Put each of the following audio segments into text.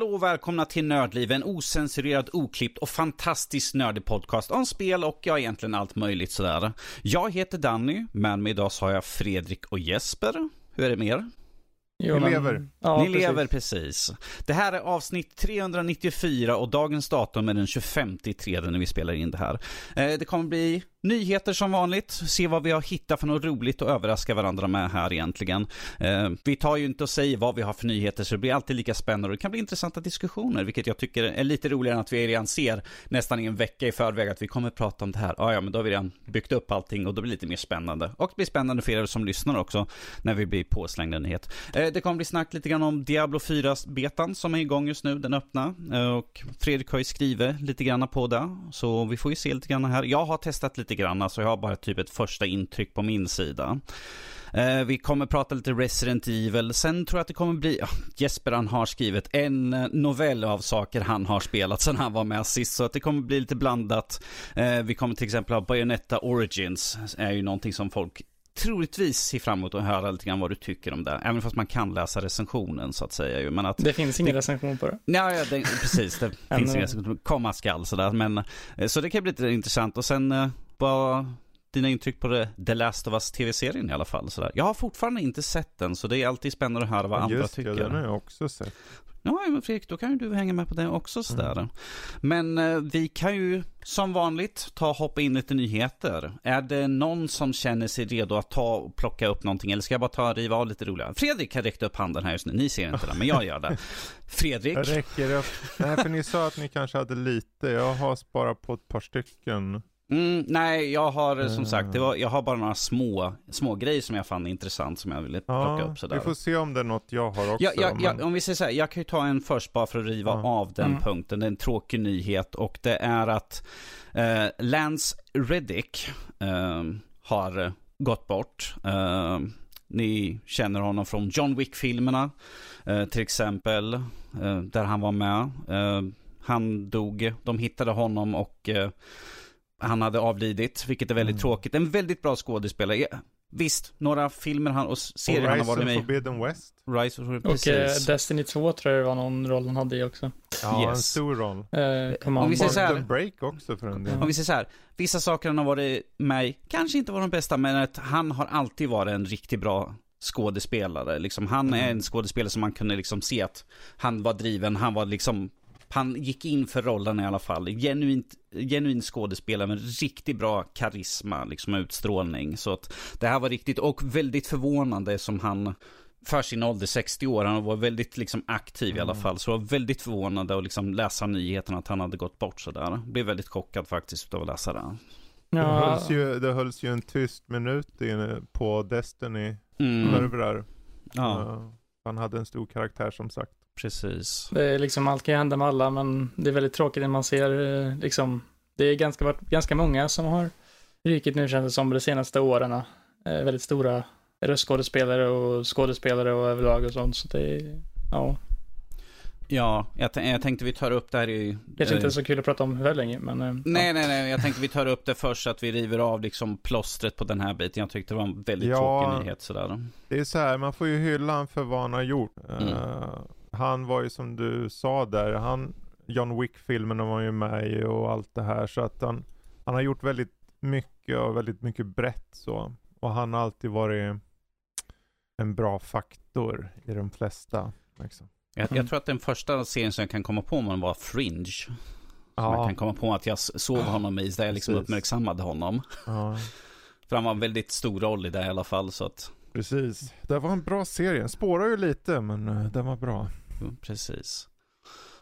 Hallå och välkomna till Nördliv, en osensurerad, oklippt och fantastiskt nördig podcast om spel och ja, egentligen allt möjligt sådär. Jag heter Danny, men med idag så har jag Fredrik och Jesper. Hur är det med er? Jo, Vi men- lever. Ja, Ni precis. lever precis. Det här är avsnitt 394 och dagens datum är den 25 tredje när vi spelar in det här. Eh, Det kommer bli nyheter som vanligt, se vad vi har hittat för något roligt och överraska varandra med här egentligen. Eh, Vi tar ju inte och säger vad vi har för nyheter så det blir alltid lika spännande och det kan bli intressanta diskussioner, vilket jag tycker är lite roligare än att vi redan ser nästan i en vecka i förväg att vi kommer prata om det här. Ja, ja, men då har vi redan byggt upp allting och då blir det lite mer spännande. Och det blir spännande för er som lyssnar också när vi blir påslängda nyhet. Eh, Det kommer bli snack lite grann om Diablo 4-betan som är igång just nu, den öppna. Eh, Och Fredrik har ju skrivit lite grann på det, så vi får ju se lite grann här. Jag har testat lite grann, så jag har bara typ ett första intryck på min sida. Eh, vi kommer prata lite Resident Evil. Sen tror jag att det kommer bli... ja, Jesper han har skrivit en eh, novell av saker han har spelat sen han var med sist. Så att det kommer bli lite blandat. Eh, vi kommer till exempel ha Bayonetta Origins. är ju någonting som folk troligtvis ser fram emot att höra lite grann vad du tycker om det. Även fast man kan läsa recensionen så att säga. Men att Det finns ingen recension på det. Ja, ja det, precis. Det finns inga som komma skall sådär. Men, eh, så det kan bli lite intressant. Och sen eh, vad dina intryck på det, The Last of Us tv-serien i alla fall. Sådär. Jag har fortfarande inte sett den, så det är alltid spännande att höra vad andra Just tycker. det, den har jag också sett. Ja, men Fredrik, då kan ju du hänga med på det också sådär. Mm. Men eh, vi kan ju som vanligt ta och hoppa in lite nyheter. Är det någon som känner sig redo att ta och plocka upp någonting? Eller ska jag bara ta och riva av lite roligare? Fredrik har räckt upp handen här just nu. Ni ser inte det, men jag gör det. Fredrik? Jag räcker upp. Nej, för ni sa att ni kanske hade lite. Jag har sparat på ett par stycken. Mm, nej, jag har eh, som Eh. sagt, det var, jag har bara några små, små grejer som jag fann intressant som jag ville plocka Ja, upp sådär. vi får se om det är något jag har också. Ja, ja, ja, men- om vi säger så här, jag kan ju ta en först bara för att riva Ja. av den Mm. punkten. Det är en tråkig nyhet och det är att eh, Lance Reddick eh, har eh, gått bort. Eh, ni känner honom från John Wick-filmerna eh, till exempel, eh, där han var med. Eh, han dog, de hittade honom och eh, han hade avlidit, vilket är väldigt Mm. tråkigt. En väldigt bra skådespelare. Visst, några filmer han, och serier och han har Rise varit of med i. Forbidden West. Rise of Och eh, Destiny 2 tror jag det var någon roll han hade i också. Ja, en Yes. stor roll. Eh, Command Om vi säger så här- Break också för en del. Om vi säger så här, vissa saker han har varit med i, kanske inte var de bästa, men att han har alltid varit en riktigt bra skådespelare. Liksom, han är Mm. en skådespelare som man kunde liksom se att han var driven, han var liksom, han gick in för rollen i alla fall. Genuint, genuin skådespelare med riktigt bra karisma, liksom utstrålning. Så att det här var riktigt, och väldigt förvånande som han för sin ålder, 60 år, han var väldigt liksom aktiv i alla Mm. fall. Så det var väldigt förvånande att liksom läsa nyheten att han hade gått bort sådär. Blev väldigt chockad faktiskt av att läsa det. Det, Ja, hölls ju, det hölls ju en tyst minut inne på Destiny Mm. servrar. Ja, Han hade en stor karaktär som sagt. Precis. det är liksom, allt kan ju hända med alla, men det är väldigt tråkigt när man ser eh, liksom, det är ganska, varit ganska många som har rykit nu känns det som de senaste åren. Eh, väldigt stora röstskådespelare och skådespelare och överlag och sånt, så det är, ja, Ja, jag, jag tänkte vi tar upp det här i... kanske inte eh, så kul att prata om hur länge, men eh, Nej, nej, nej. Jag tänkte vi tar upp det först så att vi river av liksom plåstret på den här biten. Jag tyckte det var en väldigt Ja. tråkig nyhet sådär. Det är så här, man får ju hylla han för vad han har gjort. Mm. Eh, han var ju som du sa där, han, John Wick-filmerna var ju med i och allt det här. Så att han, han har gjort väldigt mycket och väldigt mycket brett så. Och han har alltid varit en bra faktor i de flesta. Liksom. Jag, jag tror att den första serien som jag kan komma på man var Fringe. Som jag kan komma på att jag såg honom i, där jag liksom Precis. uppmärksammade honom. ja, För han var en väldigt stor roll i det i alla fall, så att... precis. Det var en bra serie. Den spårar ju lite men uh, den var bra. Precis.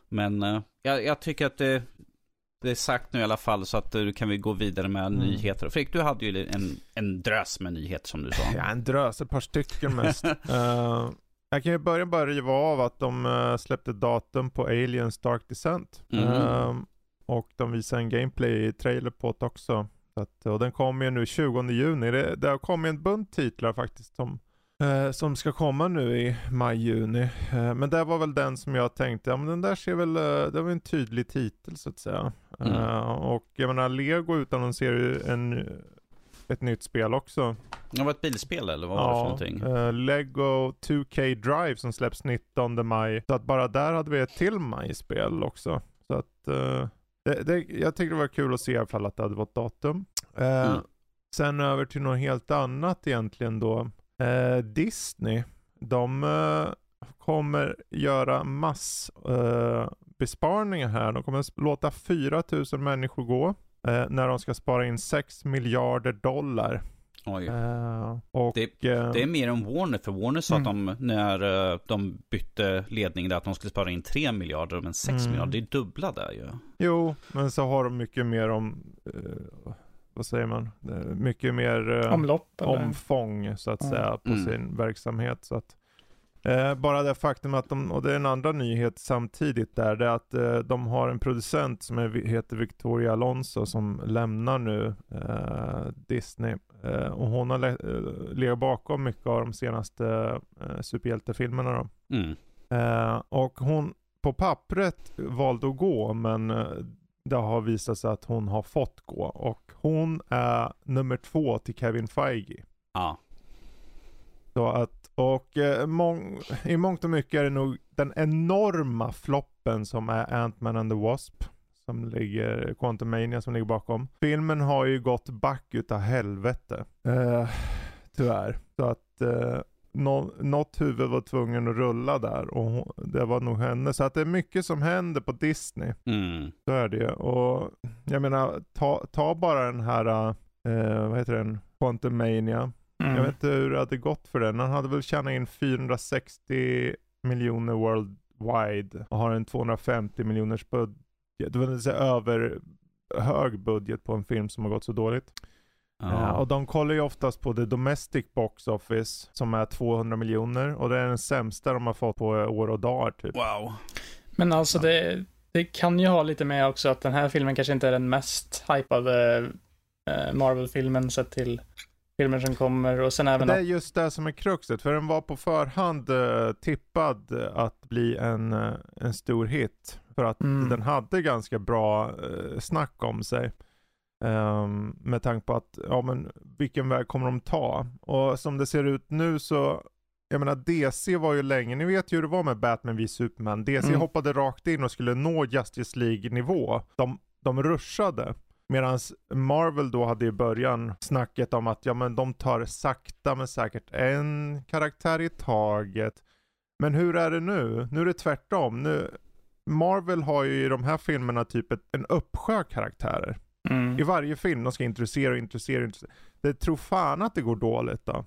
Men eh, jag, jag tycker att det, det är sagt nu i alla fall så att nu kan vi gå vidare med Mm. nyheter. Fredrik, du hade ju en, en drös med nyheter som du sa. Ja, en drös, ett par stycken mest. Eh, jag kan ju börja bara riva av att de eh, släppte datum på Aliens Dark Descent. Mhm. Eh, och de visar en gameplay-trailer på det också. Så att, och den kommer ju nu 20 juni. Det, det har kommit en bunt titlar faktiskt som, eh, som ska komma nu i maj-juni. Eh, men det var väl den som jag tänkte, ja men den där ser väl, eh, det var en tydlig titel så att säga. Mm. Eh, och jag menar Lego utannonserar ju en, ett nytt spel också. Det var ett bilspel eller vad var det för någonting? eh, Lego 2K Drive som släpps 19 maj. Så att bara där hade vi ett till maj-spel också. Så att eh, det, det, jag tyckte det var kul att se i alla fall att det hade varit datum. Eh, Mm. Sen över till något helt annat egentligen då. Eh, Disney, de eh, kommer göra mass eh, här. De kommer låta 4000 människor gå. Eh, när de ska spara in 6 miljarder dollar. Eh, och, Det- Det är mer än Warner, för Warner sa Mm. att de, när de bytte ledning där, att de skulle spara in 3 miljarder, men 6 Mm. miljarder, det är dubbla där ju. Jo, men så har de mycket mer om, eh, vad säger man, Eh, mycket mer eh, Omlopp eller? omfång så att Ja. säga på Mm. sin verksamhet. Så att, eh, bara det faktum att de, och det är en andra nyhet samtidigt där, det är att eh, de har en producent som är, heter Victoria Alonso som lämnar nu eh, Disney. Eh, och hon har le- eh, legat bakom mycket av de senaste eh, superhjältefilmerna då. Mm. Eh, och hon på pappret valde att gå men eh, det har visat sig att hon har fått gå. Och hon är nummer två till Kevin Feige. Ja. Så att, och eh, mång, i mångt och mycket är det nog den enorma floppen som är Ant-Man and the Wasp. Som ligger, Quantumania som ligger bakom. Filmen har ju gått back utav helvete. Eh, tyvärr. Så att eh, nå, något huvud var tvungen att rulla där och hon, det var nog henne. Så att det är mycket som händer på Disney. Mm. Så är det. Och jag menar, ta, ta bara den här, eh, vad heter den, Quantumania. Mm. Jag vet inte hur det hade gått för den. Han hade väl tjänat in 460 miljoner worldwide och har en 250 miljoners budget. Det vill säga över hög budget på en film som har gått så dåligt. Ja. Eh, och de kollar ju oftast på the domestic box office som är 200 miljoner och det är den sämsta de har fått på år och dagar typ. Wow. Men alltså det, det kan ju ha lite med också att den här filmen kanske inte är den mest hypade eh, Marvel-filmen sett till filmer som kommer och sen även Det är att, just det som är kruxet, för den var på förhand eh, tippad att bli en, en stor hit. För att Mm. den hade ganska bra snack om sig. Ehm, med tanke på att, ja men vilken väg kommer de ta? Och som det ser ut nu så, jag menar DC var ju länge, ni vet ju hur det var med Batman v Superman. DC Mm. hoppade rakt in och skulle nå Justice League nivå. De, de rushade. Medan Marvel då hade i början snacket om att ja men de tar sakta men säkert en karaktär i taget. Men hur är det nu? Nu är det tvärtom. Nu, Marvel har ju i de här filmerna typ ett, en uppsjö karaktärer. Mm. I varje film de ska introducera och introducera introducera. Det tror fan att det går dåligt då.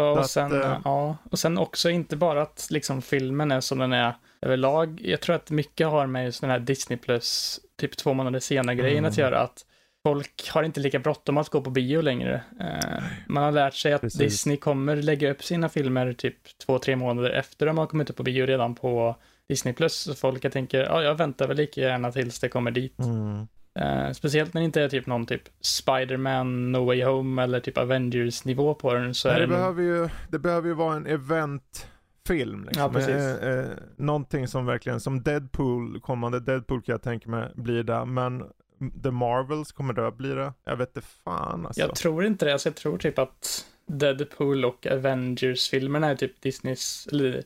Och att, sen, eh, ja, och sen också inte bara att liksom filmen är som den är överlag. Jag tror att mycket har med just den här Disney plus typ två månader senare grejen Mm. att göra. Att folk har inte lika bråttom att gå på bio längre. Eh, man har lärt sig att Precis. Disney kommer lägga upp sina filmer typ två, tre månader efter de har kommit upp på bio redan på Disney plus. Så folk jag tänker, ja, jag väntar väl lika gärna tills det kommer dit. Mm. Eh, speciellt när det inte är typ någon typ Spider-Man, No Way Home eller typ Avengers-nivå på den. Så Nej, det, behöver ju, det behöver ju vara en eventfilm. Liksom. Ja, precis. Eh, eh, någonting som verkligen, som Deadpool, kommande Deadpool kan jag tänka mig blir det. Men The Marvels, kommer det att bli det? Jag vet inte fan alltså. Jag tror inte det. Alltså, jag tror typ att Deadpool och Avengers-filmerna är typ Disneys, eller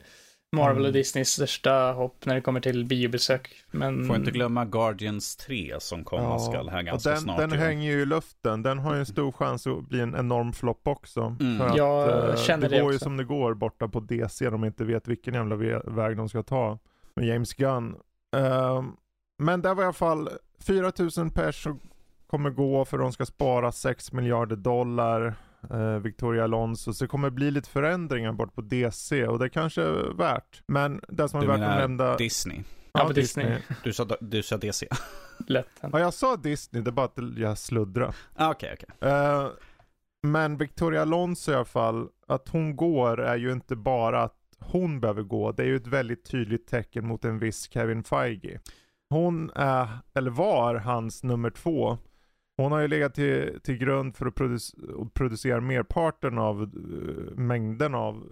Marvel och Mm. Disneys största hopp när det kommer till biobesök. Men... Får inte glömma Guardians 3 som komma skall här och ganska den, snart. den ju. hänger ju i luften. Den har ju en stor chans att bli en enorm flopp också. Mm. För att, Jag eh, känner det det går ju också. som det går borta på DC. De inte vet vilken jävla väg de ska ta. Med James Gunn. Ehm, men det var i alla fall 4000 pers som kommer gå för de ska spara 6 miljarder dollar. Eh, Victoria Alonso. Så det kommer bli lite förändringar bort på DC och det kanske är värt. Men det som är Du värt att nämna... Disney. Ja, på Disney. Du sa, du sa DC. Lätt. Ja, jag sa Disney, det är bara att jag sluddrar. Ah, Okej, okej. Eh, men Victoria Alonso i alla fall, att hon går är ju inte bara att hon behöver gå. Det är ju ett väldigt tydligt tecken mot en viss Kevin Feige. Hon är, eller var, hans nummer två. Hon har ju legat till, till grund för att produc- producera merparten av uh, mängden av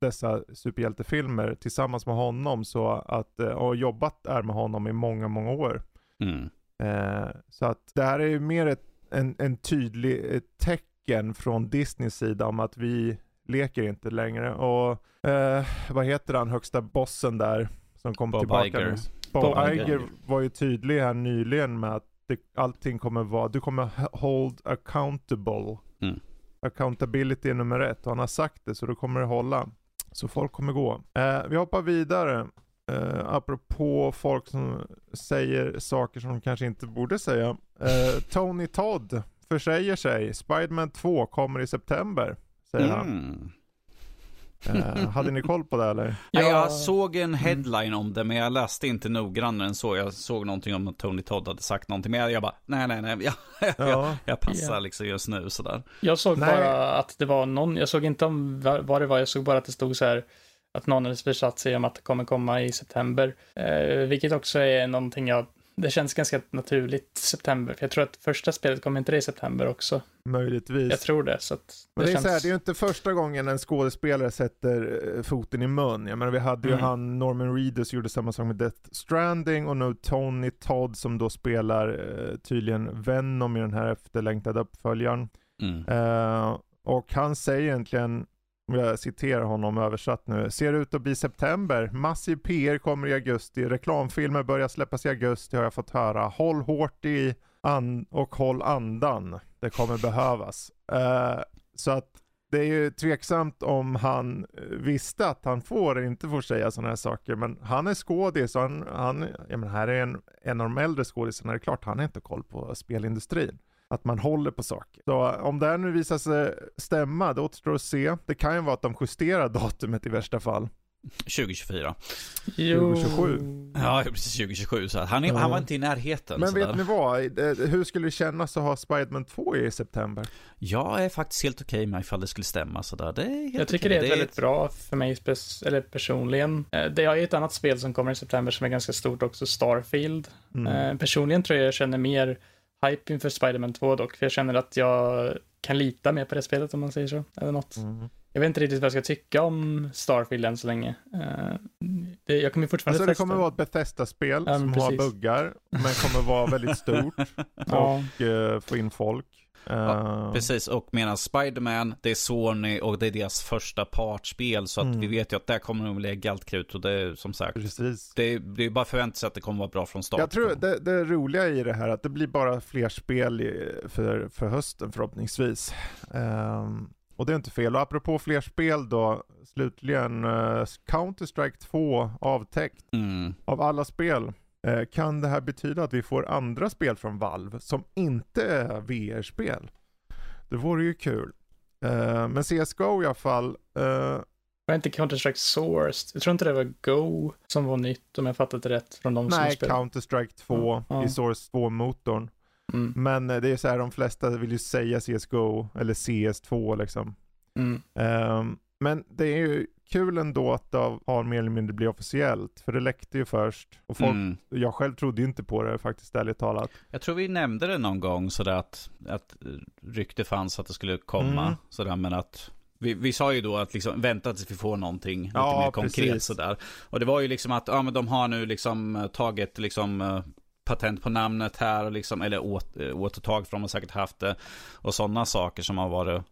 dessa superhjältefilmer tillsammans med honom. Så att, uh, och jobbat är med honom i många, många år. Mm. Uh, så att det här är ju mer ett, en, en tydlig ett tecken från Disneys sida om att vi leker inte längre. Och vad heter han, högsta bossen där? Som kom Bob tillbaka Iger. nu. Bob, Bob Iger. Iger. var ju tydlig här nyligen med att det, allting kommer vara, du kommer hold accountable. Mm. Accountability är nummer ett och han har sagt det så då kommer det hålla. Så folk kommer gå. Eh, vi hoppar vidare. Eh, apropå folk som säger saker som de kanske inte borde säga. Eh, Tony Todd försäger sig. Spiderman 2 kommer i september. Säger han. Eh, hade ni koll på det eller? Ja, Ja. jag såg en headline om det, men jag läste inte noggrannare än så. Jag såg någonting om att Tony Todd hade sagt någonting, men jag, jag bara, nej, nej, nej, jag, jag, Ja. jag passar Ja. liksom just nu sådär. Jag såg Nej. bara att det var någon, jag såg inte om va- vad det var, jag såg bara att det stod så här att någon hade försatt sig om att det kommer komma i september. Eh, vilket också är någonting jag, det känns ganska naturligt september, för jag tror att första spelet kommer inte det i september också. Möjligtvis. Jag tror det, så att Men det, är känns... så här, det är ju inte första gången en skådespelare sätter eh, foten i mun. Jag menar vi hade ju Mm. han Norman Reedus gjorde samma sak med Death Stranding och nu Tony Todd som då spelar eh, tydligen Venom i den här efterlängtade uppföljaren. Mm. Eh, och han säger egentligen, jag citerar honom översatt nu, ser ut att bli september, massiv PR kommer i augusti, reklamfilmer börjar släppas i augusti har jag fått höra. Håll hårt i och håll andan, det kommer behövas. Uh, så att det är ju tveksamt om han eh, visste att han får inte får säga sådana här saker, men han är skådis och han, han jag menar, här är en, en av de äldre skådisarna, det är klart han har inte koll på spelindustrin att man håller på saker. Så om det här nu visar sig stämma, det återstår att se. Det kan ju vara att de justerar datumet i värsta fall. 2024. Jo. 2027. Ja, precis 2027. Så han, är, Ja. han var inte i närheten. Men vet ni vad? Eh, Hur skulle det kännas att ha Spiderman 2 i september? Jag är faktiskt helt okej med ifall det skulle stämma sådär. Det är helt Jag tycker okej. det är väldigt bra för mig eller personligen. Eh, Det är ett annat spel som kommer i september som är ganska stort också, Starfield. Mm. Eh, Personligen tror jag jag känner mer hype inför Spider-Man 2 dock, för jag känner att jag kan lita mer på det spelet om man säger så, eller något. Mm. Jag vet inte riktigt vad jag ska tycka om Starfield än så länge. Eh, det, jag kommer fortfarande Alltså det testa. kommer vara ett Bethesda-spel Ja, som men har precis. buggar, men kommer vara väldigt stort Ja, och eh, få in folk. Eh, Precis, och medan Spider-Man, det är Sony och det är deras första partspel. Så att Mm. vi vet ju att där kommer de lägga allt krut. Och det är som sagt, Precis. det är, det är bara förväntat sig att det kommer vara bra från start. Jag tror det, det roliga i det här är att det blir bara fler spel för, för hösten förhoppningsvis. Ehm, och det är inte fel. Och apropå fler spel då, slutligen uh, Counter-Strike 2 avtäckt Mm. av alla spel. Eh, kan det här betyda att vi får andra spel från Valve som inte är VR-spel? Det vore ju kul. Eh, men CSGO i alla fall, eh, var inte Counter-Strike Source? Jag tror inte det var Go som var nytt om jag fattat det rätt från de som nej. Counter-Strike 2 Ja, ja. i Source 2-motorn. Mm, Men eh, det är så här, de flesta vill ju säga CSGO eller CS2 liksom. mm. Ehm, men det är ju kul ändå att det har mer eller mindre blivit officiellt. För det läckte ju först. Och folk, Mm. jag själv trodde ju inte på det faktiskt, ärligt talat. Jag tror vi nämnde det någon gång sådär att, att rykte fanns att det skulle komma. Mm. Sådär, men att vi, vi sa ju då att liksom vänta tills vi får någonting lite Ja, mer konkret precis. sådär. Och det var ju liksom att, ja men de har nu liksom eh, tagit liksom eh, patent på namnet här och liksom, eller åt, eh, återtag för de har säkert haft det. Och sådana saker som har varit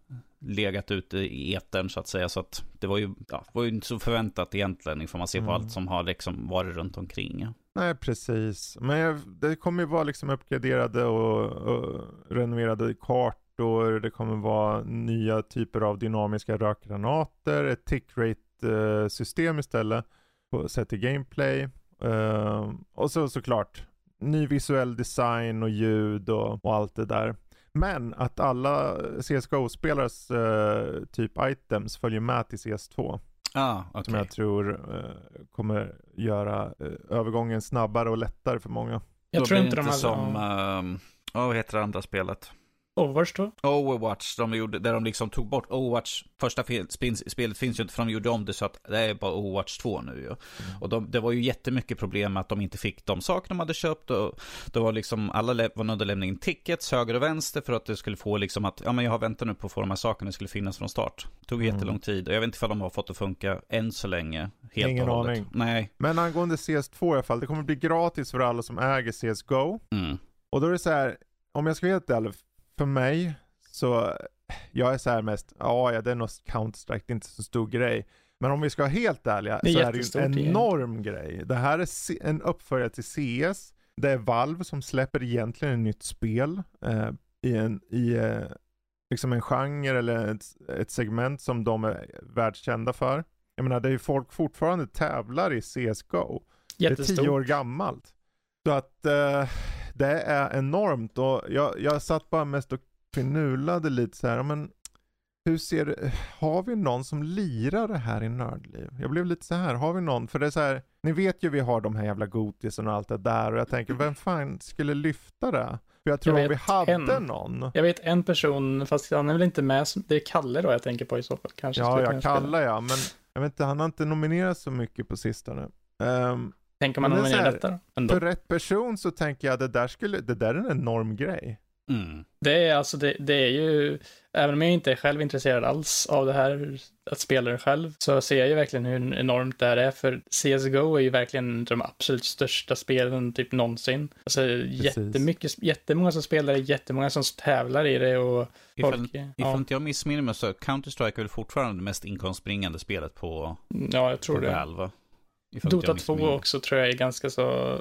legat ute i etern så att säga. Så att det var ju, ja, var ju inte så förväntat egentligen ifall man ser på Mm. allt som har liksom varit runt omkring. Nej, precis. Men jag, det kommer ju vara liksom uppgraderade och, och renoverade kartor. Det kommer vara nya typer av dynamiska rökgranater. Ett tick rate eh, system istället. På, sett i gameplay. Ehm, och så såklart ny visuell design och ljud och, och allt det där. Men att alla CSGO-spelares eh, typ items följer med till CS2. Ah, okej. Som jag tror eh, kommer göra eh, övergången snabbare och lättare för många. Jag Då tror blir inte det de hade... som, ja. ehm, ja, vad heter det andra spelet? Overwatch då? Overwatch, de gjorde, där de liksom tog bort Overwatch, första fel, spins, spelet finns ju inte för de gjorde om det så att det är bara Overwatch 2 nu ju. Mm. Och de, det var ju jättemycket problem med att de inte fick de saker de hade köpt och det var liksom, alla var nödda lämna in tickets höger och vänster för att det skulle få liksom att, ja men jag har väntat nu på att få de här sakerna, det skulle finnas från start. Det tog mm. jättelång tid och jag vet inte ifall de har fått det att funka än så länge. Helt Ingen aning. Nej. Men angående CS2 i alla fall, det kommer bli gratis för alla som äger CSGO. Mm. Och då är det så här, om jag ska vara helt ärlig, för mig så, jag är så här mest, ja, ja det är nog Counter-Strike, det är inte så stor grej. Men om vi ska vara helt ärliga är så är det ju en enorm igen. grej. Det här är en uppföljare till CS. Det är Valve som släpper egentligen ett nytt spel eh, i, en, i eh, liksom en genre eller ett, ett, segment som de är världskända för. Jag menar, det är ju folk fortfarande tävlar i CSGO. Jättestort. Det är tio år gammalt. Så att eh, det är enormt och jag, jag satt bara mest och finulade lite så här, men hur ser det, har vi någon som lirar det här i Nördliv? Jag blev lite så här, har vi någon? För det är så här, ni vet ju vi har de här jävla gotisen och allt det där och jag tänker, vem fan skulle lyfta det? För jag tror jag vi hade en, någon. Jag vet en person, fast han är väl inte med, det är Kalle då jag tänker på i så fall. Kanske ja, ja, Kalle ja, men jag vet inte, han har inte nominerats så mycket på sistone. Um, Tänker man nominera detta då? För rätt person så tänker jag det där skulle, det där är en enorm grej. Mm. Det är alltså, det, det, är ju, även om jag inte är själv intresserad alls av det här, att spela det själv, så ser jag ju verkligen hur enormt det här är, för CSGO är ju verkligen de absolut största spelen typ någonsin. Alltså jättemycket, jättemånga som spelar det, jättemånga som tävlar i det och Ifall, folk, ifall ja. inte jag missminner mig så Counter-Strike är väl fortfarande det mest inkomstbringande spelet på Ja, jag tror det. Valve. Dota 2 också tror jag är ganska så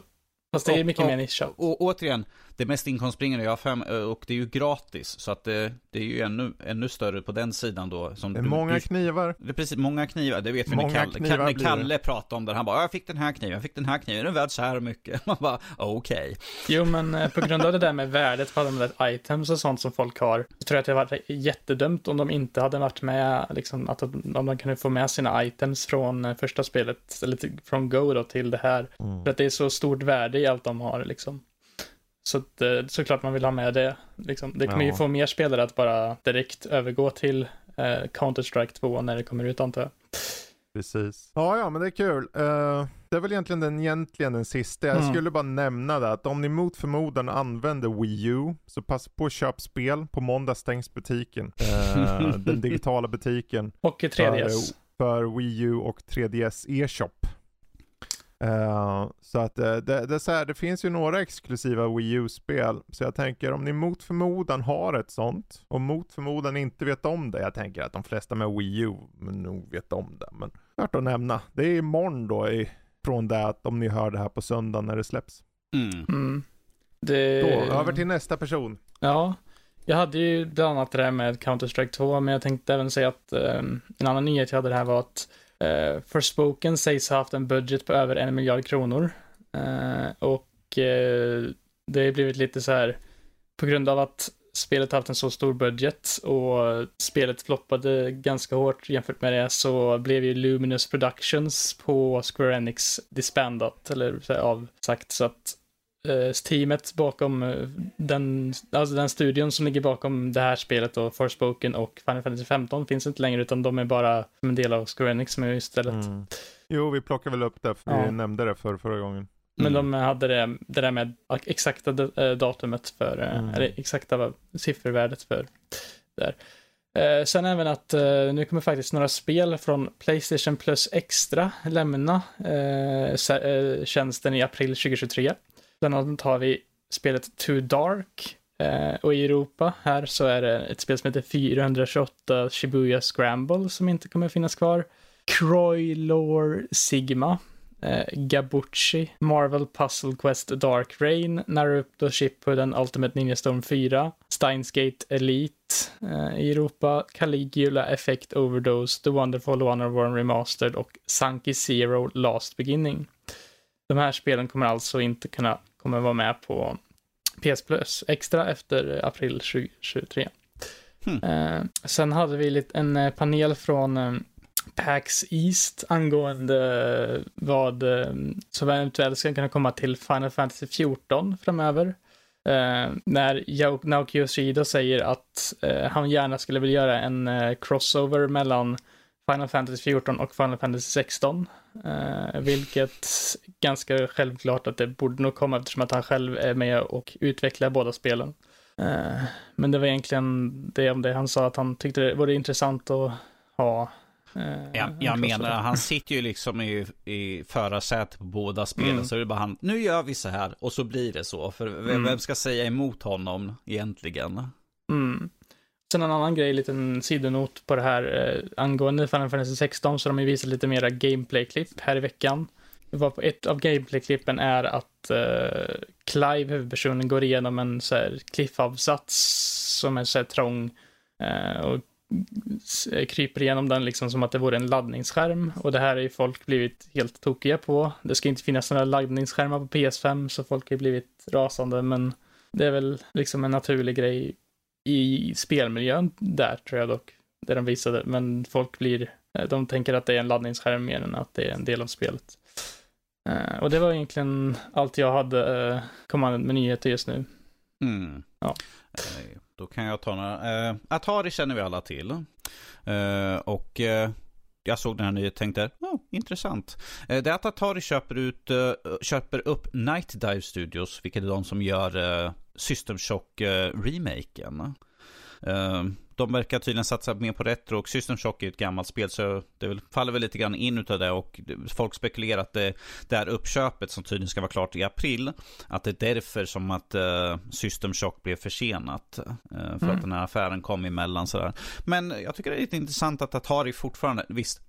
Fast det är mycket och, mer nischat. Och, och, återigen, det mest inkomstbringande jag har fem och det är ju gratis. Så att det, det är ju ännu, ännu större på den sidan då. Som det är många knivar. Det är precis, många knivar. Det vet vi många när Kalle, Kalle, Kalle pratade om det. Han bara, jag fick den här kniven, jag fick den här kniven, den är värd så här mycket. Man bara, okej. Okay. Jo, men eh, på grund av det där med värdet på alla de där items och sånt som folk har, så tror jag att det varit jättedömt om de inte hade varit med, liksom, att om de kunde få med sina items från eh, första spelet, eller från Go då till det här. Mm. För att det är så stort värde i allt de har liksom. Så att, eh, såklart man vill ha med det. Liksom. Det kommer ja. ju få mer spelare att bara direkt övergå till eh, Counter-Strike 2 när det kommer ut antar jag. Precis. Ja, ja, men det är kul. Uh, det är väl egentligen den, egentligen den sista. Jag mm. skulle bara nämna det att om ni mot förmodan använder Wii U så passa på att köpa spel. På måndag stängs butiken. Uh, den digitala butiken. Och 3DS. För, för Wii U och 3DS e-shop. Uh, så att uh, det, det, är så här, det finns ju några exklusiva Wii U-spel. Så jag tänker om ni mot förmodan har ett sånt och mot förmodan inte vet om det. Jag tänker att de flesta med Wii U nog vet om det. Men värt att nämna. Det är imorgon då i, från det att om ni hör det här på söndag när det släpps. Mm. Mm. Det... Då, över till nästa person. Ja, jag hade ju bland annat det där med Counter-Strike 2, men jag tänkte även säga att um, en annan nyhet jag hade det här var att Uh, Forspoken sägs ha haft en budget på över en miljard kronor. Uh, och uh, det har blivit lite så här, på grund av att spelet haft en så stor budget och spelet floppade ganska hårt jämfört med det så blev ju Luminous Productions på Square Enix disbandat eller så här, avsagt så att teamet bakom eh, den, alltså den studion som ligger bakom det här spelet och Forspoken och Final Fantasy 15 finns inte längre utan de är bara som en del av Square Enix som är istället. Mm. Jo, vi plockar väl upp det, för ja. vi nämnde det för förra gången. Men mm. de hade det, det där med exakta eh, datumet för, mm. eller exakta siffervärdet för där. Eh, sen även att eh, nu kommer faktiskt några spel från Playstation Plus Extra lämna eh, tjänsten i april 2023. Bland annat har vi spelet Too Dark. Eh, och i Europa här så är det ett spel som heter 428 Shibuya Scramble som inte kommer finnas kvar. Croylore Sigma. Eh, Gabucci, Marvel Puzzle Quest Dark Rain, Naruto Shippuden Ultimate Ninja Storm 4, Steinsgate Elite eh, i Europa, Caligula Effect Overdose, The Wonderful One of One Remastered och Sunky Zero Last Beginning. De här spelen kommer alltså inte kunna kommer vara med på PS Plus extra efter april 2023. Hmm. Eh, sen hade vi lite, en eh, panel från eh, PAX East angående vad eh, som eventuellt ska kunna komma till Final Fantasy 14 framöver. Eh, när Naoki Yoshida säger att eh, han gärna skulle vilja göra en eh, crossover mellan Final Fantasy 14 och Final Fantasy 16. Eh, vilket ganska självklart att det borde nog komma eftersom att han själv är med och utvecklar båda spelen. Eh, men det var egentligen det om det. Han sa att han tyckte det vore intressant att ha. eh, Ja, en jag menar, han sitter ju liksom i, i förarsätet på båda spelen. Mm. Så det är bara han, nu gör vi så här och så blir det så. För vem, Mm. vem ska säga emot honom egentligen? Mm. Sen en annan grej, liten sidonot på det här eh, angående Final Fantasy 16 så de har ju visat lite mera gameplay-klipp här i veckan. På ett av gameplay-klippen är att eh, Clive, huvudpersonen, går igenom en så här cliffavsats som är så här trång eh, och eh, kryper igenom den liksom som att det vore en laddningsskärm och det här har ju folk blivit helt tokiga på. Det ska inte finnas några laddningsskärmar på PS5 så folk har blivit rasande men det är väl liksom en naturlig grej i spelmiljön där tror jag dock, det de visade, men folk blir, eh, de tänker att det är en laddningsskärm mer än att det är en del av spelet. Eh, och det var egentligen allt jag hade uh, med nyheter just nu. Mm. Ja. Då kan jag ta några. Atari känner vi alla till. Och jag såg den här nyheten och tänkte, oh, intressant. Eh, det är att Atari köper, ut, eh, köper upp Night Dive Studios, vilket är de som gör eh, System Shock-remaken. Eh, Eh, de verkar tydligen satsa mer på retro och System Shock är ett gammalt spel så det faller väl lite grann in utav det och folk spekulerar att det, det här uppköpet som tydligen ska vara klart i april att det är därför som att uh, System Shock blev försenat. eh, för Mm. att den här affären kom emellan sådär. Men jag tycker det är lite intressant att Atari fortfarande, visst,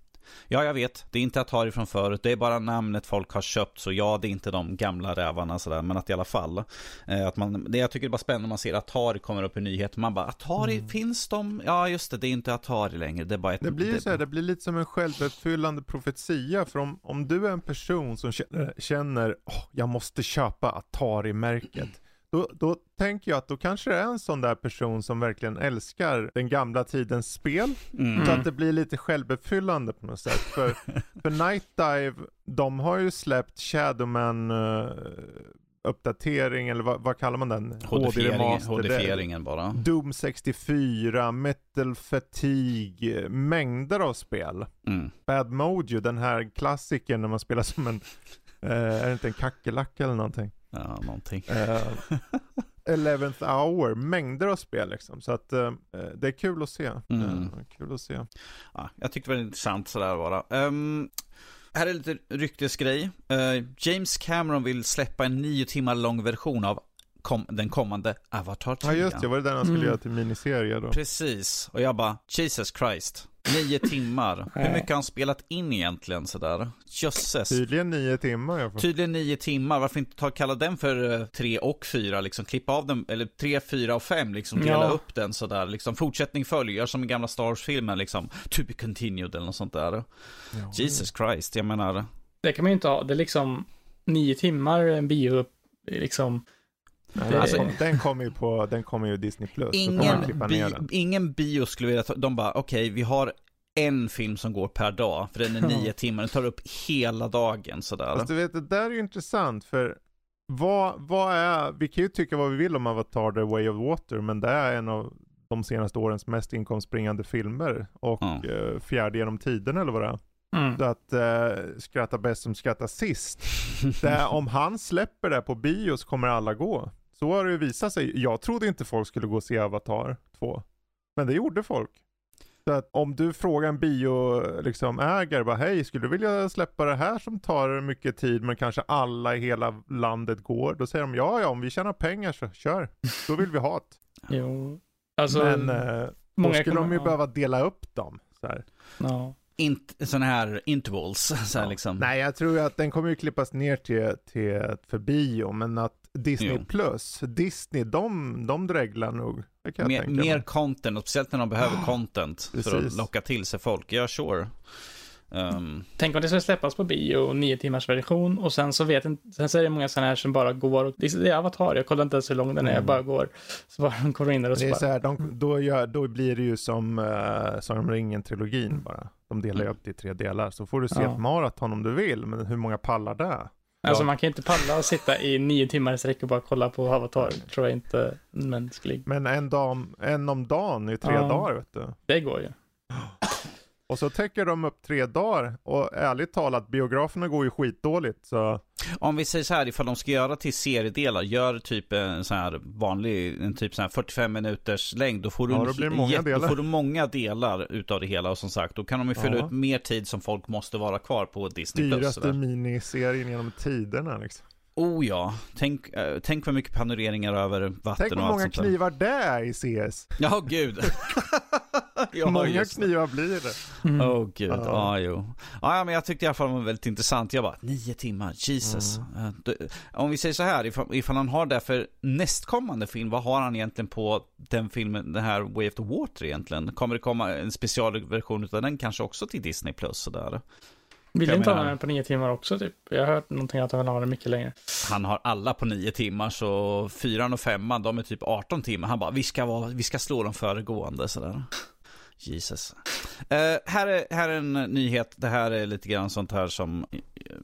ja jag vet, det är inte Atari från förut, det är bara namnet folk har köpt, så ja det är inte de gamla rävarna sådär, men att i alla fall. eh, att man, det jag tycker det är bara spännande när man ser Atari kommer upp i nyheter, man bara Atari, finns de? Ja just det, det är inte Atari längre, det är bara ett... Det blir ju så här, det blir lite som en självuppfyllande profetia. För om, om du är en person som känner, känner "Åh, jag måste köpa Atari-märket. Då, då tänker jag att då kanske det är en sån där person som verkligen älskar den gamla tidens spel. Mm. Så att det blir lite självuppfyllande på något sätt. För, för Night Dive, de har ju släppt Shadowman eh, uppdatering, eller vad, vad kallar man den? HD-remaster. bara. Doom 64, Metal Fatigue, mängder av spel. Mm. Bad Mojo, den här klassikern när man spelar som en, eh, är det inte en kackerlacka eller någonting? Ja, någonting. Eh, 11th hour, mängder av spel liksom. Så att eh, det är kul att se. Mm. Eh, kul att se. Ja, jag tyckte det var intressant sådär bara. Ehm, här är lite ryktesgrej. Eh, James Cameron vill släppa en nio timmar lång version av kom, den kommande Avatar 3. Ja just det, var det den han skulle Mm. göra till miniserie då? Precis, och jag bara, Jesus Christ. Nio timmar. Hur mycket har han spelat in egentligen sådär? Jösses. Tydligen nio timmar. Jag får... Tydligen nio timmar, varför inte ta, kalla den för eh, tre och fyra, liksom klippa av den, eller tre, fyra och fem, liksom dela Ja. upp den sådär, liksom fortsättning följer, som i gamla Star Wars-filmer, liksom, to be continued eller något sånt där. Ja. Jesus Christ, jag menar, Det kan man ju inte ha, det är liksom nio timmar en bio, liksom, Det- alltså, den kommer ju på, den kommer ju Disney Plus. Ingen, bi, den. ingen bio skulle vilja ta, de bara, okej, vi har en film som går per dag, för den är nio timmar, den tar upp hela dagen sådär. Fast du vet, det där är ju intressant för vad, vad är, vi kan ju tycka vad vi vill om Avatar The Way of Water, men det är en av de senaste årens mest inkomstbringande filmer och Ja. eh, fjärde genom tiden eller vad det är. mm. Så att eh, skratta bäst som skrattar sist. Det är, om han släpper det på bio så kommer alla gå. Så har det ju visat sig. Jag trodde inte folk skulle gå och se Avatar 2. Men det gjorde folk. Så att om du frågar en bio, liksom, ägare, bara hej, skulle du vilja släppa det här som tar mycket tid men kanske alla i hela landet går? Då säger de ja, ja, om vi tjänar pengar så kör. Då vill vi ha det. Jo. Alltså, men eh, då skulle kommer- de ju ja. behöva dela upp dem. Så här. ja. Int, sådana här intervals, så här Ja. liksom. Nej, jag tror att den kommer ju klippas ner till, till för bio, men att Disney Jo. Plus, Disney, de, de dreglar nog. Kan Mer, tänka mer content, och speciellt när de behöver content för att locka till sig folk. Ja, sure. Um, Tänk om det skulle släppas på bio, nio timmars version och sen så vet inte, sen så är det många sådana här som bara går och, det är Avatar, jag kollar inte ens hur lång den är, jag Mm. bara går. Så bara de går in där och så Det är bara, så här, de, då, gör, då blir det ju som uh, Sagan om ringen-trilogin bara. De delar ju upp det i tre delar. Så får du se Ja. ett maraton om du vill, men hur många pallar det? Alltså man kan inte palla och sitta i nio timmar i sträck och bara kolla på Avatar. tror jag inte mänsklig. Men en, dag, en om dagen i tre Ja. dagar vet du. Det går ju. Och så täcker de upp tre dagar och ärligt talat biograferna går ju skitdåligt så Om vi säger så här, ifall de ska göra till seriedelar, gör typ en sån här vanlig, en typ sån här 45 minuters längd, då får du, Ja, då många jätte- delar. Då får du många delar utav det hela och som sagt, då kan de ju fylla Ja. ut mer tid som folk måste vara kvar på Disney+. Dyraste miniserien genom tiderna liksom. Oh ja, tänk, eh, tänk vad mycket panoreringar över vatten Tänk och hur allt många sånt där. knivar det är i CS. Ja, gud. ja, många knivar blir det. Mm. Åh gud, ja, Ja. jo. Ja, ja, men jag tyckte i alla fall det var väldigt intressant. Jag bara, nio timmar, Jesus. Mm. Eh, Om vi säger så här, ifall, ifall han har det för nästkommande film, vad har han egentligen på den filmen, den här Way of the Water egentligen? Kommer det komma en specialversion av den kanske också till Disney Plus sådär? Vill Jag inte ha den på nio timmar också typ? Jag har hört någonting att han vill ha den mycket längre. Han har alla på nio timmar, så fyran och femman, de är typ 18 timmar. Han bara, vi ska, vara, vi ska slå de föregående sådär. Jesus. Uh, här, är, här är en nyhet, det här är lite grann sånt här som... Eh,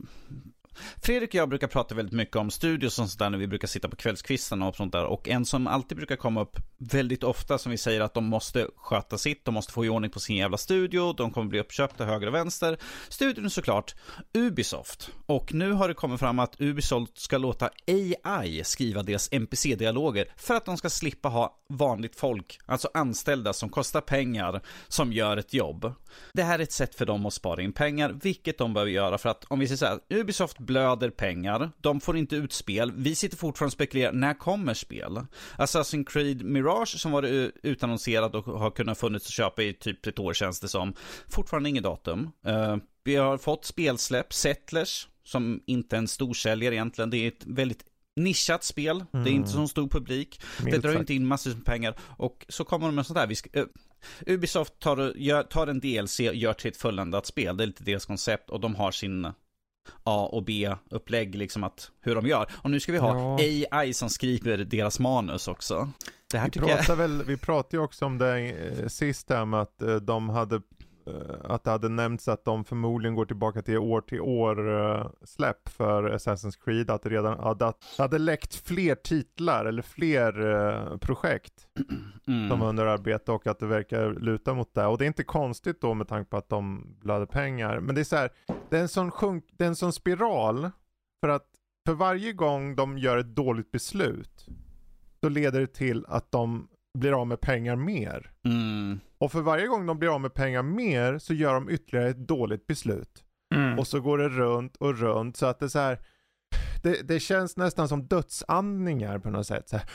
Fredrik och jag brukar prata väldigt mycket om studios och sånt där när vi brukar sitta på kvällskvisten och sånt där. Och en som alltid brukar komma upp väldigt ofta som vi säger att de måste sköta sitt, de måste få i ordning på sin jävla studio, de kommer bli uppköpta höger och vänster. Studion är såklart Ubisoft. Och nu har det kommit fram att Ubisoft ska låta AI skriva deras NPC-dialoger för att de ska slippa ha vanligt folk, alltså anställda som kostar pengar, som gör ett jobb. Det här är ett sätt för dem att spara in pengar, vilket de behöver göra för att om vi säger så här, Ubisoft blöder pengar, de får inte ut spel, vi sitter fortfarande och spekulerar, när kommer spel? Assassin's Creed Mirage som var u- utannonserad och har kunnat funnits att köpa i typ ett år känns det som, fortfarande inget datum. Eh, vi har fått spelsläpp, Settlers, som inte är en storsäljare egentligen, det är ett väldigt nischat spel, det är Mm. inte så stor publik, det Milt drar ju sagt. inte in massor med pengar och så kommer de med sånt här. Vi ska, eh, Ubisoft tar, och gör, tar en DLC och gör till ett fulländat spel. Det är lite deras koncept och de har sin A och B-upplägg, liksom att hur de gör. Och nu ska vi ha AI som skriver deras manus också. Det här Vi tycker jag... pratar, väl, vi pratade ju också om det eh, sist där med att eh, de hade eh, att det hade nämnts att de förmodligen går tillbaka till år till år släpp för Assassin's Creed. Att det redan hade, att det hade läckt fler titlar eller fler projekt som var Mm. under arbete och att det verkar luta mot det. Och det är inte konstigt då med tanke på att de blöder pengar. Men det är så här, det är en sån, sjunk, det är en sån spiral för att för varje gång de gör ett dåligt beslut så leder det till att de blir av med pengar mer. Mm. Och för varje gång de blir av med pengar mer så gör de ytterligare ett dåligt beslut. Mm. Och så går det runt och runt så att det är så här. Det, det känns nästan som dödsandningar på något sätt. Så här.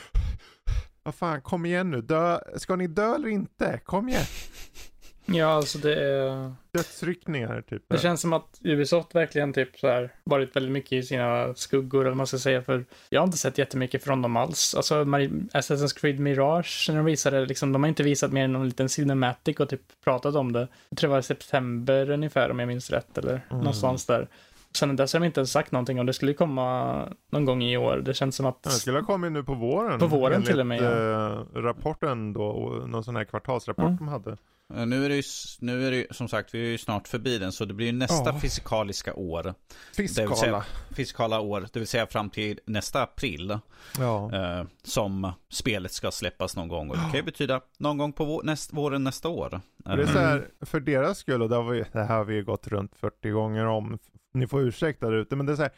Vad fan, kom igen nu. Dö. Ska ni dö eller inte? Kom igen. Ja, alltså det är... Dödsryckningar typ. Det känns som att Ubisoft verkligen typ så här varit väldigt mycket i sina skuggor, eller vad man ska säga, för jag har inte sett jättemycket från dem alls. Alltså Assassin's Creed Mirage, när de visade liksom, de har inte visat mer än någon liten cinematic och typ pratat om det. Jag tror det var i september ungefär, om jag minns rätt, eller Mm. någonstans där. Sen dess har de inte ens sagt någonting om det skulle komma någon gång i år. Det känns som att... Det skulle ha kommit nu på våren. På våren till och med, ja. eh, rapporten då, någon sån här kvartalsrapport Mm. de hade. Eh, Nu är det ju, nu är det ju, som sagt, vi är ju snart förbi den, så det blir ju nästa Ja. fysikaliska år. Fiskala. säga- Fiskala år, det vill säga fram till nästa april. Ja. eh, som spelet ska släppas någon gång. Och det kan ju betyda någon gång på vår, näst, våren nästa år. Det är Eh, så här, för deras skull, och det, har vi, det här har vi gått runt 40 gånger om, ni får ursäkta där ute, men det är så här,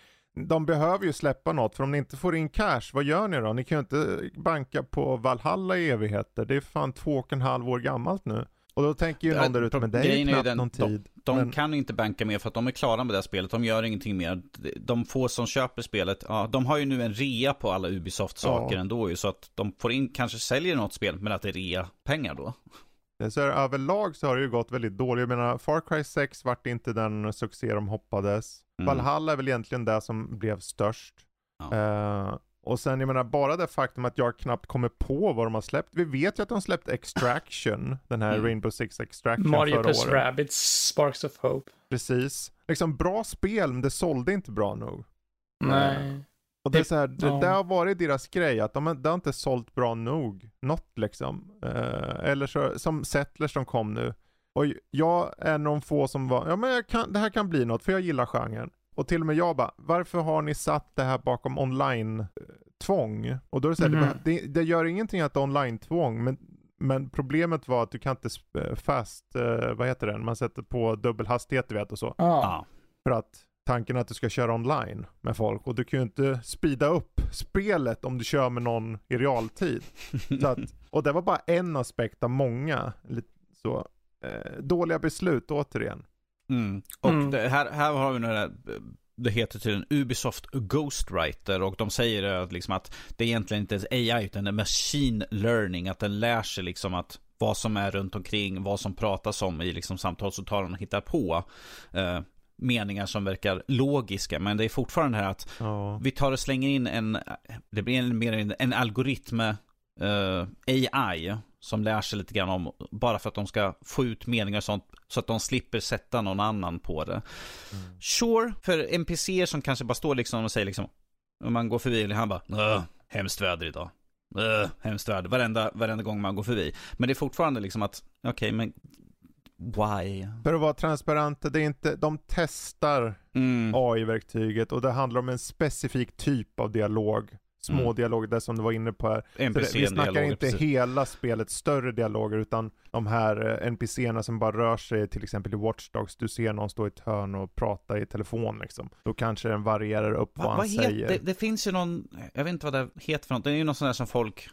de behöver ju släppa något, för om ni inte får in cash, vad gör ni då? Ni kan ju inte banka på Valhalla i evigheter, det är fan två och en halv år gammalt nu. Och då tänker ju någon där ute, men det är ju grejen är knappt den- någon tid. De men, kan inte banka mer för att de är klara med det här spelet. De gör ingenting mer. De få som köper spelet, ja, de har ju nu en rea på alla Ubisoft-saker Ja. ändå ju. Så att de får in, kanske säljer något spel, men att det är rea-pengar då. så här, överlag så har det ju gått väldigt dåligt. Jag menar, Far Cry 6 vart inte den succé de hoppades. Mm. Valhalla är väl egentligen det som blev störst. Ja. Eh, och sen jag menar bara det faktum att jag knappt kommer på vad de har släppt. Vi vet ju att de släppt Extraction, den här Mm. Rainbow Six Extraction Mario förra plus året. Rabbids Sparks of Hope. Precis. Liksom bra spel, men det sålde inte bra nog. Nej. Och det är så här, det, ja. det har varit deras grej, att de, det har inte sålt bra nog. Något liksom. Eh, eller så, som Settlers som kom nu. Och jag är någon få som var, ja men jag kan, det här kan bli något, för jag gillar genren. Och till och med jag bara, varför har ni satt det här bakom online-tvång? Och då är det så här, Mhm. det, det, gör ingenting att det är online-tvång, men, men problemet var att du kan inte sp- fast, eh, vad heter det, man sätter på dubbel hastighet du vet och så. Ja. Ja. För att tanken är att du ska köra online med folk och du kan ju inte speeda upp spelet om du kör med någon i realtid. Så att, och det var bara en aspekt av många. Lite Så, eh, dåliga beslut återigen. Mm. Och Mm. Det, här, här har vi några, det heter till en Ubisoft Ghostwriter och de säger att, liksom att det är egentligen inte AI utan det är machine learning, att den lär sig liksom att vad som är runt omkring, vad som pratas om i liksom samtal så tar den och hittar på eh, meningar som verkar logiska. Men det är fortfarande här att Ja. vi tar och slänger in en, det blir mer en, en algoritm, eh, AI, som lär sig lite grann om, bara för att de ska få ut meningar och sånt, så att de slipper sätta någon annan på det. Sure, för NPCer som kanske bara står liksom och säger liksom, om man går förbi, han bara, "Åh, hemskt väder idag. Åh, hemskt väder, varenda, varenda gång man går förbi. Men det är fortfarande liksom att, okej, men why? För att vara transparent, det är inte, de testar Mm. AI-verktyget och det handlar om en specifik typ av dialog. Små Mm. dialoger, det som du var inne på här. Så NPC vi snackar inte precis. hela spelets större dialoger utan de här eh, NPCerna som bara rör sig till exempel i Watch Dogs. Du ser någon stå i ett hörn och prata i telefon liksom. Då kanske den varierar upp vad Va, han vad säger. det, det finns ju någon, jag vet inte vad det heter för något, det är ju något sånt där som folk,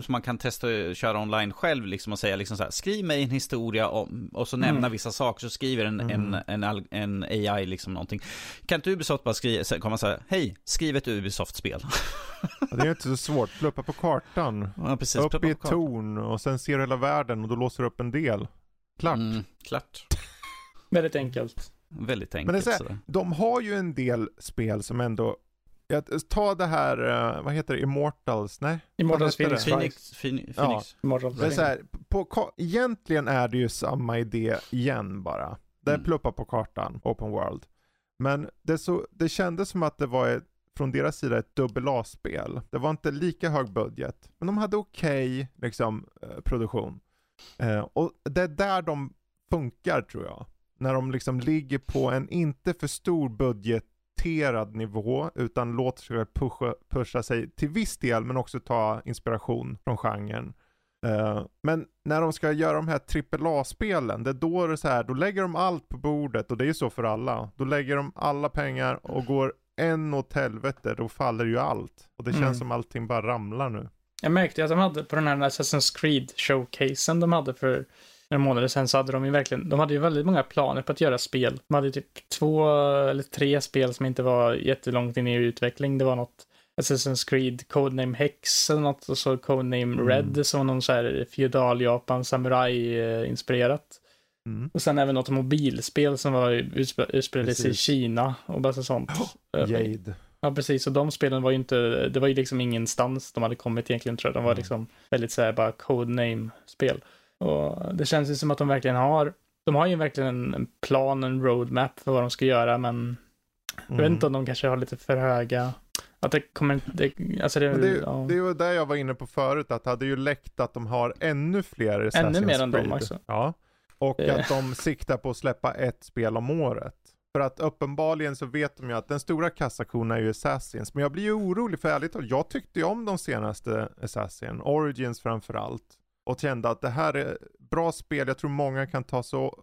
som man kan testa att köra online själv liksom och säga liksom så här, skriv mig en historia om, och så nämna Mm. vissa saker, så skriver en, Mm. en, en, en AI liksom någonting. Kan inte Ubisoft bara skriva, så- komma och säga, hej, skriv ett Ubisoft-spel. Ja, Det är ju inte så svårt. Pluppa på kartan. ja, precis. upp Pluppa i på ett kartan. torn och sen ser du hela världen och då låser du upp en del. Klart. Mm, klart. Väldigt enkelt. Väldigt Men det är enkelt så här. De har ju en del spel som ändå, ta det här, eh, vad heter det, Immortals? Nej? Immortals Phoenix. Phoenix, Phoenix, Ja. Immortals Det är så här, på, egentligen är det ju samma idé igen bara. Det är Mm. pluppa på kartan, open world. Men det, så, det kändes som att det var ett, från deras sida ett dubbel A-spel. Det var inte lika hög budget, men de hade okej liksom, eh, produktion. Eh, och det är där de funkar tror jag. När de liksom ligger på en inte för stor budgeterad nivå, utan låter sig pusha, pusha sig till viss del, men också ta inspiration från genren. Uh, men när de ska göra de här AAA-spelen, det är då det är så här, då lägger de allt på bordet och det är ju så för alla. Då lägger de alla pengar och går en åt helvete, då faller ju allt. Och det känns Mm. som allting bara ramlar nu. Jag märkte att de hade på den här Assassin's Creed showcasen de hade för några månader sedan så hade de ju verkligen, de hade ju väldigt många planer på att göra spel. De hade typ två eller tre spel som inte var jättelångt in i utveckling. Det var något Assassin's Creed Codename Hex eller något och så Codename Mm. Red som var någon så här feudal Japan samurai eh, inspirerat. Mm. Och sen även något mobilspel som var utsp- utspelades i. Kina och bara sånt. Eh, Jade. Ja, precis. Och de spelen var ju inte, det var ju liksom ingenstans de hade kommit egentligen tror jag. De var Mm. liksom väldigt såhär bara codename-spel. Och det känns ju som att de verkligen har, de har ju verkligen en, plan, en roadmap för vad de ska göra, men jag vet Mm. inte om de kanske har lite för höga, att det kommer det, alltså det, det, ja. det var det jag var inne på förut, att det hade ju läckt att de har ännu fler Assassin's Ännu mer än dem också. Ja. Och Eh. att de siktar på att släppa ett spel om året. För att uppenbarligen så vet de ju att den stora kassakon är ju Assassins. Men jag blir ju orolig för ärligt talat, jag tyckte ju om de senaste Assassin, Origins framförallt. Och kände att det här är bra spel, jag tror många kan ta, så,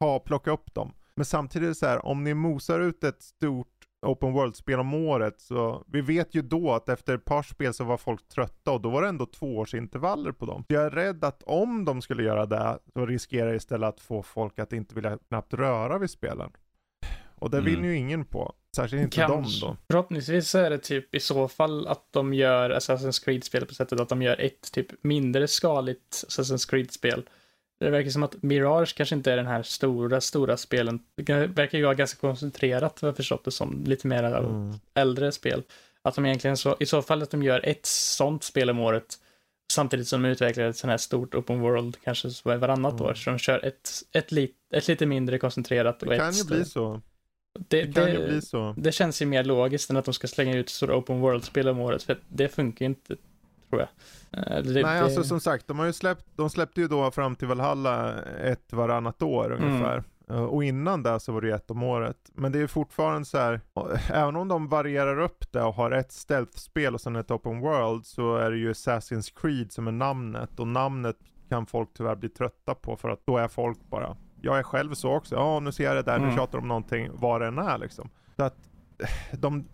ta och plocka upp dem. Men samtidigt så här, om ni mosar ut ett stort open world-spel om året så vi vet ju då att efter ett par spel så var folk trötta och då var det ändå tvåårsintervaller på dem. Jag är rädd att om de skulle göra det så riskerar jag istället att få folk att inte vilja knappt röra vid spelen. Och det Mm. ju ingen på. Särskilt inte Kanske. de då. Förhoppningsvis så är det typ i så fall att de gör Assassin's Creed-spel på sättet att de gör ett typ mindre skaligt Assassin's Creed-spel. Det verkar som att Mirage kanske inte är den här stora, stora spelen. Det verkar ju vara ganska koncentrerat, vad jag förstått det som. Lite mer Mm. äldre spel. Att de egentligen så, i så fall att de gör ett sånt spel om året samtidigt som de utvecklar ett sånt här stort open world, kanske så varannat Mm. år. Så de kör ett, ett, lit, ett lite mindre koncentrerat och Det ett kan ju större. bli så. Det, Det kan det- ju bli så. det känns ju mer logiskt än att de ska slänga ut stora open world-spel om året, för det funkar ju inte, tror jag. Eh, Det, Nej, det, alltså som sagt, de har ju släppt, de släppte ju då fram till Valhalla ett varannat år Mm. ungefär. Eh, Och innan det så var det ett om året. Men det är fortfarande så här, eh, även om de varierar upp det och har ett stealth-spel och sen ett open world så är det ju Assassin's Creed som är namnet. Och namnet kan folk tyvärr bli trötta på för att då är folk bara, jag är själv så också, ja nu ser jag det där, nu Mm. tjatar de om någonting, vad det än är liksom. Så att de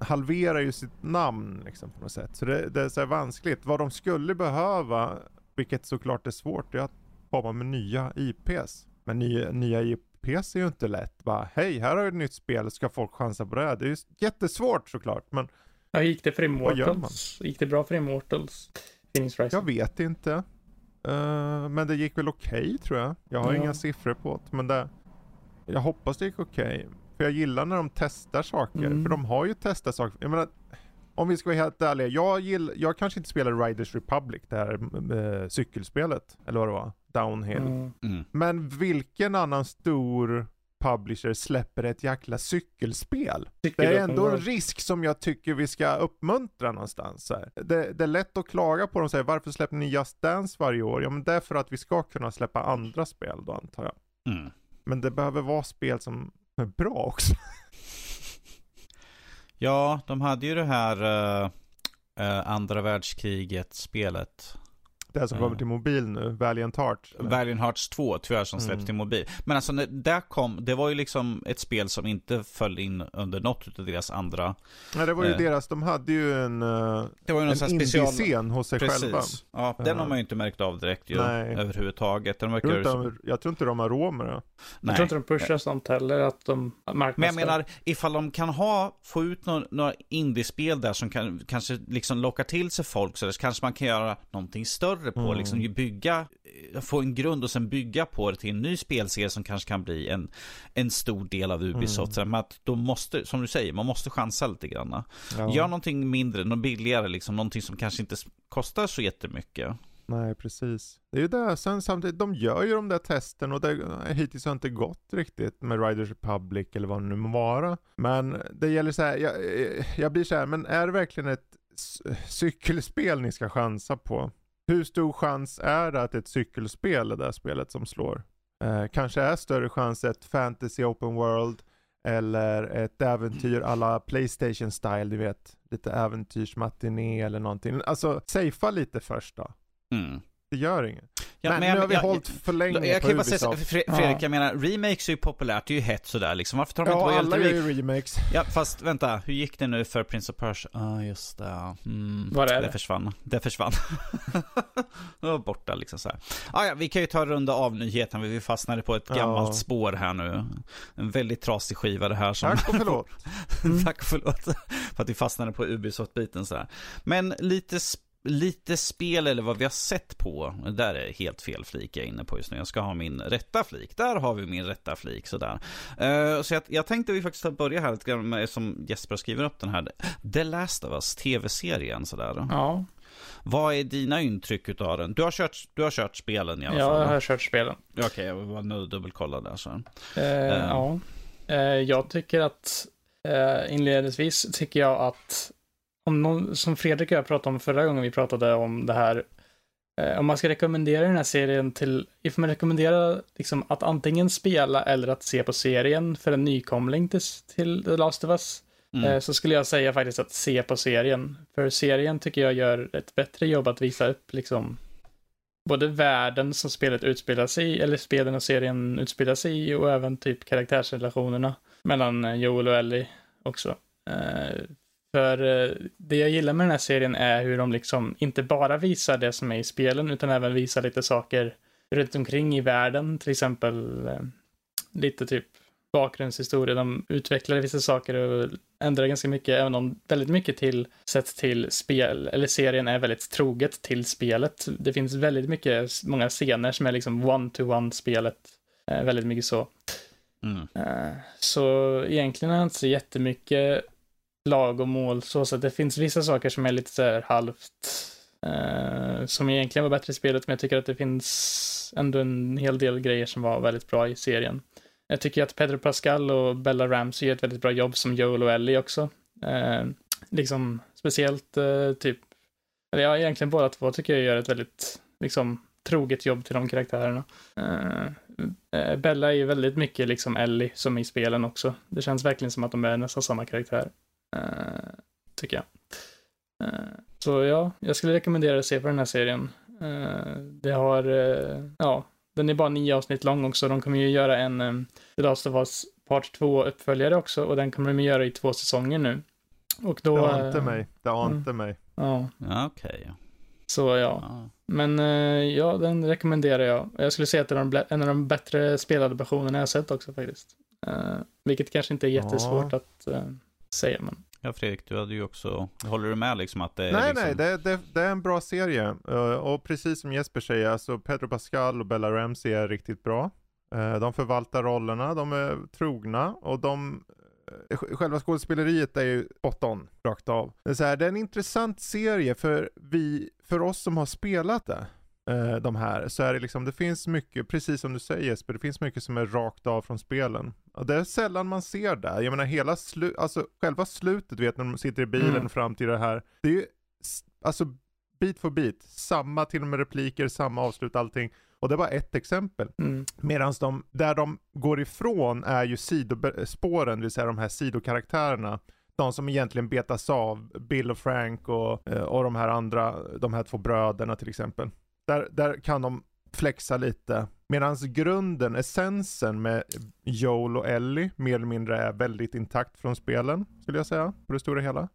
halverar ju sitt namn liksom på något sätt. Så det, det är så vanskligt. Vad de skulle behöva, vilket såklart är svårt, är att komma med nya IPs. Men nya, nya IPs är ju inte lätt. Bara, hej, här har du ett nytt spel, ska folk chansa på det? Det är ju jättesvårt såklart, men Ja, gick det för? Immortals? Gick det bra för Immortals? Phoenix Rising? jag vet inte. Eh, men det gick väl okej tror jag. Jag har Ja. inga siffror på det, men det, jag hoppas det gick okej. För jag gillar när de testar saker, Mm. för de har ju testat saker. Jag menar, om vi ska vara helt ärliga, jag, gill, jag kanske inte spelar Riders Republic, det här cykelspelet, eller vad det var, Downhill. Mm. Mm. Men vilken annan stor publisher släpper ett jäkla cykelspel? Det är Cykel ändå en risk som jag tycker vi ska uppmuntra någonstans. Det, det är lätt att klaga på dem och säga varför släpper ni Just Dance varje år? Ja men det är för att vi ska kunna släppa andra spel då antar jag. Mm. Men det behöver vara spel som men bra också. Ja, de hade ju det här uh, uh, andra världskriget-spelet. Det som Ja. kommer till mobil nu, Valiant Hearts. eller? Valiant Hearts 2 tyvärr som släpps Mm. till mobil. Men alltså när det kom, det var ju liksom ett spel som inte föll in under något av deras andra. Nej det var ju Eh. deras, de hade ju en, uh, Det var ju någon en här special... indie-scen hos sig själva. Precis. Ja, den har man ju inte märkt av direkt ju, Nej. överhuvudtaget. Den Jag tror, inte de, jag tror inte de har råd med det. Jag Nej. tror inte de pushar sånt heller, att de marknadsför. Men jag menar, ifall de kan ha, få ut några, några indiespel där som kan, kanske liksom lockar till sig folk så, där, så kanske man kan göra någonting större på, Mm. liksom bygga, eh, få en grund och sen bygga på det till en ny spelserie som kanske kan bli en, en stor del av Ubisoft. Mm. Men att de måste, som du säger, man måste chansa lite grann. Ja. Gör någonting mindre, något billigare, liksom, någonting som kanske inte kostar så jättemycket. Nej, precis. Det är ju det. Sen samtidigt, de gör ju de där testen och det hittills har inte gått riktigt med Riders Republic eller vad det nu må vara. Men det gäller så här, jag, jag blir så här, men är det verkligen ett cykelspel ni ska chansa på? Hur stor chans är det att ett cykelspel är det där spelet som slår? Eh, kanske är större chans ett fantasy open world eller ett äventyr alla Playstation style, du vet. Lite äventyrsmatiné eller någonting. Alltså, safea lite först då. Mm. Det gör inget. Ja, men, men nu har vi jag- hållit för länge Jag på kan ju bara säga, Ubisoft. Fredrik, Ja. jag menar, remakes är ju populärt, det är ju hett sådär liksom. Varför tar de inte Ja, bara alla gör ju remakes. Ja, fast vänta, hur gick det nu för Prince of Persia? Ja, ah, just det. Mm, Var är det? det? försvann. Det försvann. det var borta liksom så här. Ah, ja, vi kan ju ta en runda av nyheten, vi fastnade på ett Ja. gammalt spår här nu. En väldigt trasig skiva det här som... Tack och förlåt. Tack och förlåt. för att vi fastnade på Ubisoft-biten sådär. Men lite, sp- lite spel eller vad vi har sett på. Där är helt fel flik jag är inne på just nu. Jag ska ha min rätta flik. Där har vi min rätta flik sådär. Uh, så jag, jag tänkte vi faktiskt börja här lite grann med, som Jesper skriver upp den här. The Last of Us, tv-serien sådär. Ja, Vad är dina intryck utav den? Du har kört, du har kört spelen i alla fall? jag va? har kört spelen. Okej, jag var att dubbelkolla där så. Eh, Eh. Ja. Jag tycker att inledningsvis tycker jag att om någon, som Fredrik och jag pratade om förra gången vi pratade om det här eh, om man ska rekommendera den här serien till, ifall man rekommenderar liksom att antingen spela eller att se på serien för en nykomling till, till The Last of Us, Mm. eh, så skulle jag säga faktiskt att se på serien. För serien tycker jag gör ett bättre jobb att visa upp liksom både världen som spelet utspelar sig i, eller spelen och serien utspelar sig i, och även typ karaktärsrelationerna mellan eh, Joel och Ellie också. Eh, för eh, det jag gillar med den här serien är hur de liksom inte bara visar det som är i spelen, utan även visar lite saker runt omkring i världen, till exempel eh, lite typ bakgrundshistoria. De utvecklar vissa saker och ändrar ganska mycket, även om väldigt mycket till sett till spel, eller serien är väldigt troget till spelet. Det finns väldigt mycket, många scener som är liksom one-to-one spelet. Eh, väldigt mycket så. Mm. Eh, Så egentligen är det inte så jättemycket lag och mål så, så att det finns vissa saker som är lite så här halvt, eh, som egentligen var bättre i spelet, men jag tycker att det finns ändå en hel del grejer som var väldigt bra i serien. Jag tycker att Pedro Pascal och Bella Ramsey gör ett väldigt bra jobb som Joel och Ellie också. Eh, liksom speciellt eh, typ, eller ja, egentligen båda två tycker jag gör ett väldigt, liksom, troget jobb till de karaktärerna. Uh, Bella är ju väldigt mycket liksom Ellie som i spelen också. Det känns verkligen som att de är nästan samma karaktär. Uh, tycker jag. Uh, så ja, jag skulle rekommendera att se på den här serien. Uh, det har, ja, den är bara nio avsnitt lång också. De kommer ju göra en um, The Last of Us Part 2 uppföljare också och den kommer de göra i två säsonger nu. Och då... Det ante mig. Det ante mm, mig. Ja. ja Okej. Okay. Så ja. ja. Men ja, den rekommenderar jag. Jag skulle säga att det är en av de bättre spelade versionerna jag sett också faktiskt. Uh, vilket kanske inte är jättesvårt ja. att uh, säga, men. Ja, Fredrik, du hade ju också, håller du med liksom att det är Nej, liksom... nej, det, det, det, är en bra serie. Uh, och precis som Jesper säger, alltså Pedro Pascal och Bella Ramsey är riktigt bra. de förvaltar rollerna, de är trogna och de själva skådespeleriet är ju spot on, rakt av. Det är, så här, det är en intressant serie för vi, för oss som har spelat det. Eh, de här, så är det liksom, det finns mycket, precis som du säger Jesper, det finns mycket som är rakt av från spelen. Och det är sällan man ser det. Jag menar hela slu, alltså själva slutet, vet när de sitter i bilen mm. fram till det här. Det är ju, alltså bit för bit, samma till och med repliker, samma avslut, allting. Och det var ett exempel. Mm. Medan de, där de går ifrån är ju sidospåren, det vill säga de här sidokaraktärerna. De som egentligen betas av, Bill och Frank och, eh, och de här andra, de här två bröderna till exempel. Där, där kan de flexa lite. Medan grunden, essensen med Joel och Ellie mer eller mindre är väldigt intakt från spelen, skulle jag säga, på det stora hela.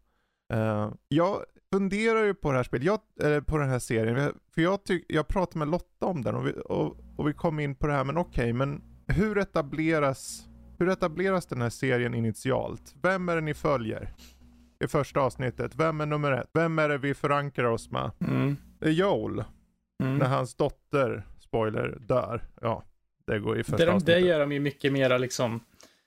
Uh, jag funderar ju på det här spelet, jag, äh, på den här serien, för jag, tyck, jag pratade med Lotta om den och vi, och, och vi kom in på det här, men okej, okay, men hur etableras, hur etableras den här serien initialt? Vem är det ni följer? I första avsnittet, vem är nummer ett? Vem är det vi förankrar oss med? Mm. Det är Joel. Mm. När hans dotter, spoiler, dör. Ja, det går i första det. Det gör de ju mycket mera liksom,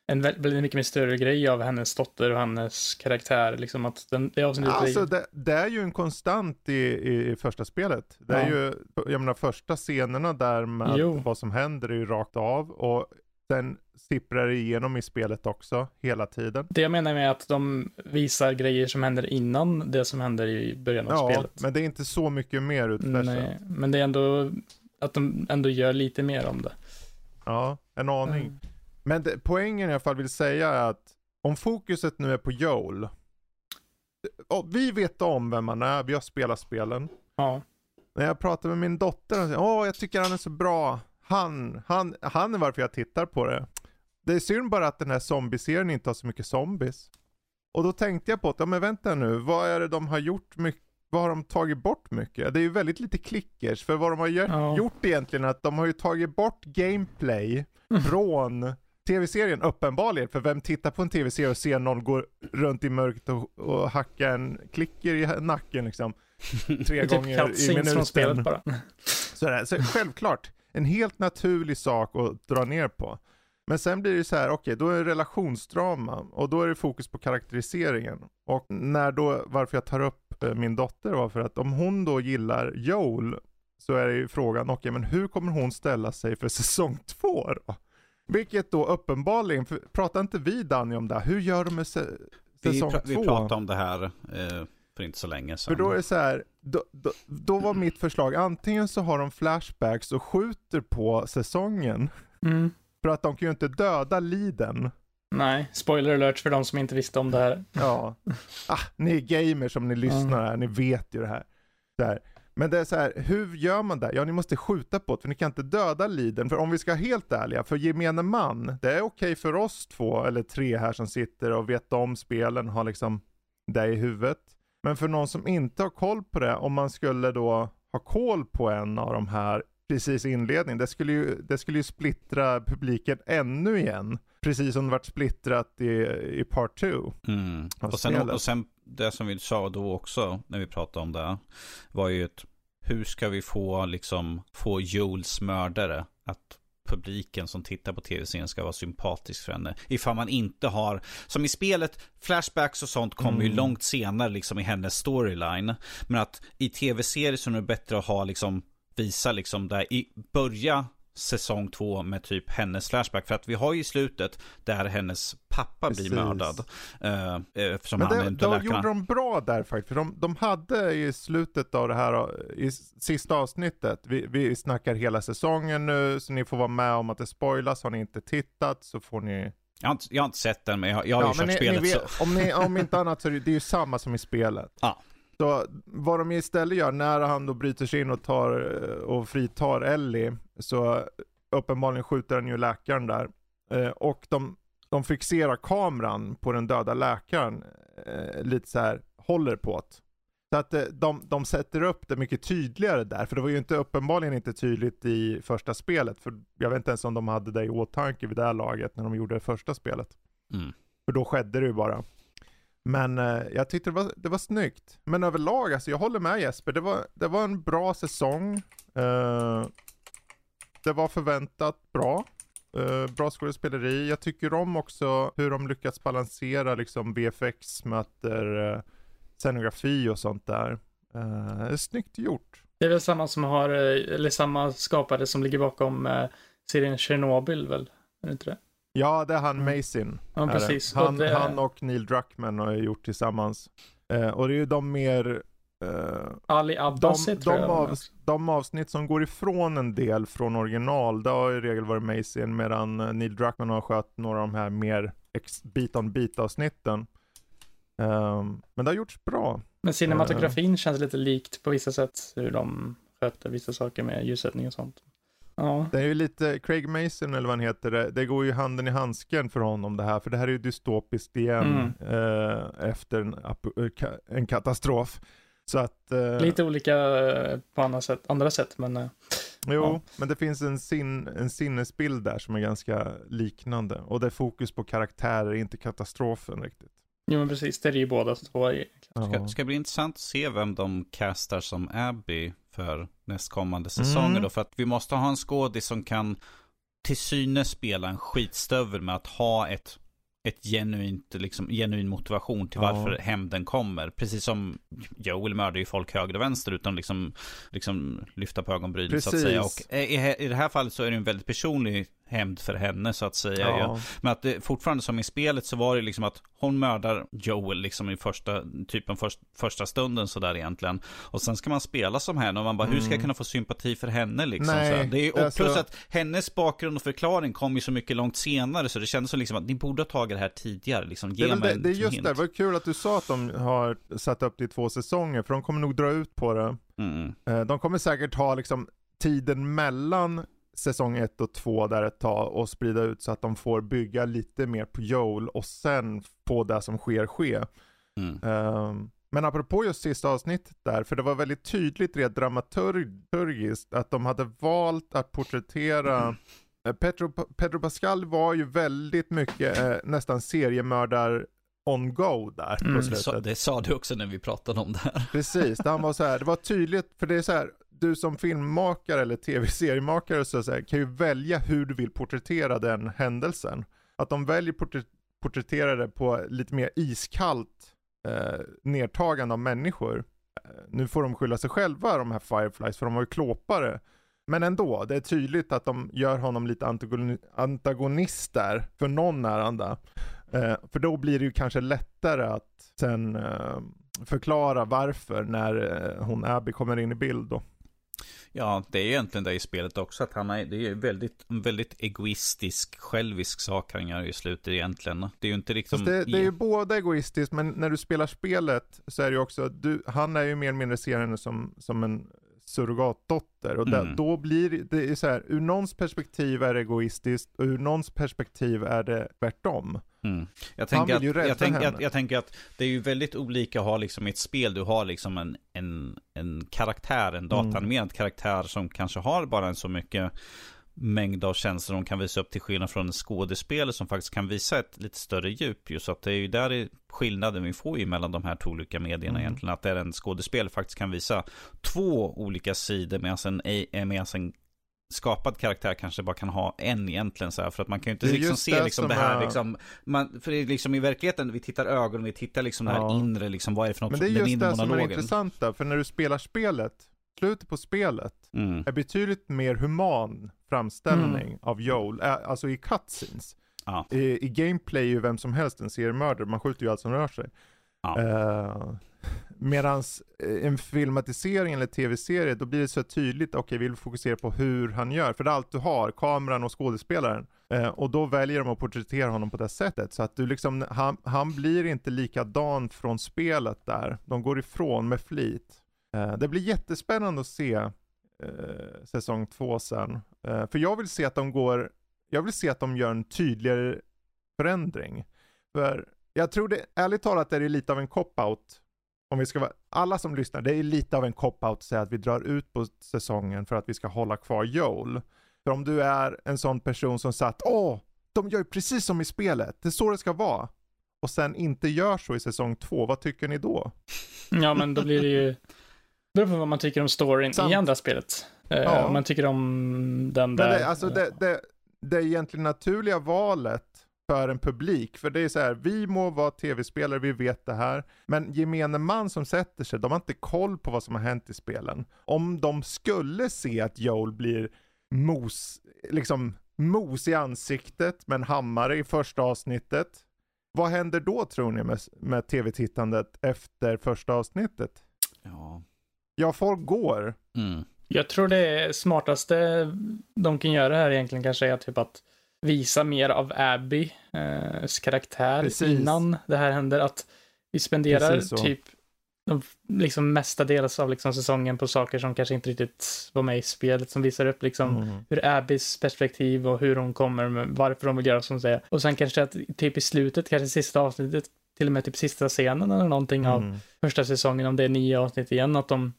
en väldigt mycket mer större grej av hennes dotter och hennes karaktär. Liksom att den, det avsnittet alltså, det, det, är ju en konstant i, i, första spelet. Det ja. är ju, jag menar första scenerna där med jo. vad som händer är ju rakt av och den sipprar igenom i spelet också hela tiden. Det jag menar med att de visar grejer som händer innan det som händer i början av ja, spelet. Ja, men det är inte så mycket mer utfärsat. Nej, men det är ändå att de ändå gör lite mer om det. Ja, en aning. Mm. Men det, poängen i alla fall vill säga är att om fokuset nu är på Joel. Och vi vet om vem han är, vi har spelat spelen. Ja. När jag pratar med min dotter, och säger, åh jag tycker han är så bra. Han, han, han är varför jag tittar på det. Det är synd bara att den här zombieserien inte har så mycket zombies. Och då tänkte jag på att, ja men vänta nu, vad är det de har gjort mycket, vad har de tagit bort mycket? Det är ju väldigt lite klickers, för vad de har ja. gjort egentligen är att de har ju tagit bort gameplay från tv-serien uppenbarligen, för vem tittar på en tv-serie och ser någon gå runt i mörkt och, och hacka en klicker i nacken liksom. Tre typ gånger i minuten. från bara. Sådär. Så självklart, en helt naturlig sak att dra ner på. Men sen blir det så här, okej, okay, då är det relationsdrama och då är det fokus på karaktäriseringen. Och när då, varför jag tar upp eh, min dotter var för att om hon då gillar Joel så är det ju frågan, okej, okay, men hur kommer hon ställa sig för säsong två då? Vilket då uppenbarligen, för, pratar inte vi Danny om det? Hur gör de med se, säsong vi, två? Vi pratade om det här eh, för inte så länge sedan. För då är det så här, då, då, då, var mitt förslag, antingen så har de flashbacks och skjuter på säsongen. Mm. För att de kan ju inte döda Liden. Nej, spoiler alert för de som inte visste om det här. Ja. Ah, ni är gamers som ni lyssnar här, ni vet ju det här. Där. Men det är så här, hur gör man det? Ja, ni måste skjuta på det, för ni kan inte döda Liden. För om vi ska vara helt ärliga, för gemene man, det är okej för oss två eller tre här som sitter och vet om spelen, har liksom det i huvudet. Men för någon som inte har koll på det, om man skulle då ha koll på en av de här precis i inledningen, det skulle ju, det skulle ju splittra publiken ännu igen. Precis som det vart splittrat i, i part 2. Mm. Och, sen, och sen det som vi sa då också när vi pratade om det var ju ett hur ska vi få liksom få Joels mördare att publiken som tittar på tv-serien ska vara sympatisk för henne. Ifall man inte har, som i spelet, flashbacks och sånt kommer mm. ju långt senare liksom i hennes storyline. Men att i tv-serier så är det bättre att ha liksom, visa liksom där, i, börja säsong två med typ hennes flashback. För att vi har ju slutet där hennes pappa Precis. blir mördad. Uh, eftersom Men han det, är inte då läkaren. gjorde de bra där faktiskt. För de, de hade i slutet av det här, i sista avsnittet, vi, vi snackar hela säsongen nu, så ni får vara med om att det spoilas. Har ni inte tittat så får ni... Jag har, inte, jag har inte sett den, men jag, jag har ju men kört ni, spelet ni vet, om, ni, om inte annat så är det, det är ju samma som i spelet. Ja. Så vad de istället gör, när han då bryter sig in och, tar, och fritar Ellie, så uppenbarligen skjuter han ju läkaren där. Eh, och de, de fixerar kameran på den döda läkaren, eh, lite så här håller på det. Så att eh, de, de sätter upp det mycket tydligare där, för det var ju inte uppenbarligen inte tydligt i första spelet, för jag vet inte ens om de hade det i åtanke vid det här laget när de gjorde det första spelet. Mm. För då skedde det ju bara. Men eh, jag tyckte det var, det var snyggt. Men överlag, alltså jag håller med Jesper, det var, det var en bra säsong. Eh, det var förväntat bra. Eh, bra skådespeleri. Jag tycker om också hur de lyckats balansera liksom VFX möter eh, scenografi och sånt där. Eh, det är snyggt gjort. Det är väl samma som har, eh, eller samma skapare som ligger bakom eh, serien Chernobyl väl? Är det inte det? Ja, det är han Mm. Mason. Ja, precis. Han, Och det- han och Neil Druckmann har gjort tillsammans. Eh, och det är ju de mer eh, Ali de, Abbasi tror de, jag. av, de avsnitt som går ifrån en del från original, det har i regel varit Mason medan eh, Neil Druckmann har skött några av de här mer ex- bit on bit avsnitten. Ehm, men det har gjorts bra. Men cinematografin känns lite likt på vissa sätt, hur de sköter vissa saker med ljussättning och sånt. Ja, Det är ju lite, Craig Mason eller vad han heter, det, det går ju handen i handsken för honom det här, för det här är ju dystopiskt igen eh, efter en, eh, en katastrof. Så att... eh, lite olika eh, på andra sätt, andra sätt men eh, Jo, Ja. men det finns en, sin, en sinnesbild där som är ganska liknande. Och det är fokus på karaktärer, inte katastrofen riktigt. jo men precis, det är ju båda två. Ska, ska bli intressant att se vem de castar som Abby för nästkommande säsonger Mm. då. För att vi måste ha en skådis som kan till synes spela en skitstövel med att ha ett, ett genuint, liksom, genuin motivation till Ja. varför hämnden kommer. Precis som Joel mördar ju folk höger och vänster utan liksom, liksom lyfta på ögonbrynen så att säga. Och i, i det här fallet så är det en väldigt personlig hämnd för henne så att säga. Ja. Men att det, fortfarande som i spelet så var det liksom att hon mördar Joel liksom i första, typen först, första stunden sådär egentligen. Och sen ska man spela som henne och man bara, hur ska jag Mm. kunna få sympati för henne liksom? Nej, det är, och alltså- plus att hennes bakgrund och förklaring kom ju så mycket långt senare så det kändes som liksom att ni borde ha tagit det här tidigare. Liksom, Det ge väl mig det, det är just hint. det, det var kul att du sa att de har satt upp det i två säsonger, för de kommer nog dra ut på det. Mm. Eh, De kommer säkert ha liksom tiden mellan säsong 1 och 2 där ett tag och sprida ut så att de får bygga lite mer på Joel och sen få det som sker ske. Mm. Ehm, men apropå just sista avsnittet där, för det var väldigt tydligt rent dramaturgiskt att de hade valt att porträttera eh, Pedro, Pedro Pascal var ju väldigt mycket eh, nästan seriemördar on go där på Mm, slutet. Så, det sa du också när vi pratade om det här. Precis, han var så här, det var tydligt, för det är så här, du som filmmakare eller tv-seriemakare så, så kan ju välja hur du vill porträttera den händelsen. Att de väljer porträ- porträttera det på lite mer iskallt eh, nedtagande av människor. Eh, nu får de skylla sig själva de här Fireflies, för de var ju klåpare. Men ändå, det är tydligt att de gör honom lite antagoni- antagonist där, för någon är han där. Eh, för då blir det ju kanske lättare att sen eh, förklara varför när eh, hon Abby kommer in i bild då. Ja, det är egentligen det i spelet också. Att han är, det är väldigt, en väldigt egoistisk, självisk sak han gör i slutet egentligen. Det är ju inte liksom... Det, det är ju både egoistiskt, men när du spelar spelet så är det ju också, du, han är ju mer eller mindre ser henne som, som en surrogatdotter. Och där, Mm. då blir det- så här, ur någons perspektiv är det egoistiskt och ur någons perspektiv är det tvärtom. Mm. Jag, tänker att, jag, tänk, jag, jag tänker att det är ju väldigt olika att ha liksom ett spel, du har liksom en, en, en karaktär, en datanimerad karaktär som kanske har bara en så mycket mängd av känslor de kan visa upp till skillnad från en skådespelare som faktiskt kan visa ett lite större djup ju. Så att det är ju där är skillnaden vi får ju mellan de här två olika medierna Mm. egentligen. Att där en skådespelare faktiskt kan visa två olika sidor medan en, medan en skapad karaktär kanske bara kan ha en egentligen så här. För att man kan ju inte liksom se liksom som det här är- liksom man, för det är liksom i verkligheten, vi tittar ögon, vi tittar liksom det här Ja. inre, liksom vad är det för något, Men det är just det som är monologen. intressant där, för när du spelar spelet slutet på spelet Mm. är betydligt mer human framställning Mm. av Joel, alltså i cutscenes. Ja. I, I gameplay är ju vem som helst en seriemördare, man skjuter ju allt som rör sig. Ja. Uh, medans eh, en filmatisering eller tv-serie, då blir det så tydligt, okej vi vill fokusera på hur han gör. För det är allt du har, kameran och skådespelaren. Eh, och då väljer de att porträttera honom på det sättet. Så att du liksom, han, han blir inte likadan från spelet där. De går ifrån med flit. Eh, det blir jättespännande att se eh, säsong två sen. Eh, för jag vill se att de går, jag vill se att de gör en tydligare förändring. För jag tror det, ärligt talat är det lite av en cop-out. Om vi ska vara, alla som lyssnar, det är lite av en cop-out att säga att vi drar ut på säsongen för att vi ska hålla kvar Joel. För om du är en sån person som satt, åh, de gör ju precis som i spelet, det är så det ska vara. Och sen inte gör så i säsong två, vad tycker ni då? Ja, men då blir det ju... Det beror på vad man tycker om storyn Sant. i andra spelet. Eh, Ja. Om man tycker om den Men där... det, alltså det, det, det är egentligen naturliga valet för en publik. För det är så här, vi må vara tv-spelare, vi vet det här. Men gemene man som sätter sig, de har inte koll på vad som har hänt i spelen. Om de skulle se att Joel blir mos, liksom mos i ansiktet med en hammare i första avsnittet. Vad händer då tror ni med, med tv-tittandet efter första avsnittet? Ja. Ja, folk går. Mm. Jag tror det smartaste de kan göra här egentligen kanske är typ att visa mer av Abbys karaktär Precis. innan det här händer. Att vi spenderar typ de liksom mestadels av liksom säsongen på saker som kanske inte riktigt var med i spelet som visar upp liksom Mm. hur Abbys perspektiv och hur hon kommer med varför de vill göra som säger. Och sen kanske att typ i slutet, kanske sista avsnittet, till och med typ sista scenen eller någonting av Mm. första säsongen, om det är nio avsnitt igen, att de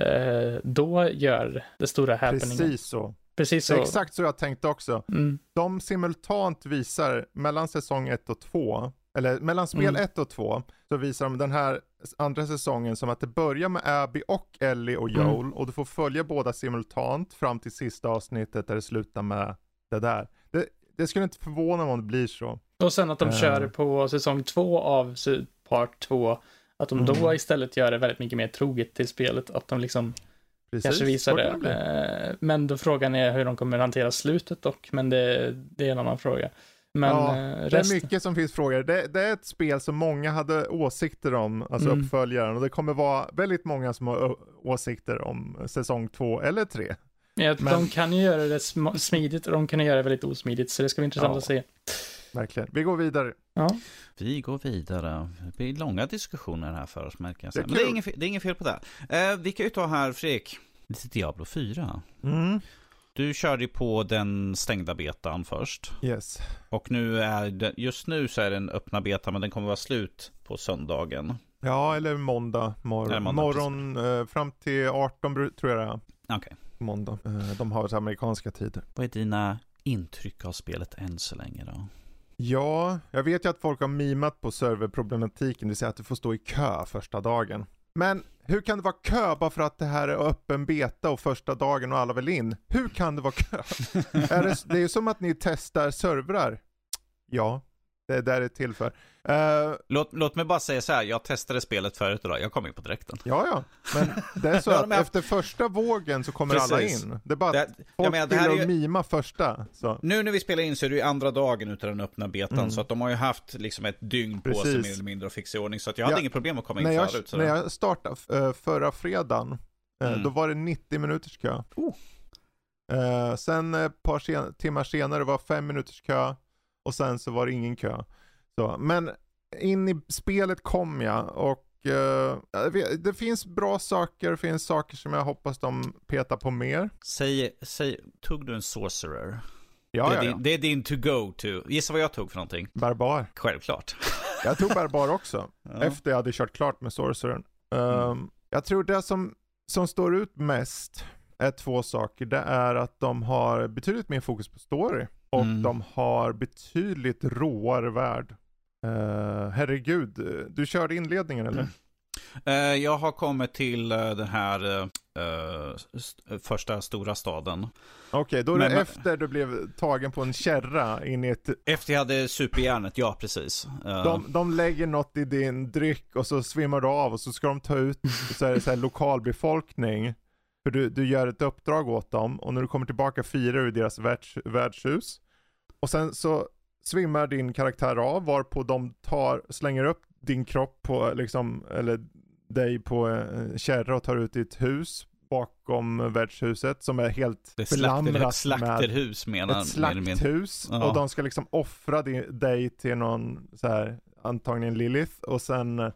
eh, då gör det stora happeningen. Precis så. Precis Det så. är exakt så jag tänkte också. Mm. de simultant visar mellan säsong 1 och 2, eller mellan spel Mm. 1 och 2, så visar de den här andra säsongen som att det börjar med Abby och Ellie och Mm. Joel och du får följa båda simultant fram till sista avsnittet där det slutar med det där. Det, det skulle inte förvåna mig om det blir så. Och sen att de Eh. kör på säsong två av se- part två, att de då Mm. istället gör det väldigt mycket mer troget till spelet, att de liksom Precis. kanske visar det. Eh, Men då frågan är hur de kommer hantera slutet dock, men det, det är en annan fråga. Men Ja, eh, Det är resten, mycket som finns frågor. Det, det är ett spel som många hade åsikter om, alltså Mm. uppföljaren, och det kommer vara väldigt många som har åsikter om säsong 2 eller 3. ja, men- de kan ju göra det sm- smidigt och de kan göra det väldigt osmidigt, så det ska bli intressant Ja. att se. Verkligen. Vi går vidare. Ja. Vi går vidare. Det blir långa diskussioner här för oss märker jag. Det är. Men det är, inget, fel- det är inget fel på det. Eh, vi kan ju ta här, Fredrik, lite Diablo 4. Mm. Du körde ju på den stängda betan först. Yes. Och nu är det, just nu så är den öppna beta, men den kommer vara slut på söndagen. Ja, eller måndag morgon. Eller måndag, morgon eh, fram till 18 bru- tror jag det är. Okej. Måndag. Eh, de har så amerikanska tider. Vad är dina intryck av spelet än så länge då? Ja, jag vet ju att folk har mimat på serverproblematiken, det vill säga att du får stå i kö första dagen. Men hur kan det vara kö bara för att det här är öppen beta och första dagen och alla vill in? Hur kan det vara kö? är det, det är ju som att ni testar servrar. Ja, det är där det är till för. Eh, Låt, låt mig bara säga så här, jag testade spelet förut idag, jag kom in på direkten. ja, ja, men det är så att efter första vågen så kommer alla Precis. in. Det är bara att Det, folk menar, det här vill är ju... mima första. Så. nu när vi spelar in så är det ju andra dagen utav den öppna betan, Mm. så att de har ju haft liksom ett dygn på sig Precis. mer eller mindre att fixa i ordning, så att jag hade Ja, inget problem att komma in När jag, förut. Så när jag startade eh, förra fredagen, eh, Mm. då var det 90 minuters kö. Oh. Sen ett par sen- timmar senare var fem minuters kö och sen så var det ingen kö. Så, men in i spelet kom jag och vet- det finns bra saker, det finns saker som jag hoppas de petar på mer. Säg, säg, tog du en sorcerer? Ja, det, ja, är ja. din, det är din to go to. Gissa vad jag tog för någonting? Barbar. Självklart. Jag tog barbar också. Ja. efter jag hade kört klart med Sorcerern. Um, Jag tror det som, som står ut mest är två saker. Det är att de har betydligt mer fokus på story och Mm. de har betydligt råare värld. Uh, herregud, du körde inledningen eller? Eh, jag har kommit till eh, den här st- första stora staden. Okej, då är Men- det efter du blev tagen på en kärra in i ett... Efter jag hade superhjärnet, ja precis. De, de lägger något i din dryck och så svimmar du av och så ska de ta ut så är det så här lokalbefolkning För du, du gör ett uppdrag åt dem och när du kommer tillbaka firar du deras värds, värdshus. Och sen så svimmar din karaktär av varpå de tar, slänger upp din kropp på, liksom, eller dig på en kärra och tar ut ditt hus bakom värdshuset som är helt Det är slakter, belamrat ett slakterhus menar ett slakthus Ja. och de ska liksom offra di- dig till någon så här antagligen Lilith och sen eh,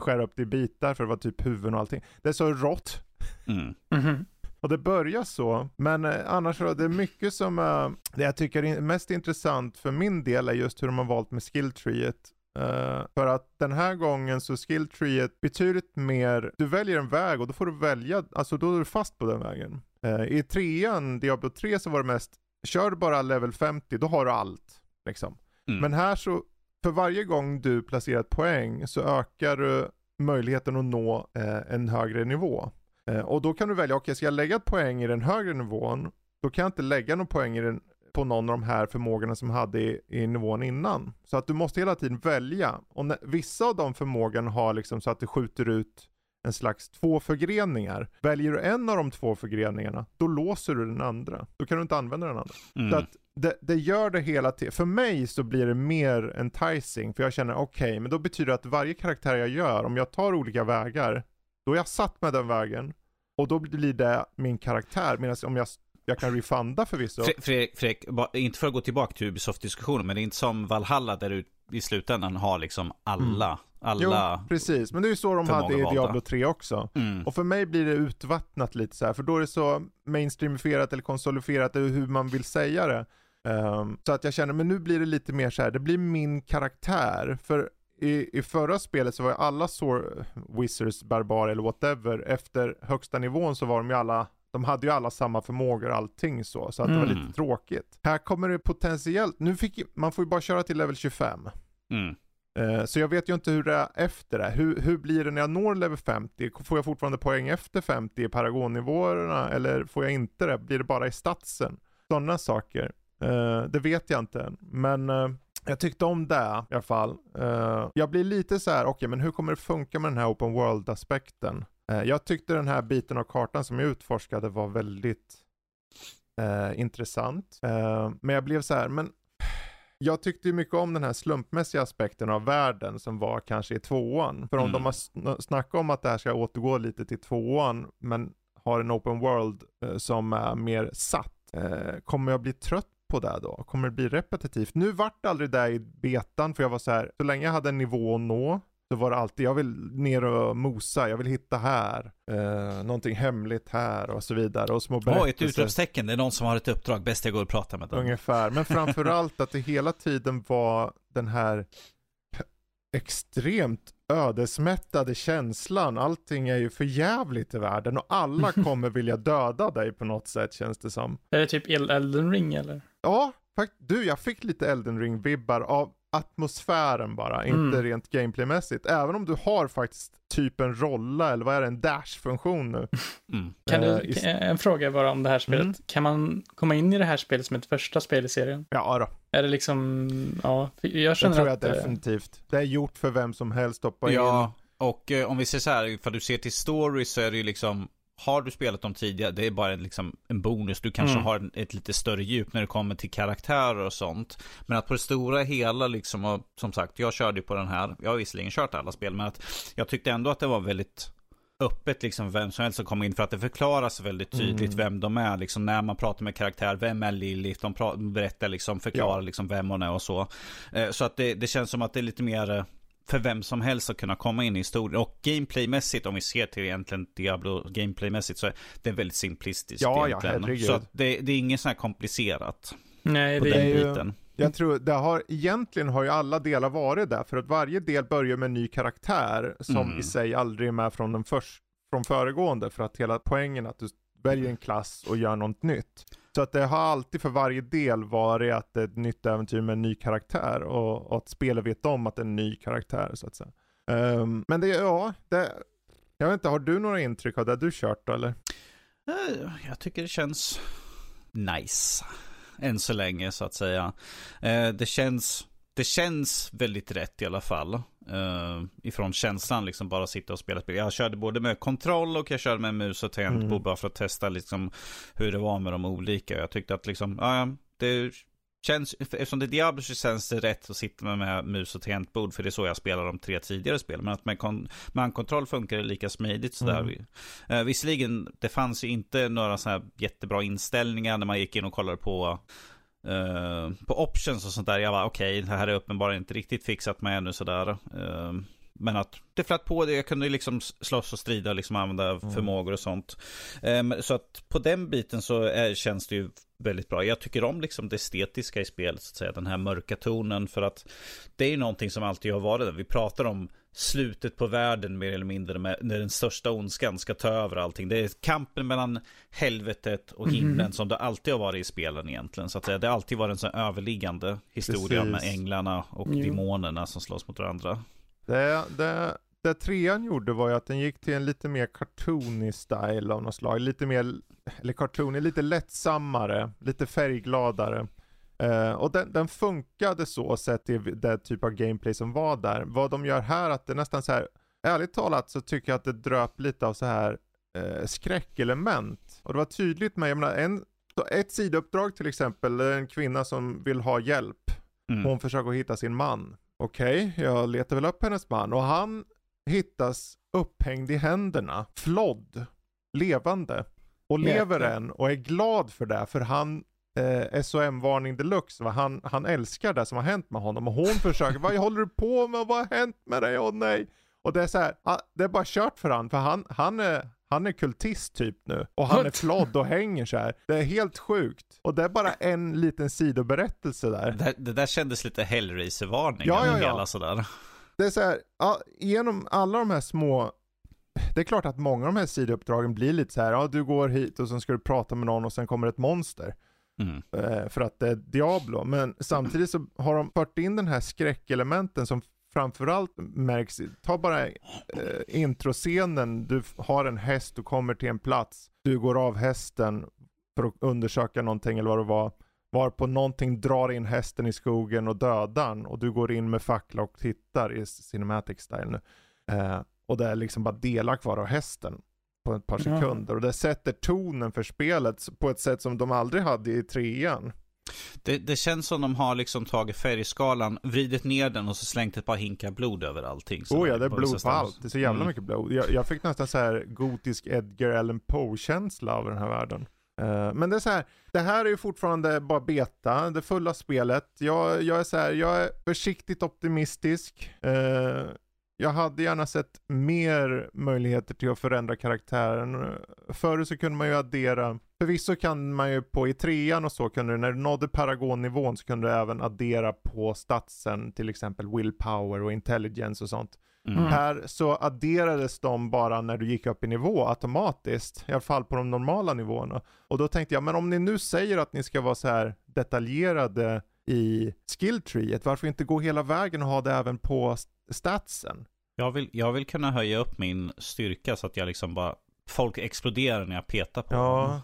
skära upp det i bitar för det var typ huvuden och allting. Det är så rått Mm. Mhm. och det börjar så, men eh, annars så det är mycket som, eh, det jag tycker är mest intressant för min del är just hur de har valt med skilltreet. Uh, för att den här gången så skilltreet betydligt mer, du väljer en väg och då får du välja, alltså då är du fast på den vägen. Eh, I trean, Diablo 3 så var det mest, kör du bara level 50 då har du allt. Liksom. Mm. Men här så, för varje gång du placerar ett poäng så ökar du möjligheten att nå eh, en högre nivå. Eh, och då kan du välja, okej ska jag lägga ett poäng i den högre nivån, då kan jag inte lägga någon poäng i den, på någon av de här förmågorna som jag hade i, i nivån innan. Så att du måste hela tiden välja. Och när, vissa av de förmågorna har liksom så att det skjuter ut en slags två förgreningar. Väljer du en av de två förgreningarna, då låser du den andra. Då kan du inte använda den andra. Mm. Så att det, det gör det hela tiden. För mig så blir det mer enticing. För jag känner, okej, men då betyder det att varje karaktär jag gör, om jag tar olika vägar, då är jag satt med den vägen. Och då blir det min karaktär. Medan om jag, jag kan refunda förvisso. Fre- Fredrik, Fredrik, inte för att gå tillbaka till Ubisoft-diskussionen, men det är inte som Valhalla där du i slutändan har liksom alla, alla. Jo, precis. Men det är ju så de hade i. Diablo 3 också. Mm. Och för mig blir det utvattnat lite så här, för då är det så mainstreamifierat eller konsolifierat, eller hur man vill säga det. Ehm, så att jag känner, men nu blir det lite mer så här, det blir min karaktär. För i, i förra spelet så var ju alla Sor Wizards, barbarer eller whatever, efter högsta nivån så var de ju alla de hade ju alla samma förmågor och allting så, så att det var Mm. lite tråkigt. Här kommer det potentiellt, nu fick man får ju bara köra till level 25. Mm. Eh, Så jag vet ju inte hur det är efter det. Hur, hur blir det när jag når level 50? Får jag fortfarande poäng efter 50 i paragonnivåerna eller får jag inte det? Blir det bara i statsen? Sådana saker. Eh, det vet jag inte. Men eh, jag tyckte om det i alla fall. Eh, jag blir lite så här, okej men hur kommer det funka med den här open world aspekten? Eh, jag tyckte den här biten av kartan som jag utforskade var väldigt eh, intressant. Men jag blev så här, men jag tyckte ju mycket om den här slumpmässiga aspekten av världen som var kanske i tvåan. För om Mm. de har sn- snackat om att det här ska återgå lite till tvåan, men har en open world som är mer satt, kommer jag bli trött på det då? Kommer det bli repetitivt? Nu vart det aldrig det i betan, för jag var så här, så länge jag hade en nivå att nå, så var det alltid, jag vill ner och mosa, jag vill hitta här, eh, någonting hemligt här och så vidare. Och små Åh, ett berättelser. utropstecken. Det är någon som har ett uppdrag. Bäst jag går och pratar med den. Ungefär, men framförallt att det hela tiden var den här extremt ödesmättade känslan. Allting är ju för jävligt i världen och alla kommer vilja döda dig på något sätt känns det som. Är det typ El- Elden Ring eller? Ja, du jag fick lite Elden Ring-vibbar av atmosfären bara, inte Mm. rent gameplaymässigt. Även om du har faktiskt typ en rolla, eller vad är det, en dash-funktion nu. Mm. Kan Eh, du, i- kan- en fråga bara om det här spelet. Mm. Kan man komma in i det här spelet som ett första spel i serien? Ja då, Är det liksom, ja, för jag det känner tror jag att... eh, definitivt. Det är gjort för vem som helst, stoppa in. Ja, och eh, om vi ser så här, ifall du ser till story så är det ju liksom har du spelat dem tidigare, det är bara liksom en bonus. Du kanske Mm. har ett lite större djup när det kommer till karaktärer och sånt. Men att på det stora hela liksom, och som sagt, jag körde på den här. Jag har visserligen kört alla spel, men att jag tyckte ändå att det var väldigt öppet liksom vem som helst som kom in för att det förklaras väldigt tydligt Mm. vem de är liksom när man pratar med karaktär, vem är Lilith, de berättar liksom, förklarar Ja. liksom vem hon är och så. Eh, så att det, det känns som att det är lite mer eh, för vem som helst att kunna komma in i historien. Och gameplaymässigt, om vi ser till egentligen Diablo gameplaymässigt så är det väldigt simplistiskt Ja, ja, egentligen. herregud. så att det, det är inget sånt här komplicerat Nej, på det den är ju- biten. Jag tror, det har, egentligen har ju alla delar varit där, för att varje del börjar med en ny karaktär som Mm. i sig aldrig är med från den först, från föregående, för att hela poängen är att du väljer en klass och gör något nytt. Så att det har alltid för varje del varit att det är ett nytt äventyr med en ny karaktär och, och att spelet vet om att det är en ny karaktär så att säga. Um, men det, ja, det, jag vet inte, har du några intryck av det du kört då, eller? Eh, jag tycker det känns nice. Än så länge så att säga. Eh, det känns, det känns väldigt rätt i alla fall. Uh, ifrån känslan liksom bara sitta och spela spel. Jag körde både med kontroll och jag körde med mus och tangentbord mm. bara för att testa liksom hur det var med de olika. Jag tyckte att liksom, ja, det känns, eftersom det är Diablo så känns det rätt att sitta med, med mus och tangentbord. För det är så jag spelar de tre tidigare spelen. Men att med, kon, med handkontroll funkar det lika smidigt sådär. Mm. Uh, visserligen, det fanns ju inte några så här jättebra inställningar när man gick in och kollade på Uh, på options och sånt där. Jag var okej, okay, det här är uppenbarligen inte riktigt fixat med ännu sådär. Uh, men att det flöt på det, jag kunde liksom slåss och strida och liksom använda mm. förmågor och sånt. Um, så att på den biten så är, känns det ju väldigt bra. Jag tycker om liksom det estetiska i spelet, så att säga. Den här mörka tonen. För att det är ju någonting som alltid har varit där. Vi pratar om slutet på världen mer eller mindre. Med, när den största ondskan ska ta över allting. Det är kampen mellan helvetet och himlen mm. som det alltid har varit i spelen egentligen. Så att. Det har alltid varit en sån överliggande historia Precis. med änglarna och jo. demonerna som slåss mot varandra. Det, det, det trean gjorde var ju att den gick till en lite mer cartoony style av något slag. Lite mer, eller cartoony, lite lättsammare, lite färggladare. Uh, och den, den funkade så sett till det typ av gameplay som var där. Vad de gör här, att det nästan så här, ärligt talat så tycker jag att det dröp lite av så här uh, skräckelement. Och det var tydligt med, jag menar, en, ett sidouppdrag till exempel, en kvinna som vill ha hjälp. Mm. Hon försöker hitta sin man. Okej, okay, jag letar väl upp hennes man och han hittas upphängd i händerna, flodd, levande. Och lever än och är glad för det, för han eh, SOM-varning deluxe, va? Han, han älskar det som har hänt med honom och hon försöker, vad håller du på med, vad har hänt med dig, åh nej. Och det är så här, ah, det är bara kört för han, för han, han är han är kultist typ nu och han är flodd och hänger så här. Det är helt sjukt. Och det är bara en liten sidoberättelse där. Det, det där kändes lite Hellraiser-varning. Ja, ja, ja. Hela sådär. Det är så här, ja, genom alla de här små det är klart att många av de här sidouppdragen blir lite så här, ja du går hit och sen ska du prata med någon och sen kommer ett monster. Mm. Eh, för att det är Diablo. Men samtidigt så har de fört in den här skräckelementen som framförallt märks, ta bara eh, introscenen, du har en häst, du kommer till en plats, du går av hästen för att undersöka någonting eller vad det var. Var på någonting drar in hästen i skogen och dödar den och du går in med fackla och tittar i cinematic style nu. Eh, och det är liksom bara delar kvar av hästen på ett par sekunder. Ja. Och det sätter tonen för spelet på ett sätt som de aldrig hade i trean. Det, det, känns som de har liksom tagit färgskalan, vridit ner den och så slängt ett par hinkar blod över allting. Oh ja, det är blod på allt. Det är så jävla mm. mycket blod. Jag, jag, fick nästan så här gotisk Edgar Allan Poe-känsla av den här världen. Uh, men det är så här, det här är ju fortfarande bara beta, det fulla spelet. Jag, jag är så här, jag är försiktigt optimistisk. Uh, jag hade gärna sett mer möjligheter till att förändra karaktären. Förut så kunde man ju addera, förvisso kan man ju på i trean och så kunde du, när du nådde paragonnivån så kunde du även addera på statsen, till exempel willpower och intelligence och sånt. Mm. Här så adderades de bara när du gick upp i nivå automatiskt, i alla fall på de normala nivåerna. Och då tänkte jag, men om ni nu säger att ni ska vara så här detaljerade i skilltreet, varför inte gå hela vägen och ha det även på statsen. Jag vill, jag vill kunna höja upp min styrka så att jag liksom bara Folk exploderar när jag petar på ja.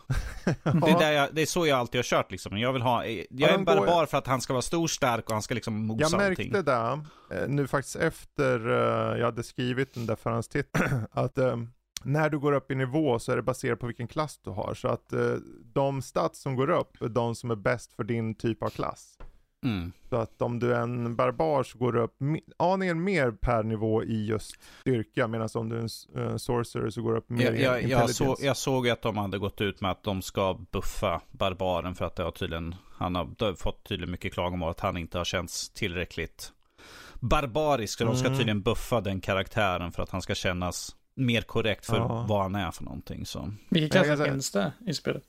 det, är jag, det är så jag alltid har kört liksom. Jag vill ha, jag ja, är en barbar går... för att han ska vara stor, stark och han ska liksom mosa Jag märkte allting. det, eh, nu faktiskt efter uh, jag hade skrivit den där förhandstiteln, att uh, när du går upp i nivå så är det baserat på vilken klass du har. Så att de stats som går upp är de som är bäst för din typ av klass. Mm. Så att om du är en barbar så går du upp aningen mer per nivå i just styrka. Medan om du är en uh, sorcerer så går du upp mer jag, jag, i jag, så, jag såg att de hade gått ut med att de ska buffa barbaren för att det har tydligen, han har fått tydligen mycket klagomål att han inte har känts tillräckligt barbarisk. Så mm. de ska mm. tydligen buffa den karaktären för att han ska kännas mer korrekt för ja. vad han är för någonting. Så. Vilka klasser finns det i spelet?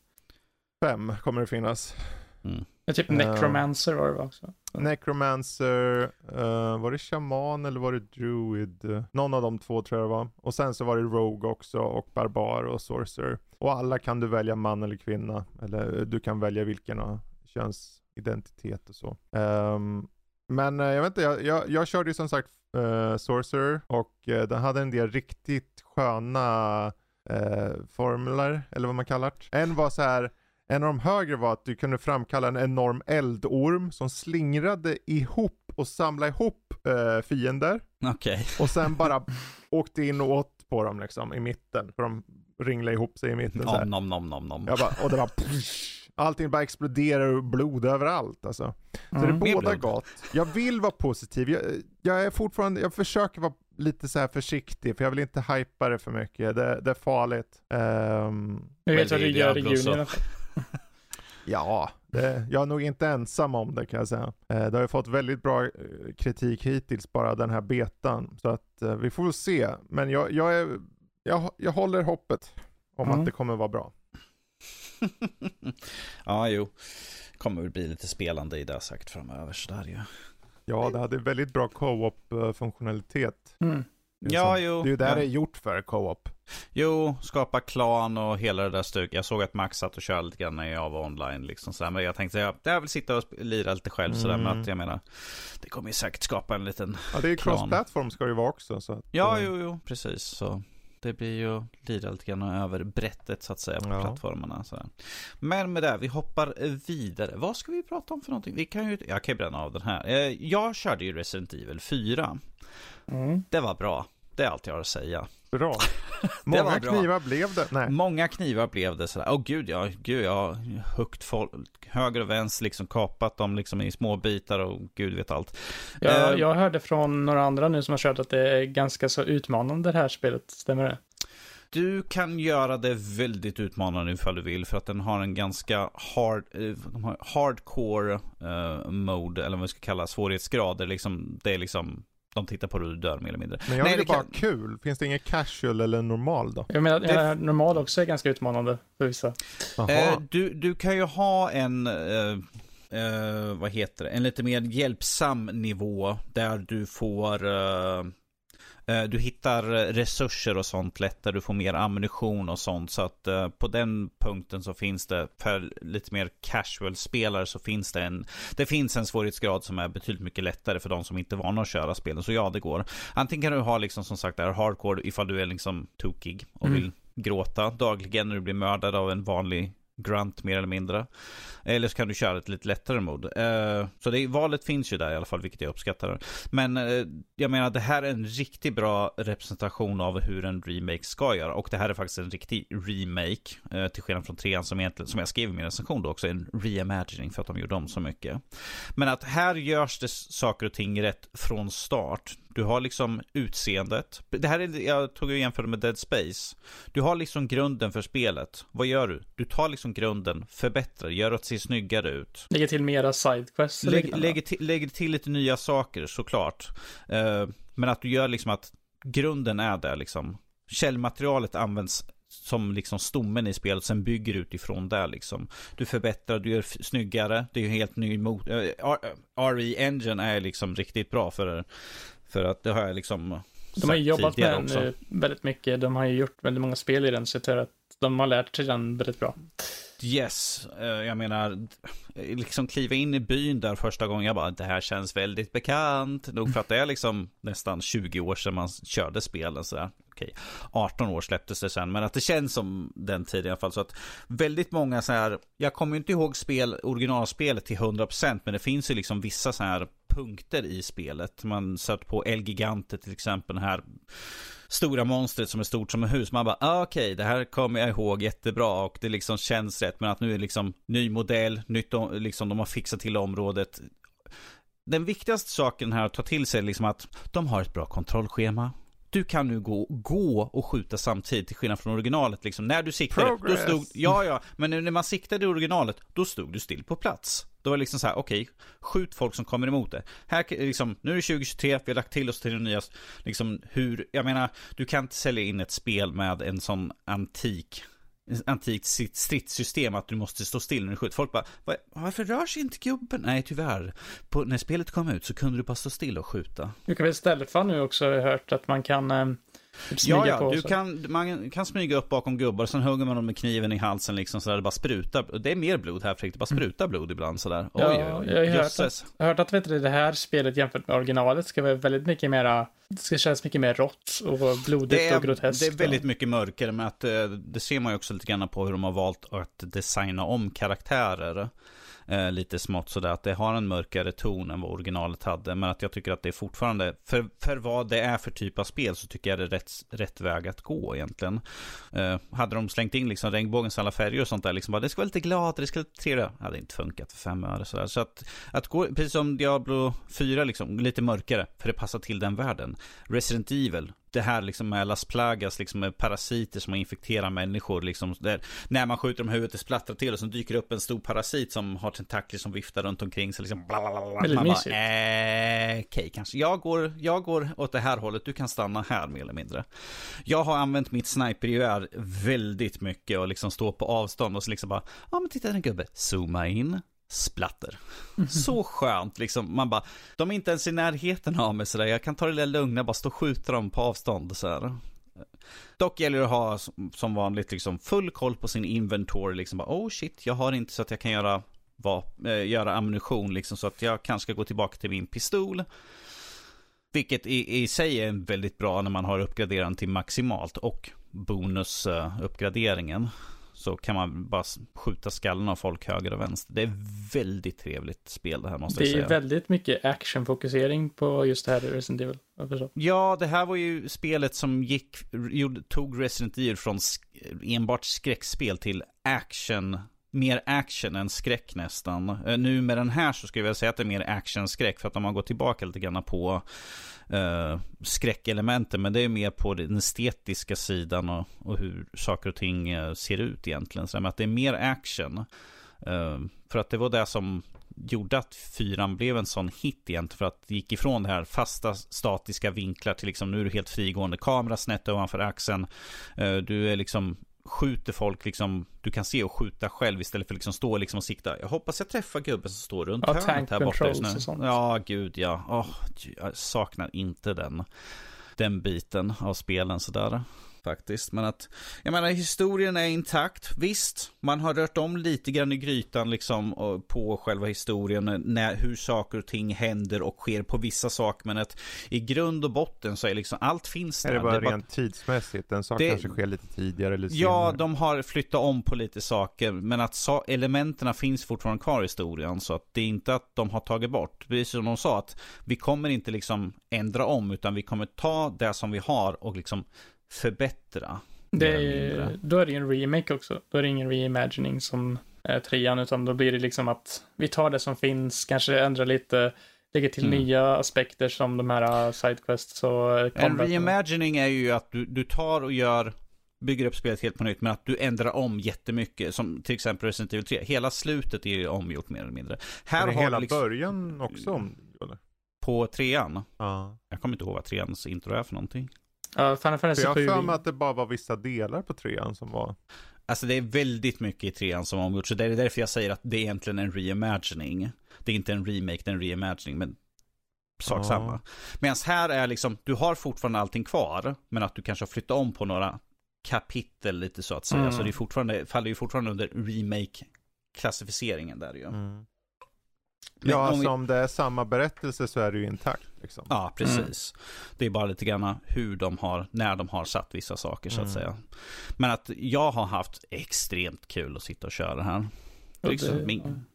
Fem kommer det finnas. Mm. Ja, typ Necromancer var det också. Necromancer, uh, var det Shaman eller var det Druid? Någon av de två tror jag det var. Och sen så var det Rogue också och Barbar och Sorcerer. Och alla kan du välja man eller kvinna. Eller du kan välja vilken och könsidentitet och så. Um, men uh, jag vet inte, jag, jag, jag körde ju som sagt uh, Sorcerer och uh, den hade en del riktigt sköna uh, formler, eller vad man kallar det. En var så här en av de högre var att du kunde framkalla en enorm eldorm som slingrade ihop och samla ihop eh, fiender Okej. och sen bara åkte in och åt på dem liksom i mitten. För de ringlade ihop sig i mitten så. Nom, nom, nom, nom, nom. Jag bara, och det bara psh, Allting bara exploderar och blod överallt alltså. Så Mm. det är båda gott. Jag vill vara positiv. Jag, jag är fortfarande, jag försöker vara lite så här försiktig för jag vill inte hypa det för mycket. Det, det är farligt. Ehm, Jag vet vad du gör i juni i alla fall. Ja, det, jag är nog inte ensam om det kan jag säga. Eh, det har ju fått väldigt bra eh, kritik hittills bara den här betan. Så att eh, vi får väl se. Men jag, jag, är, jag, jag håller hoppet om Mm. att det kommer vara bra. ja, jo. Kommer väl bli lite spelande i det säkert framöver sådär ju. Ja, det hade väldigt bra co-op eh, funktionalitet. Mm. Ja, jo. Det är ju där Ja. det är gjort för co-op. Jo, skapa klan och hela det där stycket. Jag såg att Max satt och körde lite grann när jag var online liksom sådär. Men jag tänkte, jag, jag vill sitta och lira lite själv sådär. Men Mm. att jag menar, det kommer ju säkert skapa en liten... Ja, det är ju cross-platform ska det ju vara också. Så att, Ja, eh, jo, jo, precis. Så det blir ju lira lite grann över brättet så att säga på Ja. plattformarna. Sådär. Men med det, vi hoppar vidare. Vad ska vi prata om för någonting? Vi kan ju, jag kan ju bränna av den här. Eh, Jag körde ju Resident Evil 4. Mm. Det var bra. Det är allt jag har att säga. Bra. Många bra. knivar blev det. Nej. Många knivar blev det sådär. Åh gud, ja, gud, jag har huggit folk höger och vänster, liksom kapat dem liksom i små bitar och gud vet allt. Jag, Eh, jag hörde från några andra nu som har kört att det är ganska så utmanande det här spelet, stämmer det? Du kan göra det väldigt utmanande ifall du vill för att den har en ganska hard, eh, hardcore eh, mode, eller vad vi ska kalla svårighetsgrader. Liksom, det är liksom, de tittar på och du dör mer eller mindre. Men jag Nej, vill det bara kan- kul. Finns det inget casual eller normal då? Jag menar, Det- normal också är ganska utmanande för vissa. Eh, du, du kan ju ha en, eh, eh, vad heter det, en lite mer hjälpsam nivå där du får eh, du hittar resurser och sånt lättare, du får mer ammunition och sånt. Så att eh, på den punkten så finns det, för lite mer casual-spelare så finns det en, det finns en svårighetsgrad som är betydligt mycket lättare för de som inte är vana att köra spelen. Så ja, det går. Antingen kan du ha liksom som sagt där hardcore ifall du är liksom tokig och Mm. vill gråta dagligen när du blir mördad av en vanlig grunt mer eller mindre. Eller så kan du köra ett lite lättare mod. Eh, så det, valet finns ju där i alla fall, vilket jag uppskattar. Men eh, jag menar, det här är en riktigt bra representation av hur en remake ska göra. Och det här är faktiskt en riktig remake. Eh, till skillnad från trean som egentligen, som jag skrev i min recension då också, en reimagining för att de gjorde om så mycket. Men att här görs det saker och ting rätt från start. Du har liksom utseendet. Det här är, jag tog ju jämförde med Dead Space. Du har liksom grunden för spelet. Vad gör du? Du tar liksom grunden, förbättrar, gör att det ser snyggare ut. Lägger till mera sidequests och Lägg, lägger, till, lägger till lite nya saker såklart. Eh, men att du gör liksom att grunden är där liksom. Källmaterialet används som liksom stommen i spelet, sen bygger utifrån där liksom. Du förbättrar, du gör snyggare, det är ju helt ny mot... eh, RE Engine är liksom riktigt bra för, för att det har jag liksom De har ju jobbat med den väldigt mycket. De har ju gjort väldigt många spel i den, så jag tror att de har lärt sig den väldigt bra. Yes, eh, jag menar, liksom kliva in i byn där första gången, jag bara, det här känns väldigt bekant. Nog för att det är liksom nästan 20 år sedan man körde spelen sådär. Okej, 18 år släpptes det sen, men att det känns som den tiden i alla fall. Så att väldigt många så här, jag kommer ju inte ihåg spel, originalspelet till 100% men det finns ju liksom vissa så här punkter i spelet. Man satt på El Gigante till exempel, den här stora monstret som är stort som ett hus. Man bara, ah, okej, det här kommer jag ihåg jättebra och det liksom känns rätt. Men att nu är liksom ny modell, nytt, om- liksom de har fixat till området. Den viktigaste saken här att ta till sig är liksom att de har ett bra kontrollschema. Du kan nu gå, gå och skjuta samtidigt till skillnad från originalet. Liksom, när du siktade, då Progress. stod, ja ja, men när man siktade i originalet, då stod du still på plats. Då var det liksom så här, okej, skjut folk som kommer emot det. Här, liksom, nu är det 2023, vi har lagt till oss till det nya, liksom hur, jag menar, du kan inte sälja in ett spel med en sån antik antikt stridssystem att du måste stå still när du skjuter. Folk bara, varför rör sig inte gubben? Nej, tyvärr. På, när spelet kom ut så kunde du bara stå still och skjuta. Du kan väl stealtha nu också, har jag hört att man kan eh, typ Ja, ja, du kan, man kan smyga upp bakom gubbar, sen hugger man dem med kniven i halsen liksom sådär, det bara sprutar. Det är mer blod här Fredrik, det bara sprutar blod ibland sådär. Oj, Mm. Ja, oj, jag har oj, hört. Jag har hört att vet du, det här spelet jämfört med originalet ska vara väldigt mycket mera, det ska kännas mycket mer rått och blodigt är, och groteskt. det är väldigt mycket mörkare, men att, eh, det ser man ju också lite grann på hur de har valt att designa om karaktärer. Eh, lite smått sådär att det har en mörkare ton än vad originalet hade. Men att jag tycker att det är fortfarande, för, för vad det är för typ av spel så tycker jag det är rätt, rätt väg att gå egentligen. Eh, hade de slängt in liksom regnbågens alla färger och sånt där, liksom bara, det ska vara lite glad, det ska vara lite trevligt. Hade inte funkat för fem öre sådär. Så att, att gå, precis som Diablo 4 liksom, lite mörkare, för det passar till den världen. Resident Evil, det här liksom med Las Plagas, liksom med parasiter som infekterar människor. Liksom, där, när man skjuter dem i huvudet, det splattrar till och så dyker upp en stor parasit som har tentakler som viftar runt omkring sig. Liksom, Väldigt man mysigt. bara, eh, okej okay, kanske. Jag går, jag går åt det här hållet, du kan stanna här mer eller mindre. Jag har använt mitt snipergevär väldigt mycket och liksom stå på avstånd och så liksom bara, ja men titta en gubbe, zooma in, splatter. Så skönt liksom. Man bara, de är inte ens i närheten av mig sådär. Jag kan ta det lite lugna, bara stå och skjuta dem på avstånd så här. Dock gäller det att ha som vanligt liksom full koll på sin inventory. Liksom bara, oh shit, jag har inte så att jag kan göra, va, äh, göra ammunition liksom. Så att jag kanske ska gå tillbaka till min pistol. Vilket i, i sig är väldigt bra när man har uppgraderat till maximalt och bonusuppgraderingen. Så kan man bara skjuta skallen av folk höger och vänster. Det är väldigt trevligt spel det här måste Det jag är säga. väldigt mycket actionfokusering på just det här Resident Evil. Ja, det här var ju spelet som gick, tog Resident Evil från enbart skräckspel till action, mer action än skräck nästan. Eh, nu med den här så skulle jag säga att det är mer action-skräck för att om man går tillbaka lite grann på eh, skräckelementen, men det är mer på den estetiska sidan och, och hur saker och ting eh, ser ut egentligen. Så att det är mer action. Eh, för att det var det som gjorde att fyran blev en sån hit egentligen. För att det gick ifrån det här fasta statiska vinklar till liksom nu är du helt frigående kamera snett ovanför axeln. Eh, Du är liksom skjuter folk liksom, du kan se och skjuta själv istället för liksom stå liksom och sikta. Jag hoppas jag träffar gubben som står runt Ja, hörnet här borta just nu. controls och sånt. Ja, gud ja. Åh, jag saknar inte den, den biten av spelen sådär. Faktiskt, men att jag menar historien är intakt. Visst, man har rört om lite grann i grytan liksom på själva historien, när, hur saker och ting händer och sker på vissa saker. Men att i grund och botten så är liksom allt finns där. Är det bara Det är rent tidsmässigt? En sak Det- kanske sker lite tidigare eller Ja, senare. de har flyttat om på lite saker, men att sa- elementen finns fortfarande kvar i historien. Så att det är inte att de har tagit bort. Precis som de sa, att vi kommer inte liksom ändra om, utan vi kommer ta det som vi har och liksom förbättra. Det är, då är det ju en remake också. Då är det ingen reimagining som är trean, utan då blir det liksom att vi tar det som finns, kanske ändrar lite, lägger till Mm. nya aspekter som de här uh, sidequests och En combat. reimagining är ju att du, du tar och gör bygger upp spelet helt på nytt, men att du ändrar om jättemycket. Som till exempel Resident Evil 3. Hela slutet är ju omgjort mer eller mindre. Här Är har hela liksom, början också om, eller? på trean. Ja. Jag kommer inte ihåg vad treans intro är för någonting. Ja, Final För Fantasy jag har 7. för mig att det bara var vissa delar på trean som var... Alltså det är väldigt mycket i trean som har omgjorts. Så det är därför jag säger att det är egentligen en reimagining. Det är inte en remake, det är en reimagining. Men sak Ja. samma. Medan här är liksom, du har fortfarande allting kvar. Men att du kanske har flyttat om på några kapitel lite så att säga. Mm. Så det är fortfarande, faller ju fortfarande under remake-klassificeringen där ju. Mm. Men Ja, om alltså vi- om det är samma berättelse så är det ju intakt liksom. Ja, precis. Det är bara lite grann hur de har, när de har satt vissa saker så att Mm. säga. Men att jag har haft extremt kul att sitta och köra här. Ja, Liksom, det- min,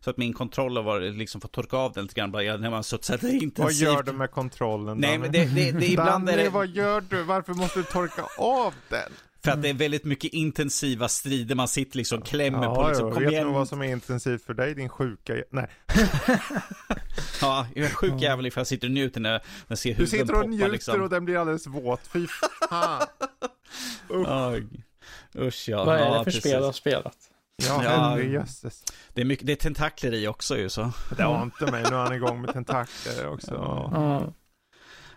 så att min kontroll har varit, liksom fått torka av den lite grann, bara när man suttit intensivt. Vad gör du med kontrollen Nej, Danny? men det, det, det, ibland är Danny, det, vad gör du? Varför måste du torka av den? För att det är väldigt mycket intensiva strider, man sitter liksom klämmer på liksom, ja, kom vet igen. du vad som är intensivt för dig din sjuka jä- Nej, Ja, jag är sjuk jävel ifall jag sitter och njuter när jag ser du huden sitter och poppa njuter liksom. och den blir alldeles våt. Fy fan. Oj. Usch ja. Vad är ja, det för precis. spel du har spelat? Ja, Ja. herrejösses. Det är, mycket, det är tentakler i också ju så. Det har inte mig. Nu är han igång med tentakler också. Ja. Ja.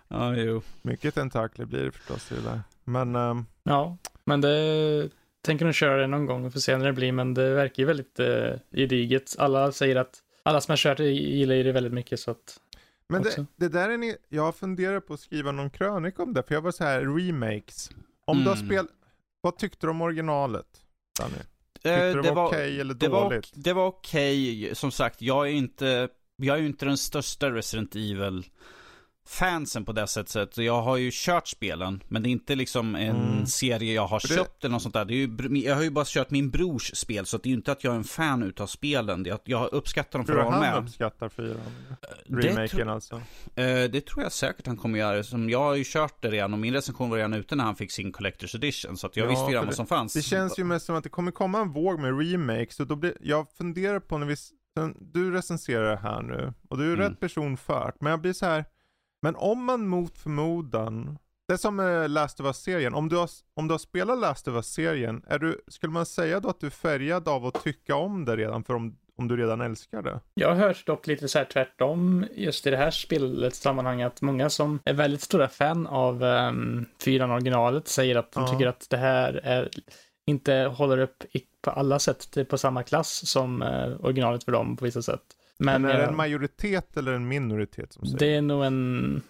Ja, jo. Mycket tentakler blir det förstås i det där. Men ehm, Ja, men det tänker nog köra det någon gång och få se när det blir, men det verkar ju väldigt eh, gediget. Alla säger att alla som har kört det gillar ju det väldigt mycket så att Men det, det där är ni, jag funderar på att skriva någon krönika om det, för jag var så här remakes. Om du har Mm. spel, vad tyckte du om originalet? Danny? Tyckte Eh, du det var okej eller det var, dåligt? det var okej. Som sagt, jag är inte, jag är ju inte den största Resident Evil fansen på det sättet. Jag har ju kört spelen, men det är inte liksom en Mm. serie jag har det- köpt eller något sånt där. Det är ju, jag har ju bara kört min brors spel, så det är ju inte att jag är en fan utav spelen. Jag, jag uppskattar dem för att du vara han uppskattar fyran? Det, tro, Remaken alltså. eh, det tror jag säkert han kommer göra. Som jag har ju kört det redan och min recension var redan ute när han fick sin Collector's Edition. Så att jag Ja, visste redan vad som fanns. Det känns ju mest som att det kommer komma en våg med remakes och då blir, jag funderar på när vi, du recenserar det här nu och du är Mm. rätt person för men jag blir så här. Men om man mot förmodan, det är som med Last of Us-serien, om du, har, om du har spelat Last of Us-serien, är skulle man säga då att du är färgad av att tycka om det redan för om, om du redan älskar det? Jag har hört dock lite så här tvärtom just i det här spelets sammanhang att många som är väldigt stora fan av um, fyran originalet säger att de Ja. tycker att det här är, inte håller upp på alla sätt det är på samma klass som uh, originalet för dem på vissa sätt. Men, Men, är det eh, en majoritet eller en minoritet som säger det är nog en...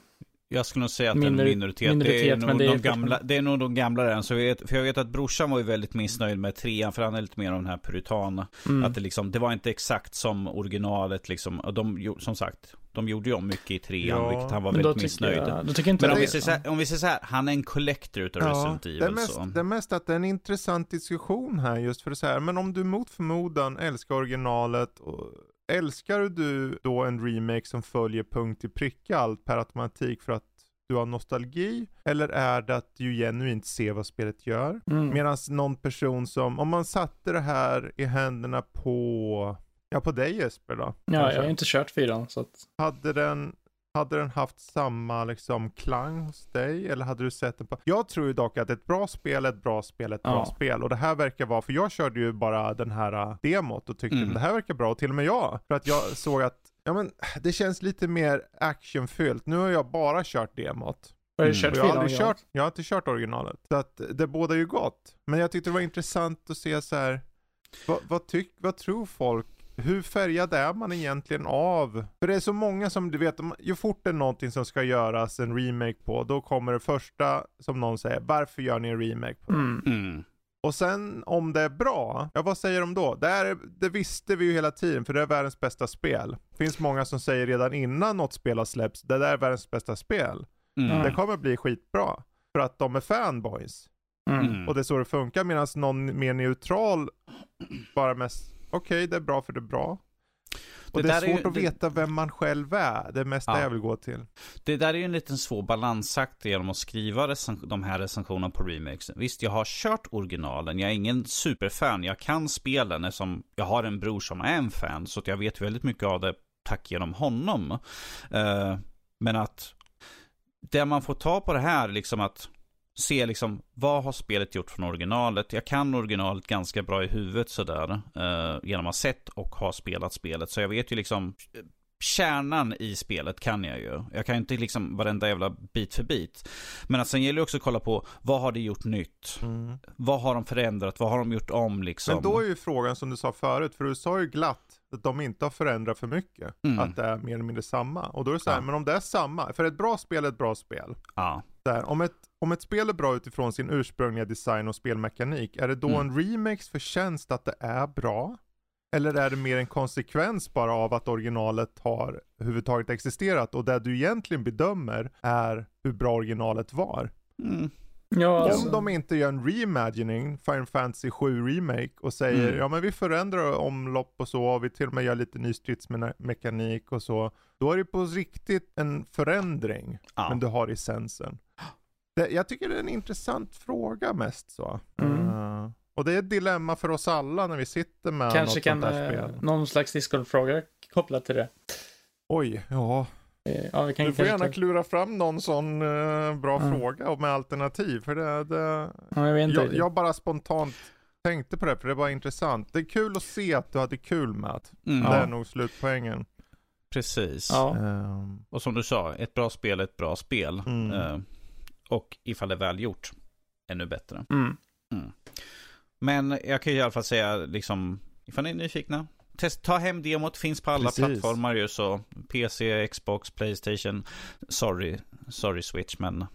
Jag skulle nog säga att det är en Minori- minoritet. det, är minoritet, nog men det är de gamla, det är nog de gamla än. Så jag vet, för jag vet att brorsan var ju väldigt missnöjd med trean, för han är lite mer av den här puritana. Mm. Att det liksom, det var inte exakt som originalet liksom. Och de, som sagt, de gjorde ju om mycket i trean, Ja, vilket han var väldigt missnöjd. jag, då tycker inte Men om vi, säger så här, om vi säger så här, han är en collector utav Resident det är, Evil. mest, så. det är mest att det är en intressant diskussion här just för det så här, men om du mot förmodan älskar originalet, och, älskar du då en remake som följer punkt till pricka allt per automatik för att du har nostalgi? Eller är det att du genuint ser vad spelet gör? Mm. Medan någon person som, om man satte det här i händerna på, ja på dig Jesper då? Ja, kanske. jag har inte kört fyran så att... Hade den, hade den haft samma liksom klang hos dig? Eller hade du sett den på? Jag tror ju dock att ett bra spel är ett bra spel ett bra Ja. spel. Och det här verkar vara, för jag körde ju bara den här uh, demot och tyckte Mm. det här verkar bra. Och till och med jag. För att jag såg att, ja men det känns lite mer actionfyllt. Nu har jag bara kört demot. Mm. jag har aldrig kört, jag har inte kört originalet. Så att det båda ju gott. Men jag tyckte det var intressant att se så här. Vad, vad, tyck, vad tror folk? Hur färgad är man egentligen av? För det är så många som du vet, ju fort det är någonting som ska göras en remake på, då kommer det första som någon säger, varför gör ni en remake på det? Mm. Mm. Och sen om det är bra, ja vad säger de då? Det, är, det visste vi ju hela tiden för det är världens bästa spel. Det finns många som säger redan innan något spel har släppts, det där är världens bästa spel. Mm. Det kommer bli skitbra. För att de är fanboys. Mm. Mm. Och det är så det funkar. Medan någon mer neutral bara mest, okej det är bra för det är bra. Och Det det, är där är ju- svårt att det- veta vem man själv är. Det är mest Ja. det jag vill gå till. Det där är ju en liten svår balansakt genom att skriva de här recensionerna på remakesen. Visst, jag har kört originalen. Jag är ingen superfan. Jag kan spelen eftersom jag har en bror som är en fan. Så jag vet väldigt mycket av det tack genom honom. Eh, men att det man får ta på det här, liksom att se liksom vad har spelet gjort från originalet. Jag kan originalet ganska bra i huvudet sådär. Eh, genom att ha sett och ha spelat spelet. Så jag vet ju liksom kärnan i spelet kan jag ju. Jag kan ju inte liksom varenda jävla bit för bit. Men att sen gäller det också att kolla på vad har det gjort nytt? Vad har de förändrat? Vad har de gjort om liksom? Men då är ju frågan som du sa förut, för du sa ju glatt att de inte har förändrat för mycket. Mm. Att det är mer eller mindre samma. Och då är det så här, Ja. men om det är samma, för ett bra spel är ett bra spel. Ja. Här, om, ett, om ett spel är bra utifrån sin ursprungliga design och spelmekanik, är det då Mm. en remakes förtjänst att det är bra? Eller är det mer en konsekvens bara av att originalet har överhuvudtaget existerat och det du egentligen bedömer är hur bra originalet var? Mm. Ja, alltså, Om de inte gör en reimagining, Final Fantasy 7 Remake och säger Mm. ja men vi förändrar omlopp och så, och vi till och med gör lite ny stridsmekanik och så. Då är det på riktigt en förändring, Ja. men du har essensen. Det, jag tycker det är en intressant fråga mest så. Mm. Eh, och det är ett dilemma för oss alla när vi sitter med kanske något kan sånt där eh, spel. någon slags Discord-fråga kopplat till det. Oj, ja. Eh, Ja, vi kan Du får kanske gärna klura fram någon sån eh, bra Mm. fråga och med alternativ. För det, det, Ja, jag vet inte. jag, jag bara spontant tänkte på det, för det var intressant. Det är kul att se att du hade kul med det. Mm. Det Ja. är nog slutpoängen. Precis. Ja. Ehm, Och som du sa, ett bra spel är ett bra spel. Mm. Eh, och ifall det är väl gjort, ännu bättre. Mm. Men jag kan ju i alla fall säga, liksom, ifall ni är nyfikna. Test, ta hem demot, finns på alla Precis. plattformar ju så. PC, Xbox, Playstation. Sorry, sorry Switch, men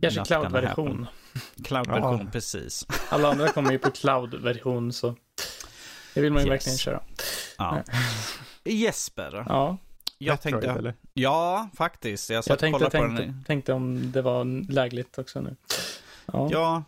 Kanske cloud-version. cloud-version, Ja. precis. Alla andra kommer ju på cloud-version så det vill man ju Yes. verkligen köra. Ja. Jesper, Ja. Jag Metroid, tänkte, eller? ja, faktiskt. Jag Jag tänkte, tänkte, den. tänkte om det var lägligt också nu. Ja. Ja,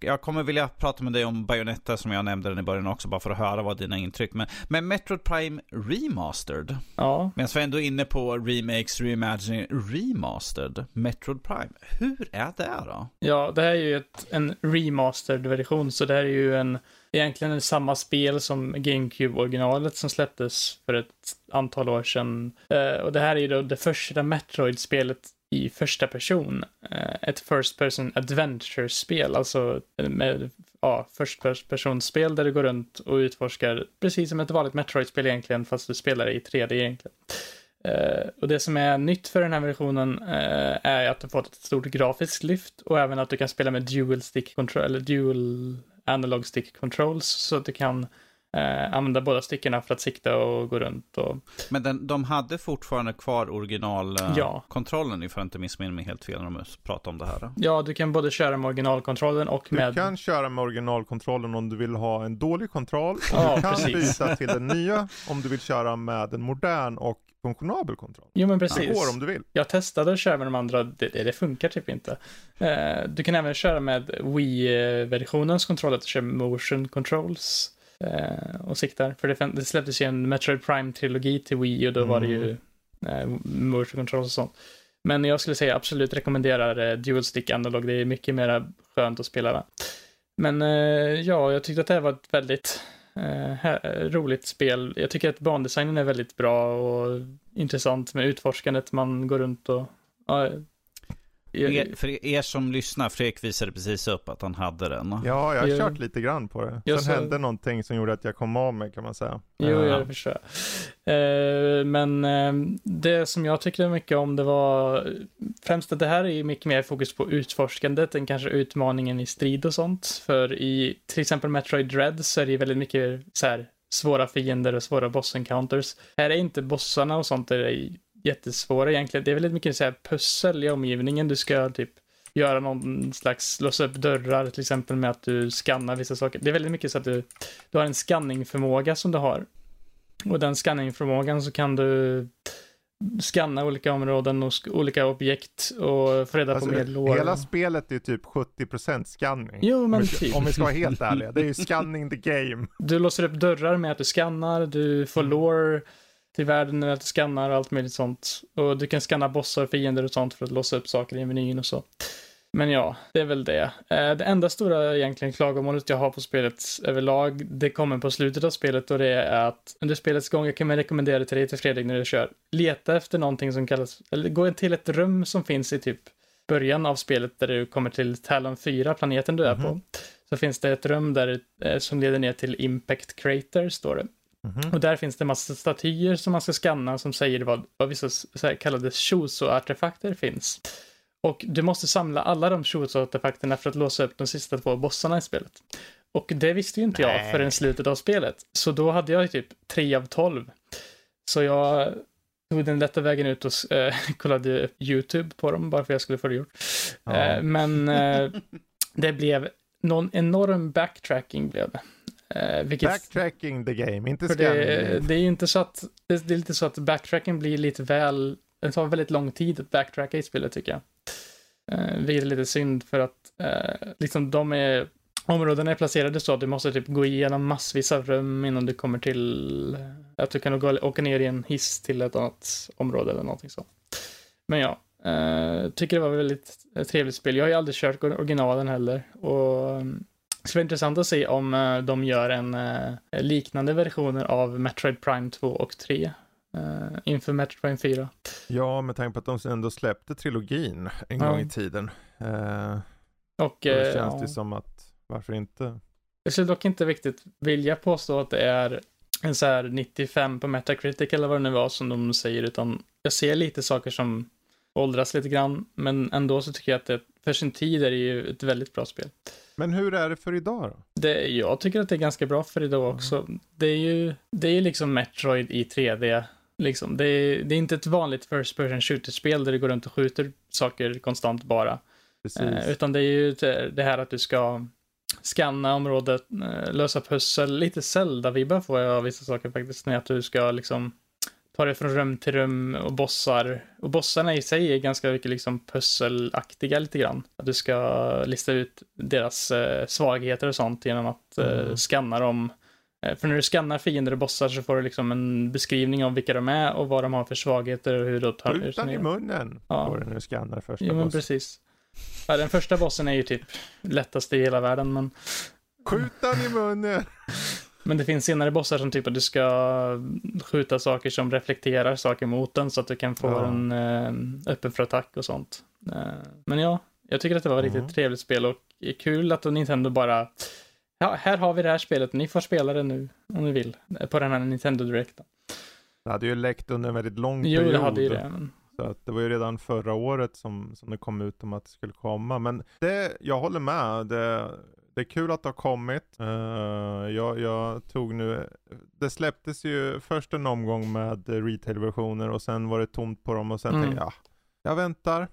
jag kommer vilja prata med dig om Bayonetta som jag nämnde den i början också, bara för att höra vad dina intryck. Men, men Metroid Prime Remastered, ja. medan vi ändå är inne på remakes, reimagining, remastered, Metroid Prime. Hur är det då? Ja, det här är ju ett, en remastered version, så det här är ju en, egentligen samma spel som GameCube-originalet som släpptes för ett antal år sedan. Eh, och det här är ju då det första Metroid-spelet i första person. Eh, ett first person adventure-spel, alltså med ja, first person-spel där du går runt och utforskar precis som ett vanligt Metroid-spel egentligen, fast du spelar det i 3D egentligen. Eh, och det som är nytt för den här versionen eh, är att du fått ett stort grafiskt lyft och även att du kan spela med dual stick control, eller dual analog stick controls så att du kan eh, använda båda stickorna för att sikta och gå runt och Men den, de hade fortfarande kvar Ja. originalkontrollen, ifall jag inte missminner mig helt fel när de pratade om det här. ja, du kan både köra med originalkontrollen och Du med kan köra med originalkontrollen om du vill ha en dålig kontroll. Och Ja, du kan precis. byta till den nya om du vill köra med en modern och funktionabel kontroll. Jo men Det precis. går om du vill. Jag testade att köra med de andra, det, det det funkar typ inte. Eh, du kan även köra med Wii-versionens kontroll, att du kör motion controls eh, och siktar. För det, det släpptes ju en Metroid Prime-trilogi till Wii och då var det ju eh, motion controls och sånt. Men jag skulle säga absolut rekommenderar eh, Dual Stick Analog, det är mycket mer skönt att spela med. Men eh, ja, jag tyckte att det här var ett väldigt eh, här, roligt spel. Jag tycker att bandesignen är väldigt bra och intressant med utforskandet. Man går runt och... Ja, Er, för er som lyssnar, Fredrik visade precis upp att han hade den. Ja, jag har Jo. kört lite grann på det. Sen sa- hände någonting som gjorde att jag kom av mig kan man säga. Jo, Eh, jag förstår. Eh, men eh, det som jag tyckte mycket om det var främst att det här är mycket mer fokus på utforskandet än kanske utmaningen i strid och sånt. För i till exempel Metroid Dread så är det ju väldigt mycket så här svåra fiender och svåra boss encounters. Här är inte bossarna och sånt är jättesvåra egentligen. Det är väldigt mycket så här pussel i omgivningen. Du ska typ göra någon slags, låsa upp dörrar till exempel med att du skannar vissa saker. Det är väldigt mycket så att du, du har en skanningförmåga som du har. Och den skanningförmågan så kan du skanna olika områden och olika objekt och få reda Alltså, på mer lore. Hela spelet är typ 70% scanning. Jo, men om, vi, typ. om vi ska vara helt ärliga. Det är ju scanning the game. Du låser upp dörrar med att du skannar, du får Mm. Till världen att du skannar och allt möjligt sånt. Och du kan skanna bossar, fiender och sånt för att låsa upp saker i menyn och så. Men ja, det är väl det. Eh, Det enda stora egentligen klagomålet jag har på spelet överlag, det kommer på slutet av spelet och det är att under spelets gång, jag kan rekommendera det till dig till Fredrik när du kör, leta efter någonting som kallas, eller gå till ett rum som finns i typ början av spelet där du kommer till Talon 4, planeten du är på. Mhm. Så finns det ett rum där, eh, som leder ner till Impact Crater, står det. Mhm. Och där finns det massa statyer som man ska scanna som säger vad, vad vissa så kallade Shuzo-artefakter finns. Och du måste samla alla de Shuzo-artefakterna för att låsa upp de sista två bossarna i spelet. Och det visste ju inte jag Nej. förrän slutet av spelet. Så då hade jag typ 3 av 12. Så jag tog den lätta vägen ut och eh, kollade YouTube på dem bara för att jag skulle få det gjort. Ja. Eh, men eh, det blev någon enorm backtracking blev det. Eh, vilket, Backtracking the game, inte scanning. det, det är ju inte så att, det, är lite så att backtracking blir lite väl, det tar väldigt lång tid att backtracka i spelet tycker jag. Eh, vilket är lite synd för att eh, liksom de är, områdena är placerade så att du måste typ gå igenom massvis av rum innan du kommer till, att du kan gå, åka ner i en hiss till ett annat område eller någonting så. Men ja, eh, tycker det var väldigt trevligt spel. Jag har ju aldrig kört originalen heller och eh, det skulle vara intressant att se om eh, de gör en eh, liknande versioner av Metroid Prime 2 och 3 eh, inför Metroid Prime 4. Ja, med tanke på att de ändå släppte trilogin en Ja. gång i tiden. Eh, Och då känns ja, det som att, varför inte? jag skulle dock inte riktigt vilja påstå att det är en så här 95 på Metacritic eller vad det nu var som de säger, utan jag ser lite saker som åldras lite grann, men ändå så tycker jag att det för sin tid är det ju ett väldigt bra spel. Men hur är det för idag då? Det, jag tycker att det är ganska bra för idag också. Det är ju det är liksom Metroid i 3D. Liksom. Det, är, det är inte ett vanligt first person shooter-spel där du går runt och skjuter saker konstant bara. Eh, utan det är ju det här att du ska scanna området, eh, lösa pussel, lite Zelda-vibbar får jag av vissa saker faktiskt. När att du ska liksom tar det från rum till rum och bossar. Och bossarna i sig är ganska mycket liksom pusselaktiga lite grann. Att du ska lista ut deras eh, svagheter och sånt genom att eh, Mm. scanna dem. Eh, För när du scannar fiender och bossar så får du liksom en beskrivning av vilka de är och vad de har för svagheter och hur de tar Skjut den i munnen. Ja. Får du när du scannar första Jo men bossen. precis. Ja, den första bossen är ju typ lättast i hela världen men, Skjut den i munnen. men det finns senare bossar som typ att du ska skjuta saker som reflekterar saker mot den så att du kan få Ja. en eh, öppen för attack och sånt. Eh, men ja, jag tycker att det var ett Mm. riktigt trevligt spel och kul att Nintendo bara Ja, här har vi det här spelet, ni får spela det nu om ni vill. På den här Nintendo Direct. Det hade ju läckt under en väldigt lång Jo, period. det hade ju det. Men... Så att det var ju redan förra året som, som det kom ut om att det skulle komma. Men det, jag håller med. Det, det är kul att det har kommit. Eh, jag, jag tog nu, det släpptes ju först en omgång med retail-versioner och sen var det tomt på dem och sen Mm. tänkte jag, ja, jag väntar.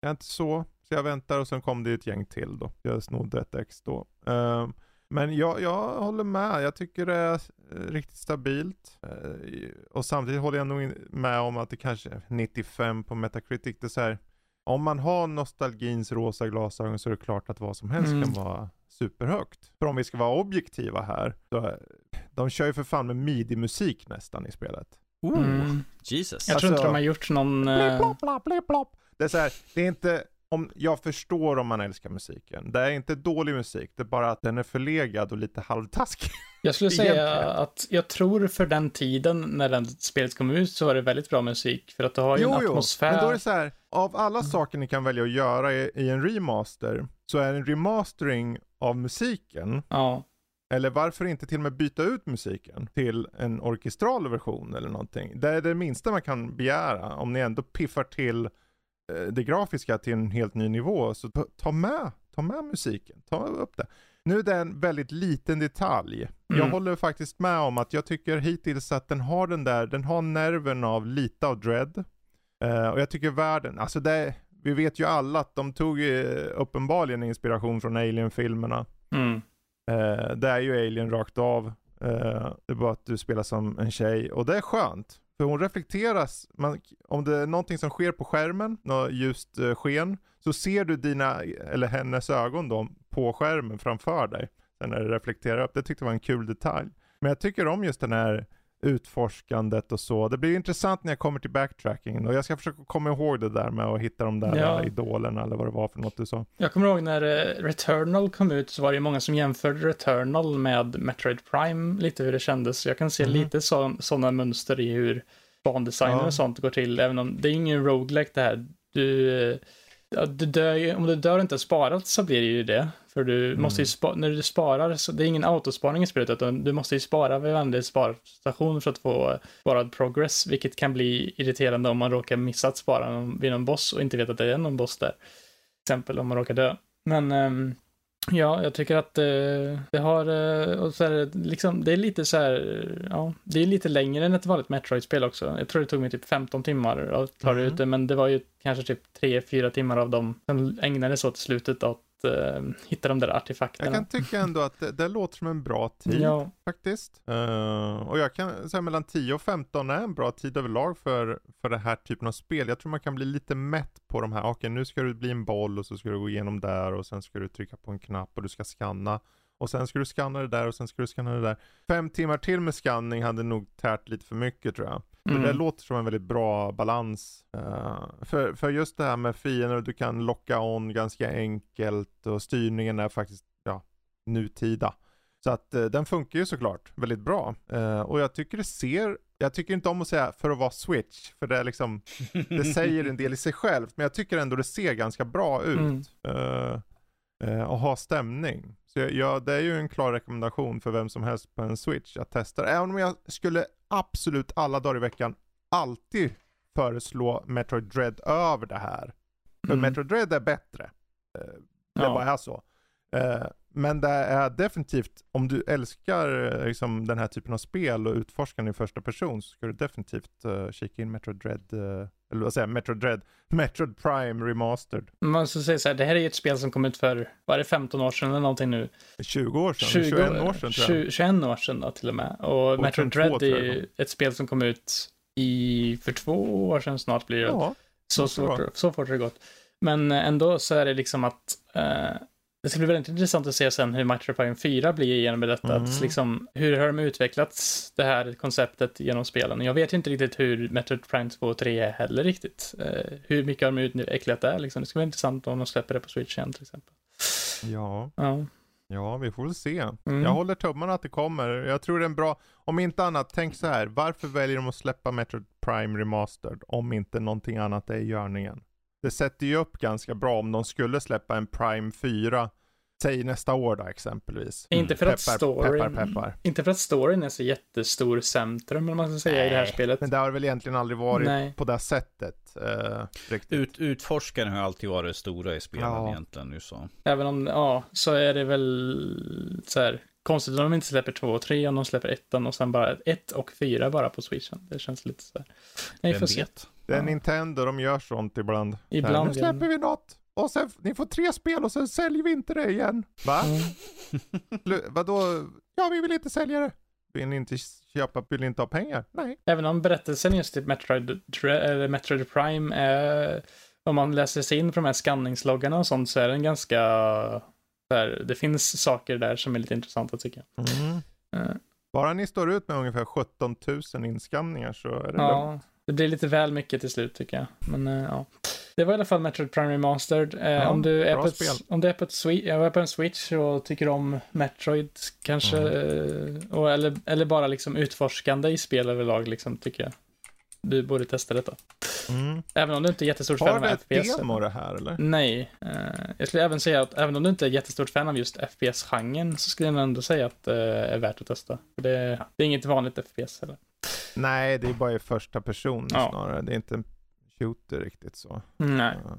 Jag är inte så, så jag väntar och sen kom det ett gäng till då. Jag snodde ett ex då. Eh, men jag, jag håller med. Jag tycker det är eh, riktigt stabilt. Och samtidigt håller jag nog med om att det kanske är 95 på Metacritic. Det är så här, om man har nostalgins rosa glasögon så är det klart att vad som helst Mm. kan vara superhögt. För om vi ska vara objektiva här, så eh, de kör ju för fan med midi-musik nästan i spelet. Oh, Mm. Jesus. Jag tror inte Alltså- de har gjort någon... Blipp, eh, plopp, plopp, blipp, plopp. Det är så här, det är inte, om, jag förstår om man älskar musiken. Det är inte dålig musik, det är bara att den är förlegad och lite halvtaskig. Jag skulle säga Egentligen. att jag tror för den tiden när den spelet kom ut så var det väldigt bra musik. För att det har ju en atmosfär. men då är det så här, av alla saker ni kan välja att göra i, i en remaster, så är en remastering av musiken, Ja, eller varför inte till och med byta ut musiken till en orkestral version eller någonting. Det är det minsta man kan begära, om ni ändå piffar till eh, det grafiska till en helt ny nivå, så ta- med, ta med musiken, ta upp det. Nu är det en väldigt liten detalj. Jag Mm. håller faktiskt med om att jag tycker hittills att den har den där, den har nerven av lite av Dread. Eh, och jag tycker världen, alltså det, vi vet ju alla att de tog eh, uppenbarligen inspiration från Alien-filmerna. mm. Eh, det är ju Alien rakt av. Eh, det är bara att du spelar som en tjej och det är skönt. För hon reflekteras, man, om det är någonting som sker på skärmen, något ljust eh, sken, så ser du dina, eller hennes ögon då, på skärmen framför dig. Sen när det reflekterar upp. Det tyckte jag var en kul detalj. Men jag tycker om just den här utforskandet och så. Det blir intressant när jag kommer till backtrackingen och jag ska försöka komma ihåg det där med att hitta de där Ja. eh, idolerna eller vad det var för något du sa. Jag kommer ihåg när eh, Returnal kom ut så var det många som jämförde Returnal med Metroid Prime, lite hur det kändes. Jag kan se Mhm. lite sådana mönster i hur bandesigner Ja. och sånt går till, även om det är ingen roguelike det här. Du, eh, du dör ju, om du dör och inte har sparat så blir det ju det. För du Mm. måste ju spa, när du sparar, så det är ingen autosparing i spelet, utan du måste ju spara vid varje sparstation för att få sparad progress, vilket kan bli irriterande om man råkar missa att spara vid någon boss och inte vet att det är någon boss där. Till exempel om man råkar dö. Men ehm, ja, jag tycker att eh, det har, eh, och så är det, liksom, det är lite så här, ja, det är lite längre än ett vanligt Metroid-spel också. Jag tror det tog mig typ 15 timmar att klara Mhm. ut det, men det var ju kanske typ 3-4 timmar av dem som ägnades åt slutet att eh, hitta de där artefakterna. Jag kan tycka ändå att det, det låter som en bra tid. Ja, faktiskt. Eh, och jag kan säga mellan 10 och 15 är en bra tid överlag för, för den här typen av spel. Jag tror man kan bli lite mätt på de här, okej nu ska du bli en boll och så ska du gå igenom där och sen ska du trycka på en knapp och du ska scanna. Och sen ska du scanna det där och sen ska du scanna det där. Fem timmar till med scanning hade nog tärt lite för mycket tror jag. Mm. det låter som en väldigt bra balans. Eh, för, för just det här med fiender, du kan locka on ganska enkelt och styrningen är faktiskt, ja, nutida. Så att eh, den funkar ju såklart väldigt bra. Eh, och jag tycker det ser, jag tycker inte om att säga för att vara switch, för det är liksom, det säger en del i sig självt, men jag tycker ändå det ser ganska bra ut. Mm. Eh, eh, och ha stämning. Så jag, ja, det är ju en klar rekommendation för vem som helst på en switch att testa. Även om jag skulle absolut alla dagar i veckan alltid föreslå Metroid Dread över det här. För Mm. Metroid Dread är bättre. Eh, Det Ja. bara är så. Eh, Men det är definitivt, om du älskar eh, liksom, den här typen av spel och utforskande i första person så ska du definitivt uh, kika in Metroid Dread, eh, eller vad säger jag, Metroid Dread, Metroid Prime Remastered. Man ska säga så här, det här är ju ett spel som kom ut för, vad är det, 15 år sedan eller någonting nu? 20 år sedan, 21 år sedan tror jag. 20, 21 år sedan då till och med. Och, Och Metroid 22 Dread är ju ett spel som kom ut i, för två år sedan snart blir det. Ja, så, svårt, vara. så fort har det gått. Men ändå så är det liksom att eh, det ska bli väldigt intressant att se sen hur Metroid Prime 4 blir genom detta. Mm. Att liksom, hur har de utvecklats det här konceptet genom spelen? Jag vet inte riktigt hur Metroid Prime 2 och 3 är heller riktigt. Eh, hur mycket har de utvecklat där liksom? Det ska bli intressant om de släpper det på Switch igen till exempel. ja, Ja. ja, vi får väl se. Mm. Jag håller tummarna att det kommer. Jag tror det är en bra, om inte annat, tänk så här. Varför väljer de att släppa Metroid Prime Remastered om inte någonting annat är i görningen? Det sätter ju upp ganska bra om de skulle släppa en Prime 4, säg nästa år då exempelvis. Inte för att Peppar, storyn... peppar, peppar. Inte för att storyn är så jättestor centrum, eller man ska säga, i det här Nej, spelet. Men det har väl egentligen aldrig varit Nej. på det sättet. Eh, riktigt. Ut, utforskaren har alltid varit det stora i spelen Ja. egentligen. Nu så. Även om, ja, så är det väl så här konstigt om de inte släpper två och tre, om de släpper ettan och sen bara ett och fyra bara på switchen. Det känns lite så här. Nej, Vem vet? Det är Ja. Nintendo, de gör sånt ibland. Ibland, här, nu ja. släpper vi något. Och sen, ni får tre spel och sen säljer vi inte det igen. Va? Mm. Vadå? Ja, vi vill inte sälja det. Vill ni inte köpa, vill ni inte ha pengar? Nej. Även om berättelsen just i Metroid, Metroid Prime är, om man läser sig in på de här skanningsloggarna och sånt så är den ganska, så här, det finns saker där som är lite intressanta tycker jag. Eh, Bara ni står ut med ungefär 17 000 inskamningar så är det lugnt. Det blir lite väl mycket till slut tycker jag. Men eh, ja. Det var i alla fall Metroid Prime Remastered. Eh, Ja, om, du är på ett, om du är på, ett Swi- är på en Switch och tycker om Metroid kanske, Mm. eh, och, eller, eller bara liksom utforskande i spel överlag, liksom, tycker jag. Du borde testa detta. Mm. Även om du inte är jättestort Har fan av det ett FPS. demo det här eller? Nej. Jag skulle även säga att även om du inte är jättestort fan av just FPS-genren så skulle jag ändå säga att det är värt att testa. Det, det är inget vanligt FPS heller. Nej, det är bara i första person Ja. snarare. Det är inte en shooter riktigt så. Nej. Ja.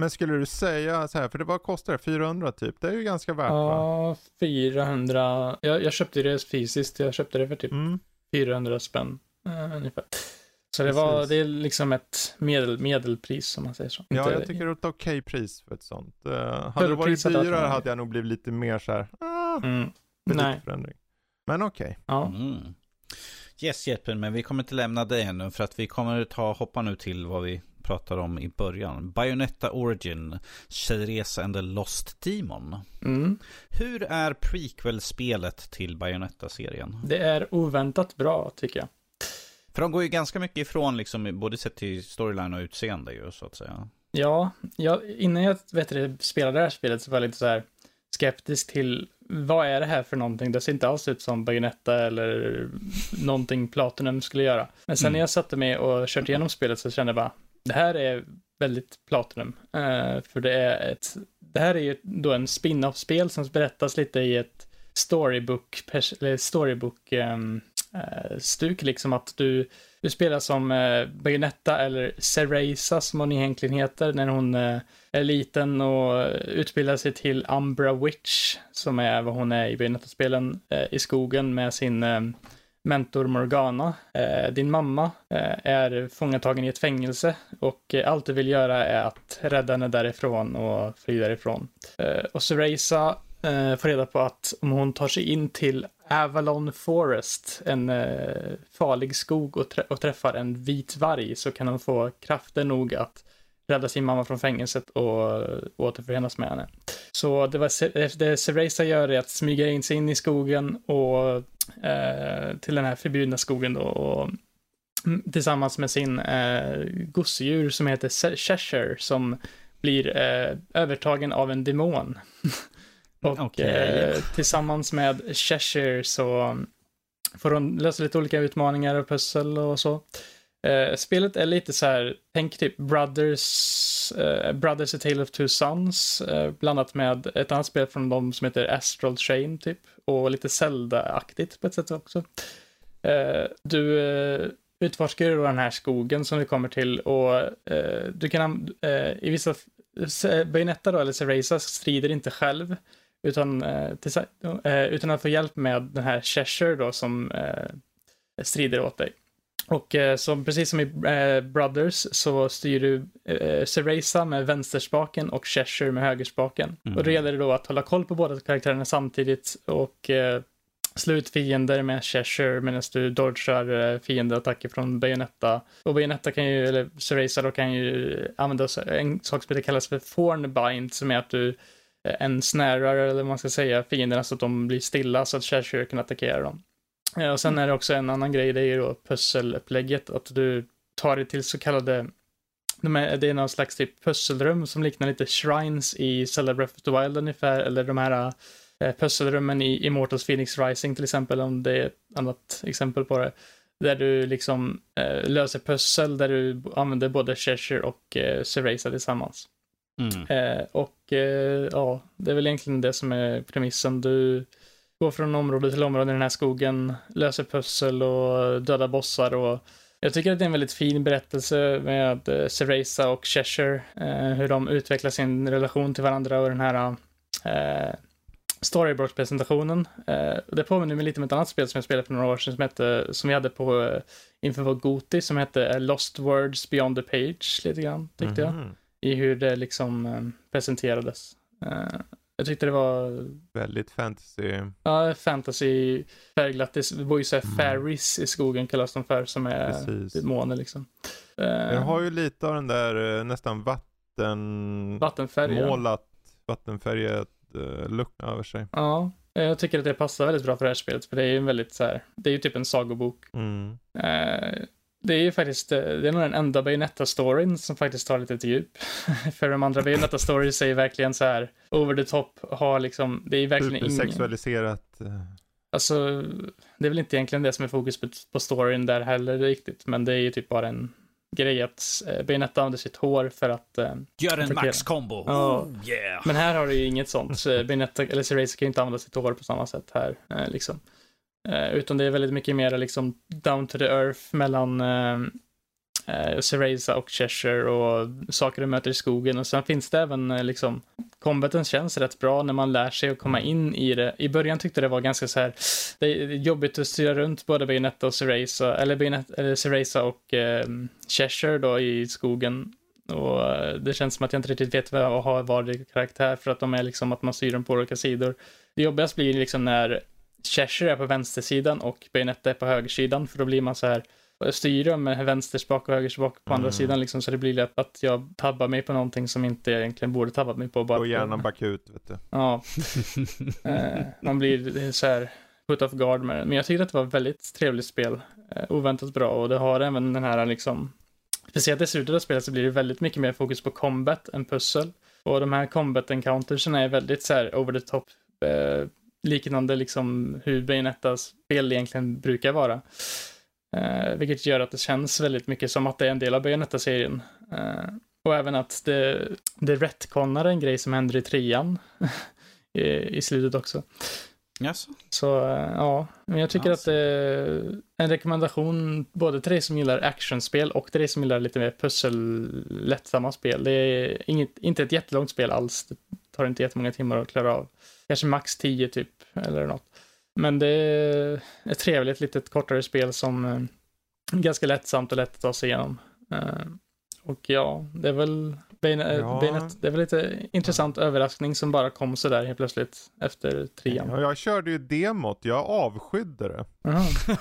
Men skulle du säga så här, för det vad kostar det? 400 typ? Det är ju ganska värt va? Ja, 400. Jag, jag köpte det fysiskt. Jag köpte det för typ Mm. 400 spänn eh, ungefär. Så det var, Precis. det är liksom ett medel, medelpris om man säger så. Ja, Inte- jag tycker det är ett okej pris för ett sånt. Uh, hade det varit hade dyrare hade jag nog blivit lite mer så här, ah, Mm. Nej, förändring. Men okej. ja. Mm. Yes Jeppen, men vi kommer inte lämna det ännu för att vi kommer ta hoppa nu till vad vi pratade om i början. Bayonetta Origin, Tjejresa and the Lost Demon. Mm. Hur är prequel-spelet till Bayonetta-serien? Det är oväntat bra tycker jag. För de går ju ganska mycket ifrån liksom, både sett till storyline och utseende ju så att säga. Ja, jag, innan jag vet det, spelade det här spelet så var jag lite så här skeptisk till vad är det här för någonting? Det ser inte alls ut som Bayonetta eller någonting Platinum skulle göra. Men sen Mm. när jag satte mig och kört igenom spelet så kände jag bara, det här är väldigt Platinum. Eh, för det är ett, det här är ju då en spin-off-spel som berättas lite i ett storybook, eller storybook eh, Eh, stuk liksom att du, du spelar som eh, Bayonetta eller Cereza som hon egentligen heter när hon eh, är liten och eh, utbildar sig till Umbra Witch som är vad hon är i Bayonetta-spelen eh, i skogen med sin eh, mentor Morgana. Eh, din mamma eh, är fångatagen i ett fängelse och eh, allt du vill göra är att rädda henne därifrån och fly därifrån. Eh, och Cereza eh, får reda på att om hon tar sig in till Avalon Forest, en eh, farlig skog och, trä- och träffar en vit varg så kan hon få krafter nog att rädda sin mamma från fängelset och eh, återförenas med henne. Så det, var, eh, det Cereza gör är att smyga in sig in i skogen och eh, till den här förbjudna skogen då och mm, tillsammans med sin eh, gosedjur som heter Cheshire som blir eh, övertagen av en demon. och Okej. eh, tillsammans med Cheshire så får hon lösa lite olika utmaningar och pussel och så. Eh, spelet är lite så här, tänk typ Brothers, eh, Brothers A Tale of Two Sons, eh, blandat med ett annat spel från dem som heter Astral Chain typ, och lite Zelda-aktigt på ett sätt också. Eh, du eh, utforskar ju den här skogen som vi kommer till och du kan, an- i vissa, Bayonetta då, eller Cereza, strider inte själv, utan, eh, eh, utan att få hjälp med den här Cheshire då som eh, strider åt dig. Och som, precis som i Brothers så styr du eh, Cereza med vänsterspaken och Cheshire med högerspaken. Mm. Och då gäller det då att hålla koll på båda karaktärerna samtidigt och eh, slutfiender med Cheshire medan du dodgar eh, fiendeattacker från Bayonetta. Och Bayonetta kan ju, eller Cereza då kan ju använda en sak som kallas för Thornbind som är att du en snärar, eller vad man ska säga, fienderna så att de blir stilla så att Cheshire kan attackera dem. Eh, och sen är det också en annan grej, det är ju då pusselupplägget, att du tar dig till så kallade de är, det är någon slags typ pusselrum som liknar lite shrines i Zelda Breath of the Wild ungefär, eller de här eh, pusselrummen i Immortals Phoenix Rising till exempel, om det är ett annat exempel på det. Där du liksom eh, löser pussel, där du använder både Cheshire och eh, Cereza tillsammans. Mm. Eh, och eh, ja, det är väl egentligen det som är premissen. Du går från område till område i den här skogen, löser pussel och dödar bossar och jag tycker att det är en väldigt fin berättelse med uh, Cereza och Cheshire, uh, hur de utvecklar sin relation till varandra och den här uh, storyboard-presentationen. Uh, det påminner mig lite om ett annat spel som jag spelade för några år sedan som, hette, som vi hade på inför vår Goti som hette Lost Words Beyond the Page lite grann, tyckte mm jag. I hur det liksom presenterades. Jag tyckte det var... Väldigt fantasy. Ja, fantasy färgglatt. Det bor ju såhär mm. fairies i skogen kallas de för, som är Precis. måne liksom. Jag har ju lite av den där eh, nästan vatten... Vattenfärg. Målat, vattenfärgat uh, look över sig. Ja, jag tycker att det passar väldigt bra för det här spelet, för det är ju en väldigt så här, det är ju typ en sagobok. Mm. Uh, det är ju faktiskt, eh, det är nog den enda Bayonetta-storyn som faktiskt tar lite till djup. För de andra Bayonetta-stories är ju verkligen så här over the top, har liksom, det är verkligen ingen... sexualiserat. Eh. Alltså, det är väl inte egentligen det som är fokus på, på storyn där heller riktigt, men det är ju typ bara en grej att eh, Bayonetta använder sitt hår för att... Eh, Gör en max-kombo! Ja. Oh, yeah. Men här har du ju inget sånt. Bayonetta, eller Cereza kan ju inte använda sitt hår på samma sätt här, eh, liksom. Eh, utan det är väldigt mycket mer liksom down to the earth mellan eh, eh, Cereza och Cheshire och saker du möter i skogen. Och sen finns det även eh, liksom, combaten känns rätt bra när man lär sig att komma in i det. I början tyckte det var ganska så här, det är jobbigt att styra runt både Bayonetta och Cereza, eller, Bayonetta, eller Cereza och eh, Cheshire då i skogen. Och det känns som att jag inte riktigt vet vad jag har varje karaktär för att de är liksom att man styr dem på olika sidor. Det jobbigaste blir liksom när Cheshire är på vänstersidan och Bayonetta är på högersidan, för då blir man så här styra med vänsterspak och högerspak på mm. andra sidan liksom, så det blir lätt att jag tabbar mig på någonting som inte egentligen borde tabbat mig på. Bara och hjärnan bakut, vet du. Ja. eh, man blir så här put off guard med det. Men jag tyckte att det var ett väldigt trevligt spel. Eh, oväntat bra och det har även den här liksom, speciellt i slutet av spelet så blir det väldigt mycket mer fokus på combat än pussel. Och de här combat encountersen är väldigt så här over the top eh, liknande liksom hur Bayonettas spel egentligen brukar vara. Eh, vilket gör att det känns väldigt mycket som att det är en del av Bayonetta-serien. Eh, och även att det, det retconar en grej som händer i trean i, i slutet också. Yes. Så eh, ja, men jag tycker alltså. att en rekommendation både till dig som gillar actionspel och till dig som gillar lite mer pussel, lättsamma spel. Det är inget, inte ett jättelångt spel alls. Det tar inte jättemånga timmar att klara av. Kanske max 10 typ, eller något. Men det är ett trevligt litet kortare spel som är ganska lättsamt och lätt att ta sig igenom. Eh, och ja, det är väl Baynet, ja. Baynet, det är väl lite intressant ja. överraskning som bara kom sådär helt plötsligt efter trean. Ja, jag körde ju demot, jag avskydde det. Uh-huh.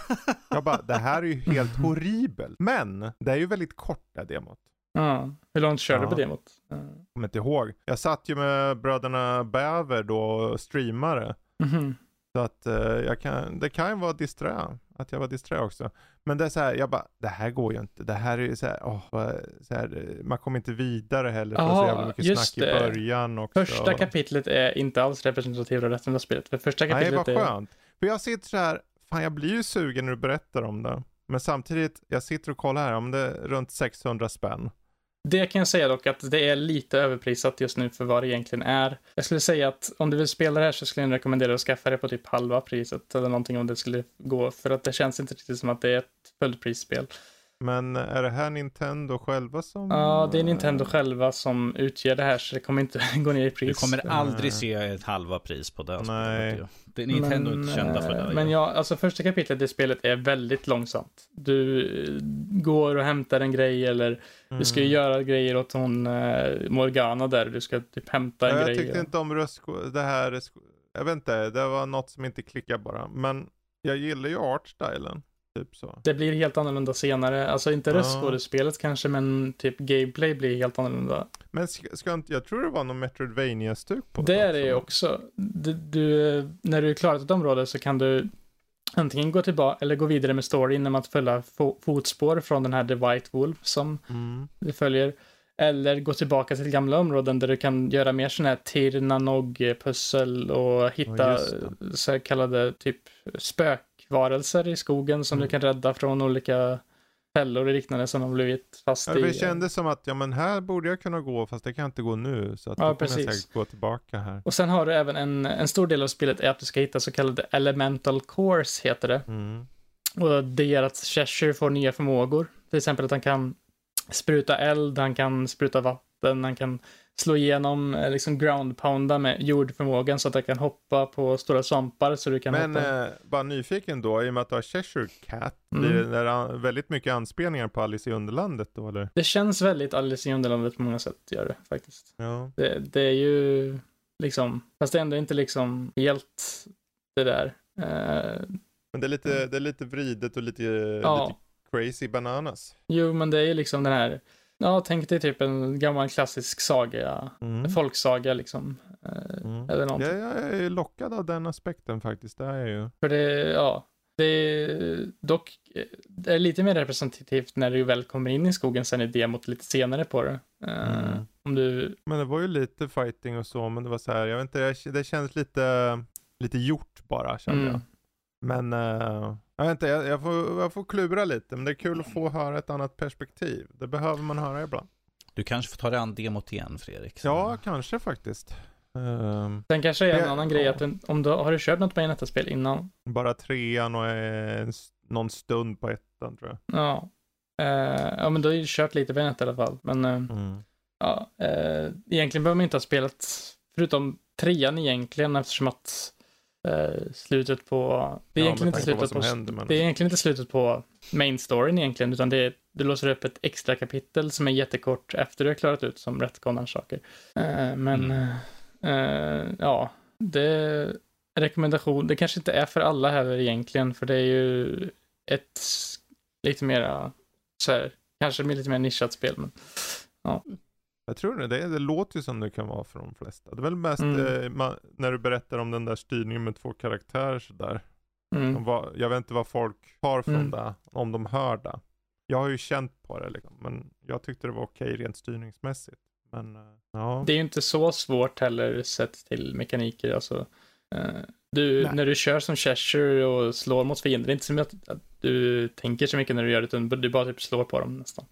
jag bara, det här är ju helt horribelt. Men, det är ju väldigt kort det här demot. Ja, hur långt körde du på demot? Jag kommer inte ihåg. Jag satt ju med bröderna Bäver då och streamade. Mm-hmm. Så att uh, jag kan, det kan ju vara disträ, att jag var disträ också. Men det är så här, jag bara, det här går ju inte. Det här är ju så här, oh, så här man kommer inte vidare heller. För så jävla mycket snack det. i början också. Första kapitlet är inte alls representativt av resten av spelet. För första kapitlet Nej, vad skönt. Är... För jag sitter så här, fan jag blir ju sugen när du berättar om det. Men samtidigt, jag sitter och kollar här, om det är runt 600 spänn. Det kan jag säga dock att det är lite överprisat just nu för vad det egentligen är. Jag skulle säga att om du vill spela det här så skulle jag rekommendera att skaffa det på typ halva priset eller någonting om det skulle gå. För att det känns inte riktigt som att det är ett fullprisspel. Men är det här Nintendo själva som... Ja, det är Nintendo själva som utger det här så det kommer inte gå ner i pris. Du kommer aldrig se ett halva pris på det. Nej. Det är Nintendo men, inte kända för det. Men ja, alltså första kapitlet i spelet är väldigt långsamt. Du eh, går och hämtar en grej eller mm. du ska ju mm. göra grejer åt hon Morgana där. Du ska typ hämta en ja, grej. Jag tyckte och... inte om röst, det här jag vet inte, det var något som inte klickade bara. Men jag gillar ju artstylen. Typ så. Det blir helt annorlunda senare. Alltså inte Ja. röstskådespelet kanske, men typ gameplay blir helt annorlunda. Men ska, ska inte, jag tror det var någon Metroidvania-stuk på Det är det också. Du, du, när du klarat ett område så kan du antingen gå tillbaka eller gå vidare med storyn genom att följa fo fotspår från den här The White Wolf som Mm. du följer. Eller gå tillbaka till gamla områden där du kan göra mer sådana här Tirnanog-pussel och hitta Ja, just så kallade typ spökvarelser i skogen som Mm. du kan rädda från olika fällor och liknande som har blivit fast Ja, i. det kändes som att, ja men här borde jag kunna gå fast det kan jag inte gå nu. Så att Ja, då kommer jag precis. säkert gå tillbaka här. Och sen har du även en, en stor del av spelet är att du ska hitta så kallade elemental cores heter det. Mm. Och det gör att Cheshire får nya förmågor. Till exempel att han kan spruta eld, han kan spruta vatten, han kan slå igenom, eh, liksom ground pounda med jordförmågan så att han kan hoppa på stora svampar så du kan Men hoppa. eh, bara nyfiken då, i och med att du har Cheshire Cat, Mm. blir det där an- väldigt mycket anspelningar på Alice i Underlandet då eller? Det känns väldigt Alice i Underlandet på många sätt, gör det faktiskt. Ja. Det, det är ju liksom, fast det är ändå inte liksom helt det där. Eh, Men det är lite, det är lite vridet och lite, Ja. lite crazy bananas. jo, men det är ju liksom den här, ja, tänk dig typ en gammal klassisk saga, Mm. folksaga liksom. Eh, Mm. Eller någonting. Jag, jag är lockad av den aspekten faktiskt, det är jag ju. För det, ja, det är dock eh, det är lite mer representativt när du väl kommer in i skogen sen i demot lite senare på det. Eh, Mm. Om du, Men det var ju lite fighting och så, men det var så här, jag vet inte, det, känns lite, lite gjort bara kände mm, jag. Men, eh, jag vet inte, jag, jag, får, jag får klura lite, men det är kul att få höra ett annat perspektiv. Det behöver man höra ibland. Du kanske får ta dig an demot igen Fredrik. Så- Ja, kanske faktiskt. Ehm, sen kanske är en Det- annan grej att du, om du har du kört något Bayonetta-spel innan? bara trean och en, någon stund på ettan tror jag. Ja. Eh, ja, men du har ju kört lite Bayonetta i alla fall. Men eh, Mm. ja, eh, egentligen behöver man inte ha spelat, förutom trean egentligen, eftersom att eh, slutet på, det är Ja, egentligen inte på slutet på, händer, men- det är egentligen inte slutet på main storyn egentligen, utan det är, du låser upp ett extra kapitel som är jättekort efter du har klarat ut som retconar saker. Eh, men, Mm. eh, ja, det rekommendation, det kanske inte är för alla heller egentligen, för det är ju ett lite mera, så här, kanske lite mer nischat spel, men Jag tror det, det, det låter ju som det kan vara för de flesta. Det är väl mest Mm. eh, man, när du berättar om den där styrningen med två karaktärer sådär. mm. Vad- Jag vet inte vad folk har från Mm. det, om de hör det. Jag har ju känt på det liksom, men jag tyckte det var okej rent styrningsmässigt. Men, eh, ja. Det är ju inte så svårt heller sett till mekaniker. Alltså, eh, du, Nej. när du kör som Cheshire och slår mot fiender, det är inte som att, du tänker så mycket när du gör det, utan du bara typ slår på dem nästan.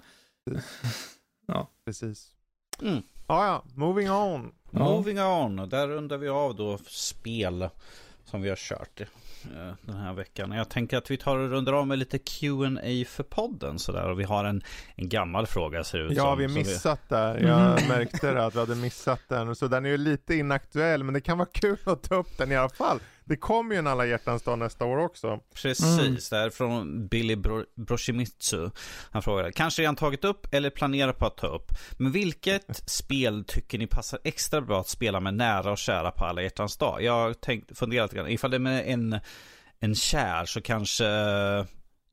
Precis. Mm. Ja, ja, moving on. Ja. Moving on, där rundar vi av då spel som vi har kört eh, den här veckan. Jag tänker att vi tar och rundar av med lite Q&A för podden sådär. Och vi har en, en gammal fråga ser det ut Ja, som. vi har missat där. Jag Mhm. märkte det att vi hade missat den. Så den är ju lite inaktuell, men det kan vara kul att ta upp den i alla fall. Det kommer ju en alla hjärtans dag nästa år också. Precis, det är från Billy Bro- Broshimitsu. Han frågar, kanske redan tagit upp eller planerar på att ta upp. Men vilket spel tycker ni passar extra bra att spela med nära och kära på alla hjärtans dag? Jag har tänkt, funderat lite grann, ifall det är med en, en kär så kanske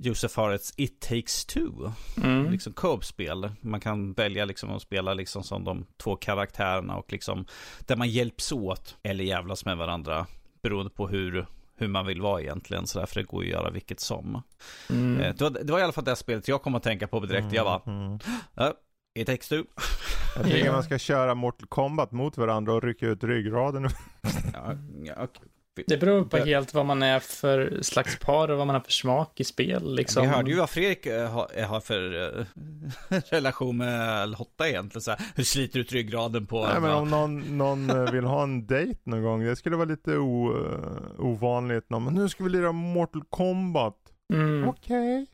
Josef har ett It takes two. Mm. Liksom co-op-spel. Man kan välja liksom att spela liksom som de två karaktärerna och liksom där man hjälps åt eller jävlas med varandra. Beroende på hur, hur man vill vara egentligen. Så därför det går ju att göra vilket som. Mm. Eh, Det, var, det var i alla fall det spelet jag kom att tänka på direkt. Jag bara, Mm. ja, It takes two. Jag tycker man ska köra Mortal Kombat mot varandra och rycka ut ryggraden. Ja, ja, okej. Det beror på helt vad man är för slags par och vad man har för smak i spel. Liksom. Vi hörde ju vad Fredrik eh, har, har för eh, relation med Lotta egentligen. Så här, hur sliter ut ryggraden på Nej men om någon, någon eh, vill ha en dejt någon gång, det skulle vara lite o, eh, ovanligt. Men nu ska vi lira Mortal Kombat. Mm. Okej.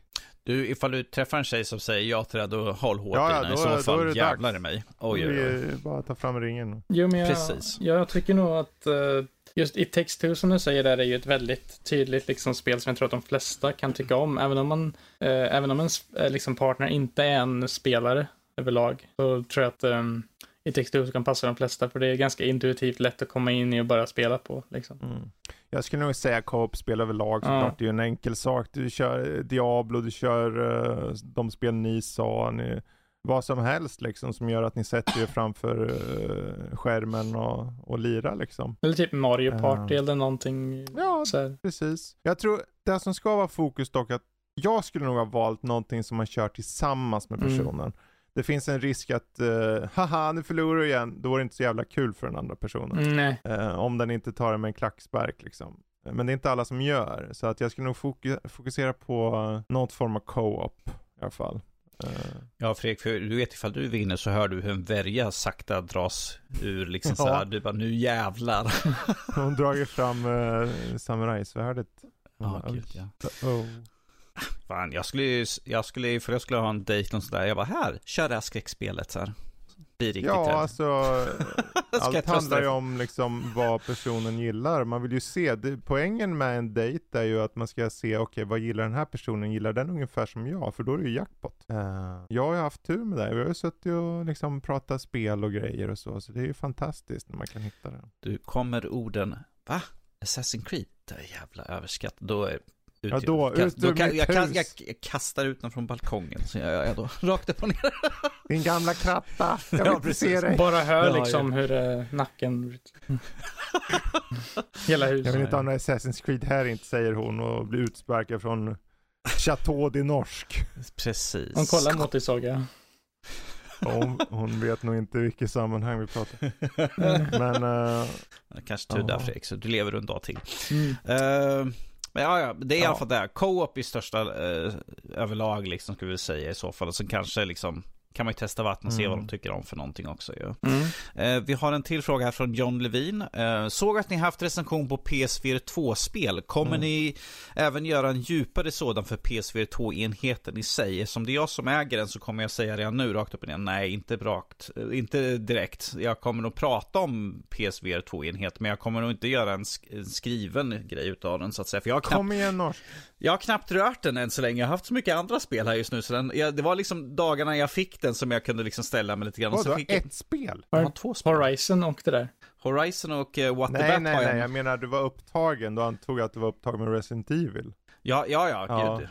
Du, ifall du träffar en tjej som säger ja till det, då håll hårt Ja, i då- I så då är fall det jävlar dags. i mig. Oj, oj, oj. Vi bara ta fram ringen. Jo, men jag, Precis. jag tycker nog att eh, just It takes two som du säger där är ju ett väldigt tydligt liksom, spel som jag tror att de flesta kan tycka om. Även om man, eh, även om en sp- eh, liksom, partner inte är en spelare överlag, så tror jag att um, i textur som kan passa de flesta, för det är ganska intuitivt lätt att komma in i och bara spela på. Liksom. Mm. Jag skulle nog säga co-op-spel överlag såklart. Ja. Det är ju en enkel sak. Du kör Diablo, du kör uh, de spel ni sa, ni, vad som helst liksom som gör att ni sätter er framför uh, skärmen och, och lirar liksom. Eller typ Mario Ja. Party eller någonting. Ja, precis. Jag tror det som ska vara fokus dock att jag skulle nog ha valt någonting som man kör tillsammans med Mm. personen. Det finns en risk att, uh, haha nu förlorar du igen, då är det inte så jävla kul för den andra personen. Mm, nej. Eh, om den inte tar det med en klackspark liksom. Eh, Men det är inte alla som gör, så att jag skulle nog foku- fokusera på uh, något form av co-op i alla fall. Eh, Ja, Fredrik, för du vet ifall du vinner så hör du hur en värja sakta dras ur liksom så här. Ja. Du bara, nu jävlar. hon drar fram uh, samurajsvärdet. Ja, gud ja. Oh. Fan, jag skulle ju, jag skulle för jag skulle ha en dejt och sådär. Jag bara, här, kör det här skräckspelet så här. Bli riktigt Ja, rädd. alltså allt handlar ju om liksom vad personen gillar. Man vill ju se, det, poängen med en dejt är ju att man ska se, okej vad gillar den här personen, gillar den ungefär som jag? För då är det ju jackpot. Eh, jag har ju haft tur med det, vi har ju suttit och liksom pratat spel och grejer och så, så det är ju fantastiskt när man kan hitta det. Du kommer orden, va? Assassin's Creed? Det är jävla överskatt. Då är ut, Ja, då, jag, ut då ur kan, mitt jag, hus. jag, jag kastar ut den från balkongen. Så jag, jag, jag då, rakt upp och ner. Din gamla kratta, jag vill Ja, inte se dig. Bara hör Ja, liksom hur eh, nacken... Hela Jag huset. vill inte ha någon Assassin's Creed här inte, säger hon och blir utsparkad från Chateau de Norsk. Precis. Hon kollar mot dig Saga. Hon, hon vet nog inte vilket sammanhang vi pratar. Men eh, Kanske tur där Ja. Fredrik, så du lever en dag till. Mm. Eh, men ja, ja, det är i Ja. alla fall det. Co-op i största eh, överlag liksom skulle vi säga i så fall. Och sen kanske liksom kan man ju testa vatten och se Mm. vad de tycker om för någonting också ju. Mm. Eh, vi har en till fråga här från John Levin. Eh, såg att ni haft recension på PSVR 2-spel. Kommer Mm. ni även göra en djupare sådan för PSVR 2-enheten i sig? Som det är jag som äger den så kommer jag säga redan nu rakt upp och ner. Nej, inte rakt. eh, Inte direkt. Jag kommer nog prata om PSVR 2-enhet. Men jag kommer nog inte göra en, sk- en skriven grej utav den så att säga. För jag knappt kom igen Norsk. Jag har knappt rört den än så länge. Jag har haft så mycket andra spel här just nu. Så den, jag, det var liksom dagarna jag fick den som jag kunde liksom ställa mig lite grann. Vadå, fick jag, ett spel? jag har två spel. Horizon och det där. Horizon och uh, What the Nej, Bat nej, har jag. nej, jag menar du var upptagen, då antog jag att du var upptagen med Resident Evil. Ja, ja, ja, Ja. gud.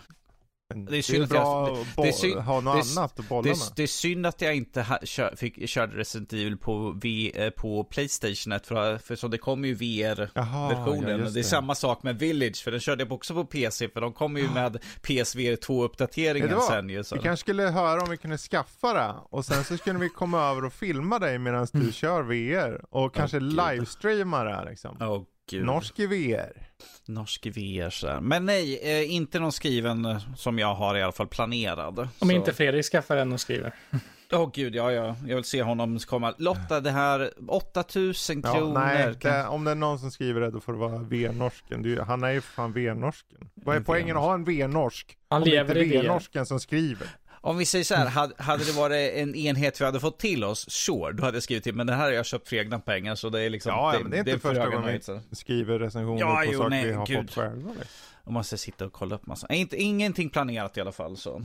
Det är synd jag- bra det- att bo- det är synd- ha något det är- annat att bolla Det, med. är- det är synd att jag inte ha, kör, fick, körde Resident Evil på, v, eh, på Playstation för, för så det kommer ju VR-versionen. Ja, det är samma sak med Village, för den körde jag också på PC, för de kommer ju med PSVR 2-uppdateringen Vet du vad? sen ju. Så. Vi kanske skulle höra om vi kunde skaffa det och sen så skulle vi komma över och filma dig medan du kör VR och kanske gud. livestreama det här liksom. Åh gud. Norsk i VR. Norsk VR så här. Men nej, eh, inte någon skriven eh, som jag har i alla fall planerad. Om så. inte Fredrik skaffar en och skriver. Åh gud, ja, ja. Jag vill se honom komma. Lotta, det här 8000 Ja, kronor. nej, det, om det är någon som skriver det då får det vara VR-norsken. Ju- Han är ju fan VR-norsken. Vad är En poängen att ha en VR-norsk? Han Om det inte är VR. VR-norsken som skriver. Om vi säger så här, hade, hade det varit en enhet vi hade fått till oss, sure, då hade jag skrivit till. Men det här har jag köpt för egna pengar, så det är liksom... Ja, ja, men det är inte för första höga gången vi skriver recensioner Ja, på jo, saker nej, vi har gud. fått själva. liksom. Jag måste sitta och kolla upp massa. Inte, ingenting planerat i alla fall, så.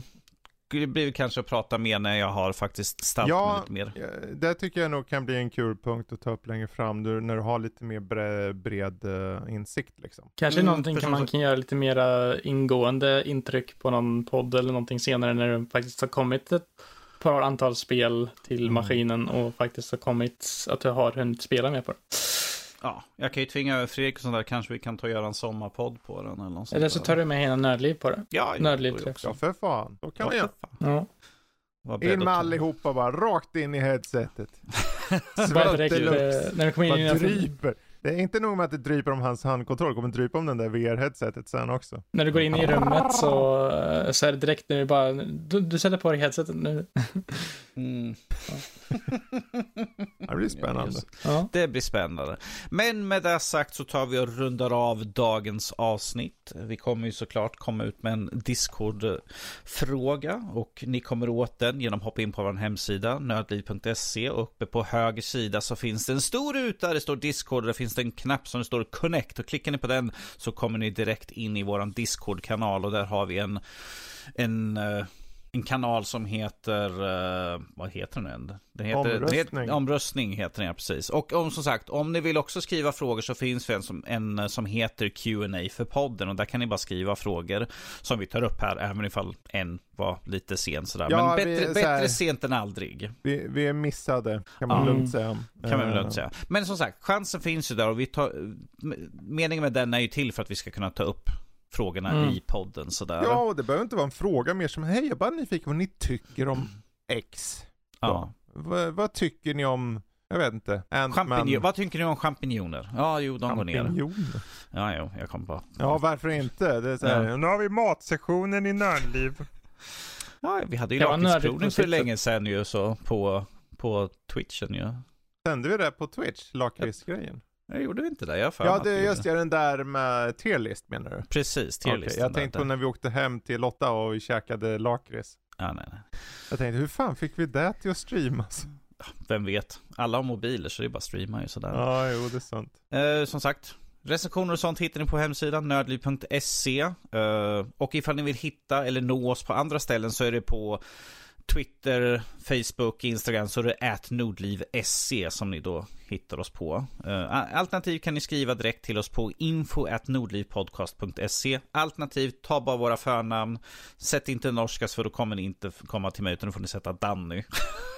Det blir kanske att prata mer när jag har faktiskt ställt mig Ja, lite mer. ja, det tycker jag nog kan bli en kul punkt att ta upp längre fram. Du, när du har lite mer bre, bred eh, insikt liksom. Kanske Mm, någonting kan som man kan göra lite mera ingående intryck på någon podd eller någonting senare när det faktiskt har kommit ett par antal spel till Mm. maskinen och faktiskt har kommit att du har hunnit spela med på det. Ja, jag kan ju tvinga över Fredrik och sånt där. Kanske vi kan ta och göra en sommarpodd på den eller något Eller så tar du med hela Nördliv på det. Ja, Nördliv det också. Ja för fan, då kan vi Ja, göra. In med allihopa bara, rakt in i headsetet. Svälteluft. eh, när du kommer in i dina, dryper. Det är inte nog med att det dryper om hans handkontroll, det kommer drypa om den där VR-headsetet sen också. när du går in i rummet så, eh, så är det direkt när du bara, du, du sätter på dig headsetet nu. Mm. Det blir spännande. Ja. Det blir spännande. Men med det sagt så tar vi och rundar av dagens avsnitt. Vi kommer ju såklart komma ut med en Discord-fråga och ni kommer åt den genom att hoppa in på vår hemsida nödliv.se och uppe på höger sida så finns det en stor ruta där det står Discord och där finns det en knapp som det står Connect och klickar ni på den så kommer ni direkt in i våran Discord-kanal och där har vi en, en eh, en kanal som heter, uh, vad heter den? den heter, omröstning. Den heter, omröstning heter den, ja, precis. Och om som sagt, om ni vill också skriva frågor så finns det en som, en som heter Q&A för podden och där kan ni bara skriva frågor som vi tar upp här, även ifall en var lite sen sådär. Ja, Men vi- bättre, här- bättre sent än aldrig. Vi, vi är missade, kan man Ja. lugnt säga. Kan man Eh, lugnt säga. Men som sagt, chansen finns ju där och vi tar, meningen med den är ju till för att vi ska kunna ta upp frågorna Mm. i podden sådär. Ja, och det behöver inte vara en fråga mer som, hej jag är bara nyfiken vad ni tycker om X. ja. Vad, vad tycker ni om, jag vet inte? Champinjo- vad tycker ni om champinjoner? Ja, jo, de går ner. Ja, jo, jag kom på. Ja, varför inte? Det är så här, Ja. Nu har vi matsektionen i Nördliv. Ja, vi hade ju lakritsprovning på för länge sedan ju så på, på Twitchen ju. Sände vi det på Twitch, lakritsgrejen? Jag gjorde inte det, jag för Ja, det är just det, den där med tierlist menar du? Precis, Okej, tierlistan jag tänkte på när vi åkte hem till Lotta och vi käkade lakrits. Ja, nej, nej. Jag tänkte, hur fan fick vi det till att streamas? Vem vet? Alla har mobiler så det är bara streama ju sådär. Ja, jo det är sant. Eh, som sagt, recensioner och sånt hittar ni på hemsidan nördliv.se. Eh, och ifall ni vill hitta eller nå oss på andra ställen så är det på Twitter, Facebook, Instagram så är det @nordliv.se som ni då hittar oss på. Eh, alternativt kan ni skriva direkt till oss på info nordlivpodcast.se. Alternativt ta bara våra förnamn. Sätt inte norskas för då kommer ni inte komma till mig utan då får ni sätta Danny.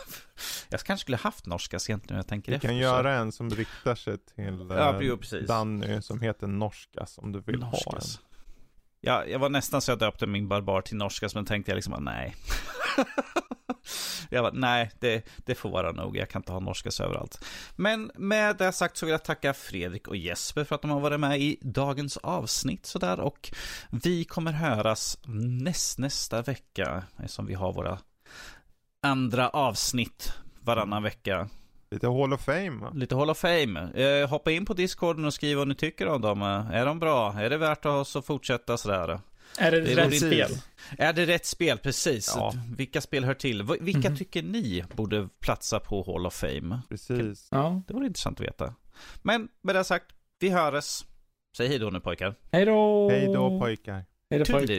jag kanske skulle haft norskas egentligen när jag tänker Vi efter. kan så. göra en som riktar sig till eh, Ja, precis. Danny som heter Norskas om du vill ha en jag, jag var nästan så jag döpte min barbar till norska, men tänkte jag liksom bara nej. jag bara, nej, det, det får vara nog. Jag kan inte ha norskas överallt. Men med det sagt så vill jag tacka Fredrik och Jesper för att de har varit med i dagens avsnitt sådär. Och vi kommer höras näst, nästa vecka, som vi har våra andra avsnitt varannan vecka. Lite Hall of Fame? Lite Hall of Fame. Eh, hoppa in på Discorden och skriv vad ni tycker om dem. Eh, Är de bra? Är det värt oss att fortsätta sådär? Är det, Det är rätt roligt. spel? Är det rätt spel? Precis. Ja. Vilka spel hör till? Vilka Mhm. tycker ni borde platsa på Hall of Fame? Precis. Ja. Det vore intressant att veta. Men med det sagt, vi hörs. Säg hej då nu pojkar. Hej då! Hej då pojkar. Hej då pojkar.